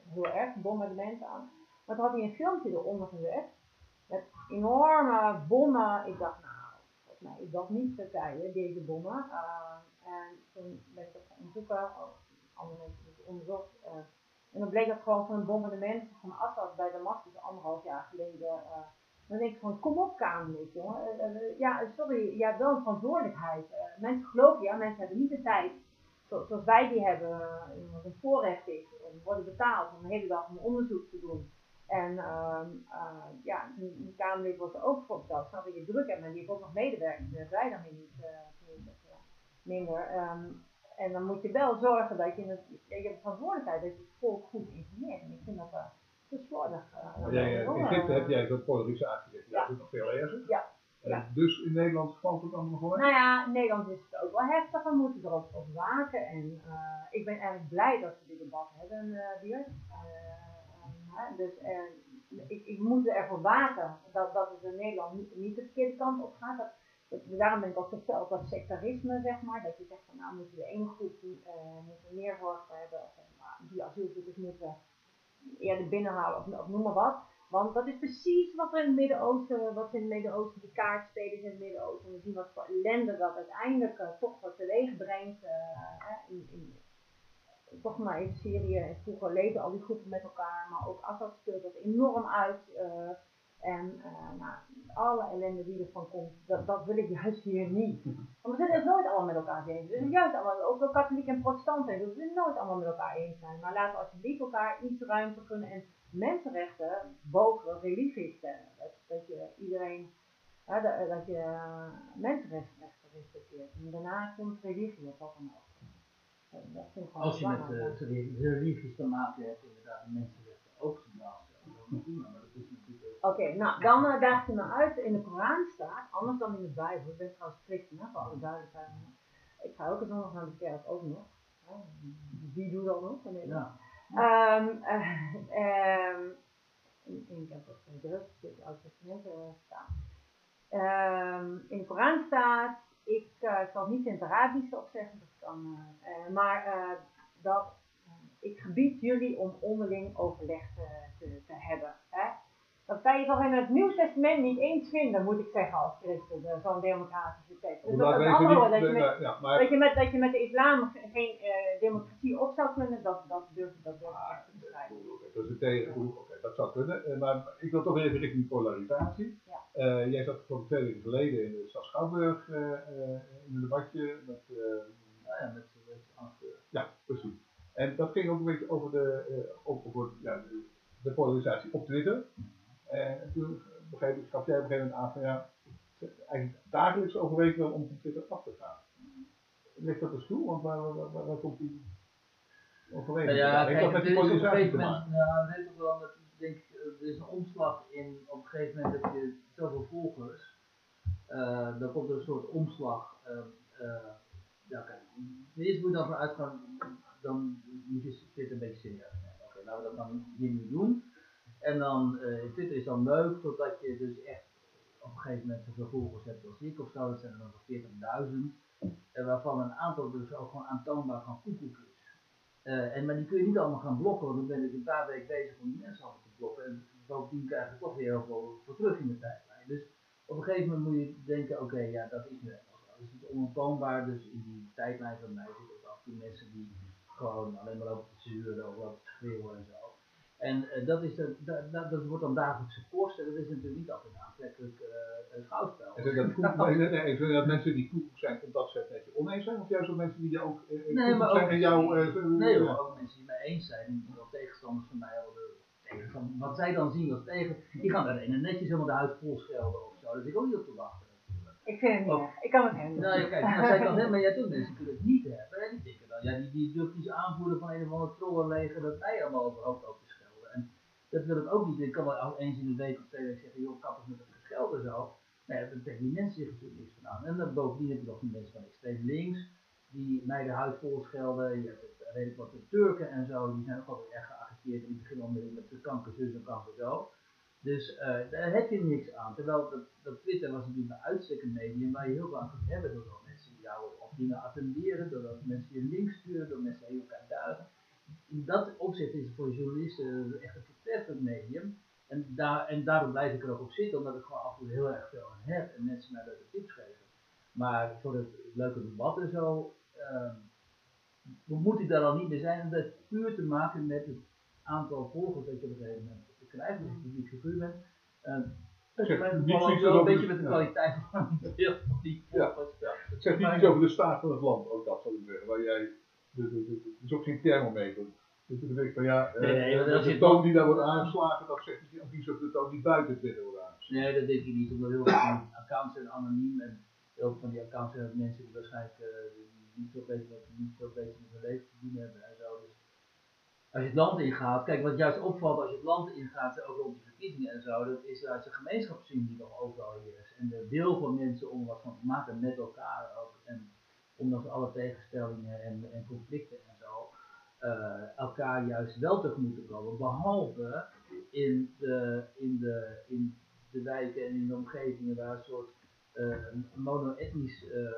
heel erg, bombardementen aan. Maar toen had hij een filmpje eronder gezet, met enorme bommen. Ik dacht, nou, volgens mij is dat niet Turkije, deze bommen. En toen ben ik dat gaan onderzoeken, andere mensen hebben het onderzocht. eh, en dan bleek dat gewoon van een bombardement van Assad bij Damascus anderhalf jaar geleden. eh, dan denk ik van, kom op Kamerlid, jongen. Eh, ja, sorry, je hebt wel een verantwoordelijkheid. Mensen geloven, ja, mensen hebben niet de tijd, zo- zoals wij die hebben, wat een voorrecht is, om worden betaald om de hele dag een onderzoek te doen. En ehm, eh, ja, een Kamerlid wordt er ook voor betaald. Snap dat je druk hebt, maar die ook nog medewerkers. Wij dan weer niet, minder. Ehm, en dan moet je wel zorgen dat je, het, je hebt de verantwoordelijkheid dat je het volk goed informeert. En ik vind dat uh, te slordig. eh, Maar jij, eh, in eh, Egypte heb jij zo'n polarisatie, dat Ja. is nog veel erger. Ja. Eh, Ja. Dus in Nederland valt het allemaal weg. Nou ja, in Nederland is het ook wel heftig. We moeten er ook op waken. En eh, ik ben eigenlijk blij dat we dit debat hebben, eh Bier. Eh, hè, dus eh, ik, ik moet ervoor waken dat, dat het in Nederland niet, niet de verkeerde kant op gaat. Dat- daarom ben ik ook op dat sectarisme, zeg maar. Dat je zegt van nou moeten we één groep eh moeten meer zorg hebben. Of eh, nou, die asielzoekers moeten we eerder binnenhalen of, of noem maar wat. Want dat is precies wat er in het Midden-Oosten, wat in het Midden-Oosten, die kaartspelers in het Midden-Oosten, we zien wat voor ellende dat uiteindelijk eh, toch wat teweeg brengt. eh, in, in, toch maar in Syrië en vroeger leefden al die groepen met elkaar, maar ook Assad speelt dat enorm uit. Eh, en eh, nou, alle ellende die ervan komt, dat, dat wil ik juist hier niet. Want we zullen het nooit allemaal met elkaar eens zijn. We zullen juist allemaal, ook wel katholiek en protestanten, we zullen nooit allemaal met elkaar eens zijn. Maar laten we alsjeblieft elkaar iets ruimte gunnen en mensenrechten boven religie stellen. Dat, dat je iedereen, hè, dat, dat je eh, mensenrechten respecteert. En daarna komt religie of wat dan ook. Dat, vind ik gewoon Als je met uh, religies te maken hebt, inderdaad, de mensenrechten ook centraal stellen. Oké, nou dan uh, daagt hij me uit. In de Koran staat, anders dan in de Bijbel. Ik ben trouwens christen, voor alle duidelijkheid. Ik ga ook zondag naar de kerk, ook nog. Wie doet dat nog? Nee. Ja. Ehm, eh, ehm, ik denk dat het in het Oud Testament eh, staat. Ehm, in de Koran staat, ik uh, zal niet in het Arabisch opzeggen, dat kan, uh, maar dat ik gebied jullie om onderling overleg te, te, te hebben. Dat kan je toch in het Nieuw Testament niet eens vinden, moet ik zeggen, als christen, zo'n democratische tekst. Dus dat, dat, je met, ja, maar... dat, je met, dat je met de islam geen uh, democratie op zou kunnen, dat, dat durf, dat durf echt te bestrijden. Dat is een tegen, okay, dat zou kunnen. Maar ik wil toch even richting polarisatie. Ja. Uh, jij zat voor twee weken geleden in de stad Schouwburg uh, in een debatje met... ja, met, met Ja, precies. En dat ging ook een beetje over de, over, ja, de, de polarisatie op Twitter. En toen begreep ik, gaf jij op een gegeven moment aan van ja, eigenlijk dagelijks overweeg wel om van Twitter af te gaan. Ligt dat dus toe? Want waar, waar, waar, waar komt die overweging? Ja, kijk, dat met die polarisatie te maken? Nou, weet toch wel, dat, ik denk, er is een omslag in, op een gegeven moment dat je zoveel volgers, uh, dan komt er een soort omslag. Uh, uh, ja, kijk, eerst moet je dan vanuit gaan, dan moet je Twitter een beetje serieus nemen. Oké, okay, laten we dat dan hier nu doen. En dan, uh, Twitter is dan leuk, totdat je dus echt op een gegeven moment zoveel volgers hebt als ik of zo, dat zijn er zo'n 40.000. En waarvan een aantal dus ook gewoon aantoonbaar van koekoek is. Uh, en, maar die kun je niet allemaal gaan blokken, want dan ben ik een paar weken bezig om die mensen allemaal te blokken. En bovendien krijg je toch weer heel veel voor terug in de tijdlijn. Dus op een gegeven moment moet je denken, oké, ja, dat is nu zo. Dus het is onontkoombaar, dus in die tijdlijn van mij zitten ook af mensen die gewoon alleen maar lopen te zuren of te schreeuwen en zo. En uh, dat, is dat, dat, dat, wordt dan dagelijkse kost en dat is natuurlijk niet altijd een aantrekkelijk uh, schouwspel. En dat, koek, nee, nee, nee, dat mensen die koek zijn omdat ze het met je oneens zijn, of juist ook mensen die je ook uh, nee, maar zijn ook, en jou... Uh, nee, maar ook mensen die mij eens zijn, die wel tegenstanders van mij hadden tegen. Wat zij dan zien als tegen, die gaan daar in netjes helemaal de huid vol schelden of zo. Daar zit ik ook niet op te wachten. Ik vind het niet, of, ik kan het hebben. Nou, kijk, maar zij kan het maar jij doet mensen kunnen het niet hebben. En die denken dan, ja, die, die durft die aanvoeren van een of andere trollenleger dat wij allemaal overhoop lopen dat wil ik ook niet. Ik kan wel eens in de week of twee weken zeggen, joh, kappers met het en zo. Nee, daar trekken die mensen zich natuurlijk niks van aan. En dan bovendien heb je nog die mensen van extreem links, die mij de huid vol schelden. Je hebt het, weet ik wat, de Turken en zo, die zijn ook altijd erg geagiteerd. Die beginnen al met de kanker zus en kanker zo. Dus uh, daar heb je niks aan. Terwijl dat, dat Twitter was natuurlijk bij uitstek een medium waar je heel veel aan kunt hebben. Doordat mensen jou op dingen attenderen, doordat mensen je links sturen, door mensen naar elkaar duigen. In dat opzicht is het voor journalisten echt een het medium. En, daar, en daarom blijf ik er ook op zitten, omdat ik gewoon af en toe heel erg veel aan heb en mensen mij leuke tips geven. Maar voor het leuke debat en zo, uh, moet ik daar al niet meer zijn. En dat heeft puur te maken met het aantal volgers dat je op een gegeven moment krijgt, als je publiek figuur bent. Uh, dat is wel een beetje met de kwaliteit van die volgers. Ja. Het zegt niet iets over de staat van het land, ook dat zou ik zeggen, waar jij, het is ook geen thermometer. Van ja, nee, nee, uh, de toon die daar wordt aangeslagen, dat zegt misschien ook niet zo de toon die buiten wordt aangeslagen. Nee, dat denk ik niet, omdat heel veel accounts zijn anoniem en heel veel van die accounts zijn mensen die waarschijnlijk uh, niet veel beter met, niet veel beter met hun leven te doen hebben en zo. Dus als je het land ingaat, kijk wat juist opvalt als je het land ingaat, ook rond die verkiezingen en zo, dat is juist de gemeenschapszin die nog overal hier is. En de wil van mensen om wat van te maken met elkaar ook. En ondanks alle tegenstellingen en, en conflicten elkaar juist wel tegemoet te komen. Behalve in de, in, de, in de wijken en in de omgevingen waar een soort uh, mono-etnisch uh,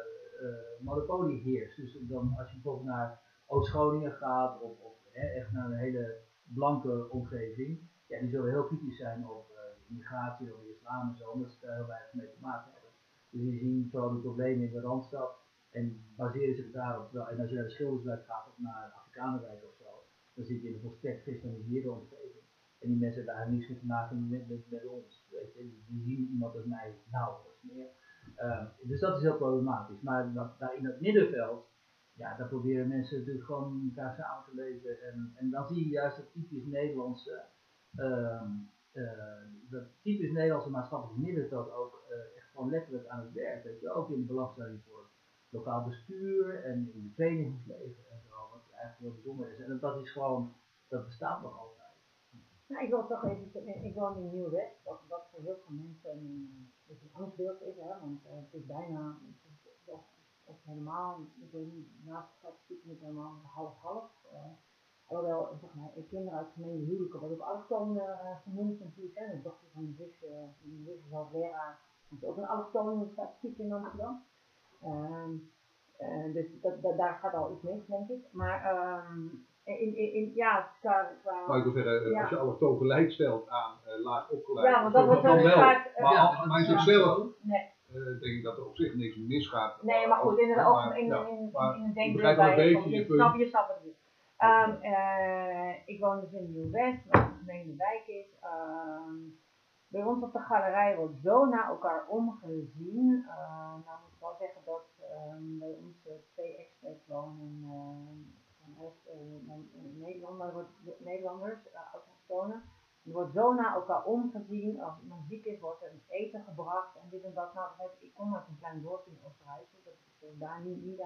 monopolie heerst. Dus dan als je bijvoorbeeld naar Oost-Groningen gaat of, of echt naar een hele blanke omgeving, ja, die zullen heel kritisch zijn op migratie of islam en zo, omdat ze daar heel weinig mee te maken hebben. Dus die zien vooral de problemen in de Randstad en baseren zich daarop. En als je naar de Schilderswijk gaat of naar Afrikanenwijk of zo, dan zit je in een volstrekt geïslamiseerde omgeving. En die mensen hebben niets mee te maken met, met, met ons. Weet je. Die zien iemand als mij nauwelijks meer. Uh, dus dat is heel problematisch. Maar dat, daar in het middenveld, ja, daar proberen mensen natuurlijk gewoon elkaar samen te leven. En, en dan zie je juist dat typisch Nederlandse, uh, dat typisch Nederlandse maatschappelijk middenveld ook uh, echt gewoon letterlijk aan het werk. Weet je, ook in de belangstelling voor lokaal bestuur en in het verenigingsleven eigenlijk heel bijzonder is. En dat is gewoon, dat bestaat nog altijd. Nou, ik wil toch even, ik woon in Nieuw-West, wat, wat voor heel veel mensen een, een angstbeeld is, hè, want uh, het is bijna, of, of helemaal, ik weet niet, naast de statistiek niet helemaal half-half. Uh, alhoewel, zeg maar, kinderen uit gemengde huwelijken worden ook allochtoon uh, genoemd natuurlijk, hè, de dochter van mijn zusje, mijn zusje is leraar, is ook een allochtone statistiek in Amsterdam. Ehm, eh, dus dat, dat, daar gaat al iets mis, denk ik. Maar ehm, in, in, in, ja, qua, qua Maar ik wil zeggen, eh, Ja. als je allochtoon gelijk stelt aan eh, laag opgeleid, Ja, want dat wordt dan wel. vaak, Maar, Ja, al- maar zichzelf Nee. denk ik dat er op zich niks misgaat. Nee, maar goed, in, het algemeen- in, ja, in, in, maar een bij je, beetje je je punt. snap je snapt het niet. Ik woon dus in Nieuw-West, wat een gemengde wijk is. Ehm, bij ons op de galerij wordt zo naar elkaar omgezien. Ehm, nou moet ik wel zeggen dat ehm, bij ons eh, twee experts wonen. ehm, en de rest, eh, dan, eh, Nederlander, wordt, Nederlanders, uh. Er wordt zo naar elkaar omgezien. Als iemand ziek is, wordt er eten gebracht en dit en dat. Nou, ik kom uit een klein dorp in Oosterhuizen. Dat is eh, daar niet, niet,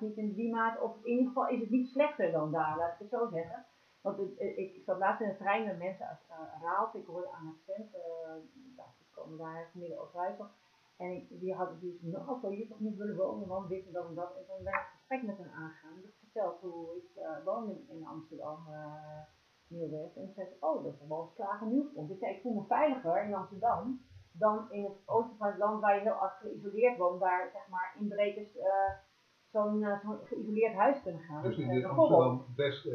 niet in die maat. Of in ieder geval is het niet slechter dan daar, laat ik het zo zeggen. Want het, eh, ik, zat laatst in een trein met mensen uit uh. Ik hoorde aan accent. eh dacht, ik kom daar uit midden-Oosterhuizen. En ik, die hadden dus, nou, zou je toch niet willen wonen, want dit en dat en dat. En toen ben ik een gesprek met hen aangegaan. Dus ik vertelde hoe ik uh, woon in, Amsterdam. Uh, En toen zei ze, oh, dat is wel eens klagen nieuwsgrond. Ik zei, ik voel me veiliger in Amsterdam dan in het oosten van het land waar je heel erg geïsoleerd woont, waar zeg maar inbrekers uh, zo'n uh, zo geïsoleerd huis kunnen gaan. Dus in uh, de Amsterdam West uh,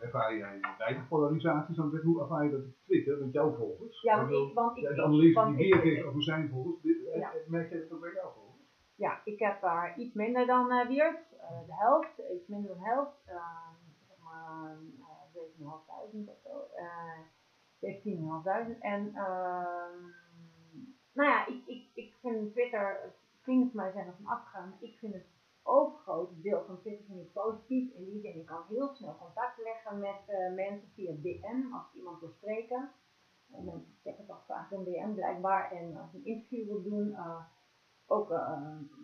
ervaar jij weinig polarisatie, zo hoe ervaar je dat op Twitter met jouw volgers? Ja, want ik, want ik, de analyse die heeft over zijn volgers, dit, ja. merk je dat ook bij jouw volgers? Ja, ik heb daar iets minder dan Wiert, de helft, iets minder dan de helft, zeg maar 7.500 of zo. Uh, 17.500. En uh, nou ja, ik, ik, ik vind Twitter, vrienden van mij zijn er van afgegaan, ik vind het overgrote deel van Twitter vind ik positief. In die zin, ik kan heel snel contact leggen met uh, mensen via DM als iemand wil spreken. En mensen checken toch vaak een DM blijkbaar. En als ik een interview wil doen, uh, ook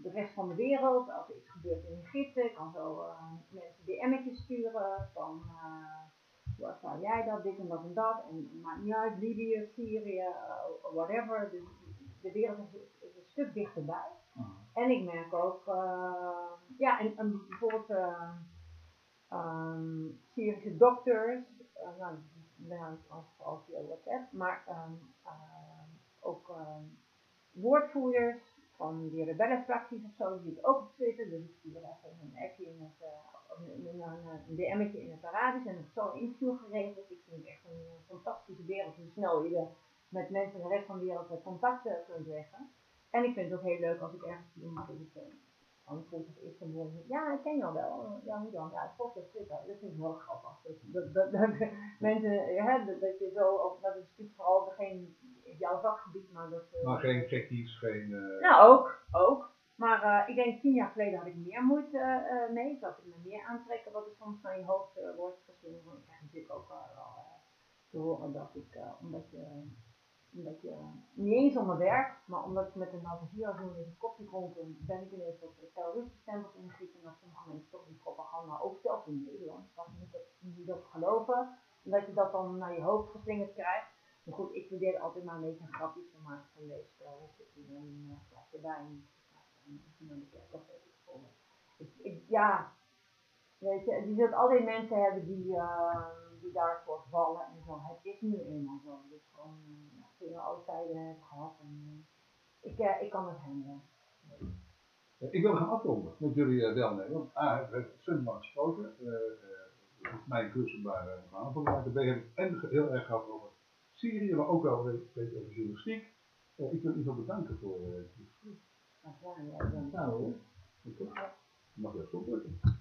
de rest van de wereld. Als er iets gebeurt in Egypte, kan zo mensen DM'tjes sturen van hoe ervaar jij dat, dit en dat en dat. En maakt niet uit, Libië, Syrië, uh, whatever. Dus de wereld is, is een stuk dichterbij. Uh-huh. En ik merk ook, uh, ja, en, en bijvoorbeeld uh, um, Syrische dokters, nou, nou als via WhatsApp, maar um, ook woordvoerders van die rebellenfracties of zo, die ik ook op Twitter, dus ik stuur even een appje in het, een, een, een DM'tje in het Arabisch en ik een interview geregeld. Ik vind het echt een fantastische wereld, hoe snel je de, met mensen de rest van de wereld contact kunt leggen. En ik vind het ook heel leuk als ik ergens iemand in het antwoord of Istanbul ja, ik ken jou wel. Ja, hoe dan? Ja, ik volg Twitter. Dat vind ik wel grappig. Dat, dat, dat, dat mensen, ja, dat, dat je zo, of dat is natuurlijk vooral degene jouw vakgebied, maar dat... Maar geen gekkies, geen... Nou, ook, ook. Maar uh, ik denk tien jaar geleden had ik meer moeite mee. Dat ik me meer aantrekken wat er soms naar je hoofd wordt gesloten. Want ik krijg natuurlijk ook wel te horen dat ik, omdat je omdat je, niet eens om mijn werk, maar omdat ik met een Al Jazeera journalist koffie dronken, ben ik ineens op de terroristenstempel en dat sommige mensen toch die propaganda ook zelfs in Nederland, je niet op, niet op geloven, omdat je dat dan naar je hoofd geslingerd krijgt. Maar goed, ik probeer altijd maar een beetje een grapje te maken van of ik doe een Ik, ja, weet je, je zult altijd mensen hebben die, uh, die daarvoor vallen en zo. Het is nu eenmaal zo. Dus gewoon, uh, tijden hebben gehad. En, uh, ik, ik kan het handelen. Ik wil gaan afronden met jullie uh, deelnemen. A, we hebben Sunmark gesproken. Uh, mijn cursus gaan van maken. B, heb ik en heel erg gehad over Syrië, maar ook wel over journalistiek. Ik wil Ivo bedanken voor dit gesprek. Nou, ja, ja, nou, Mag je op stop drukken?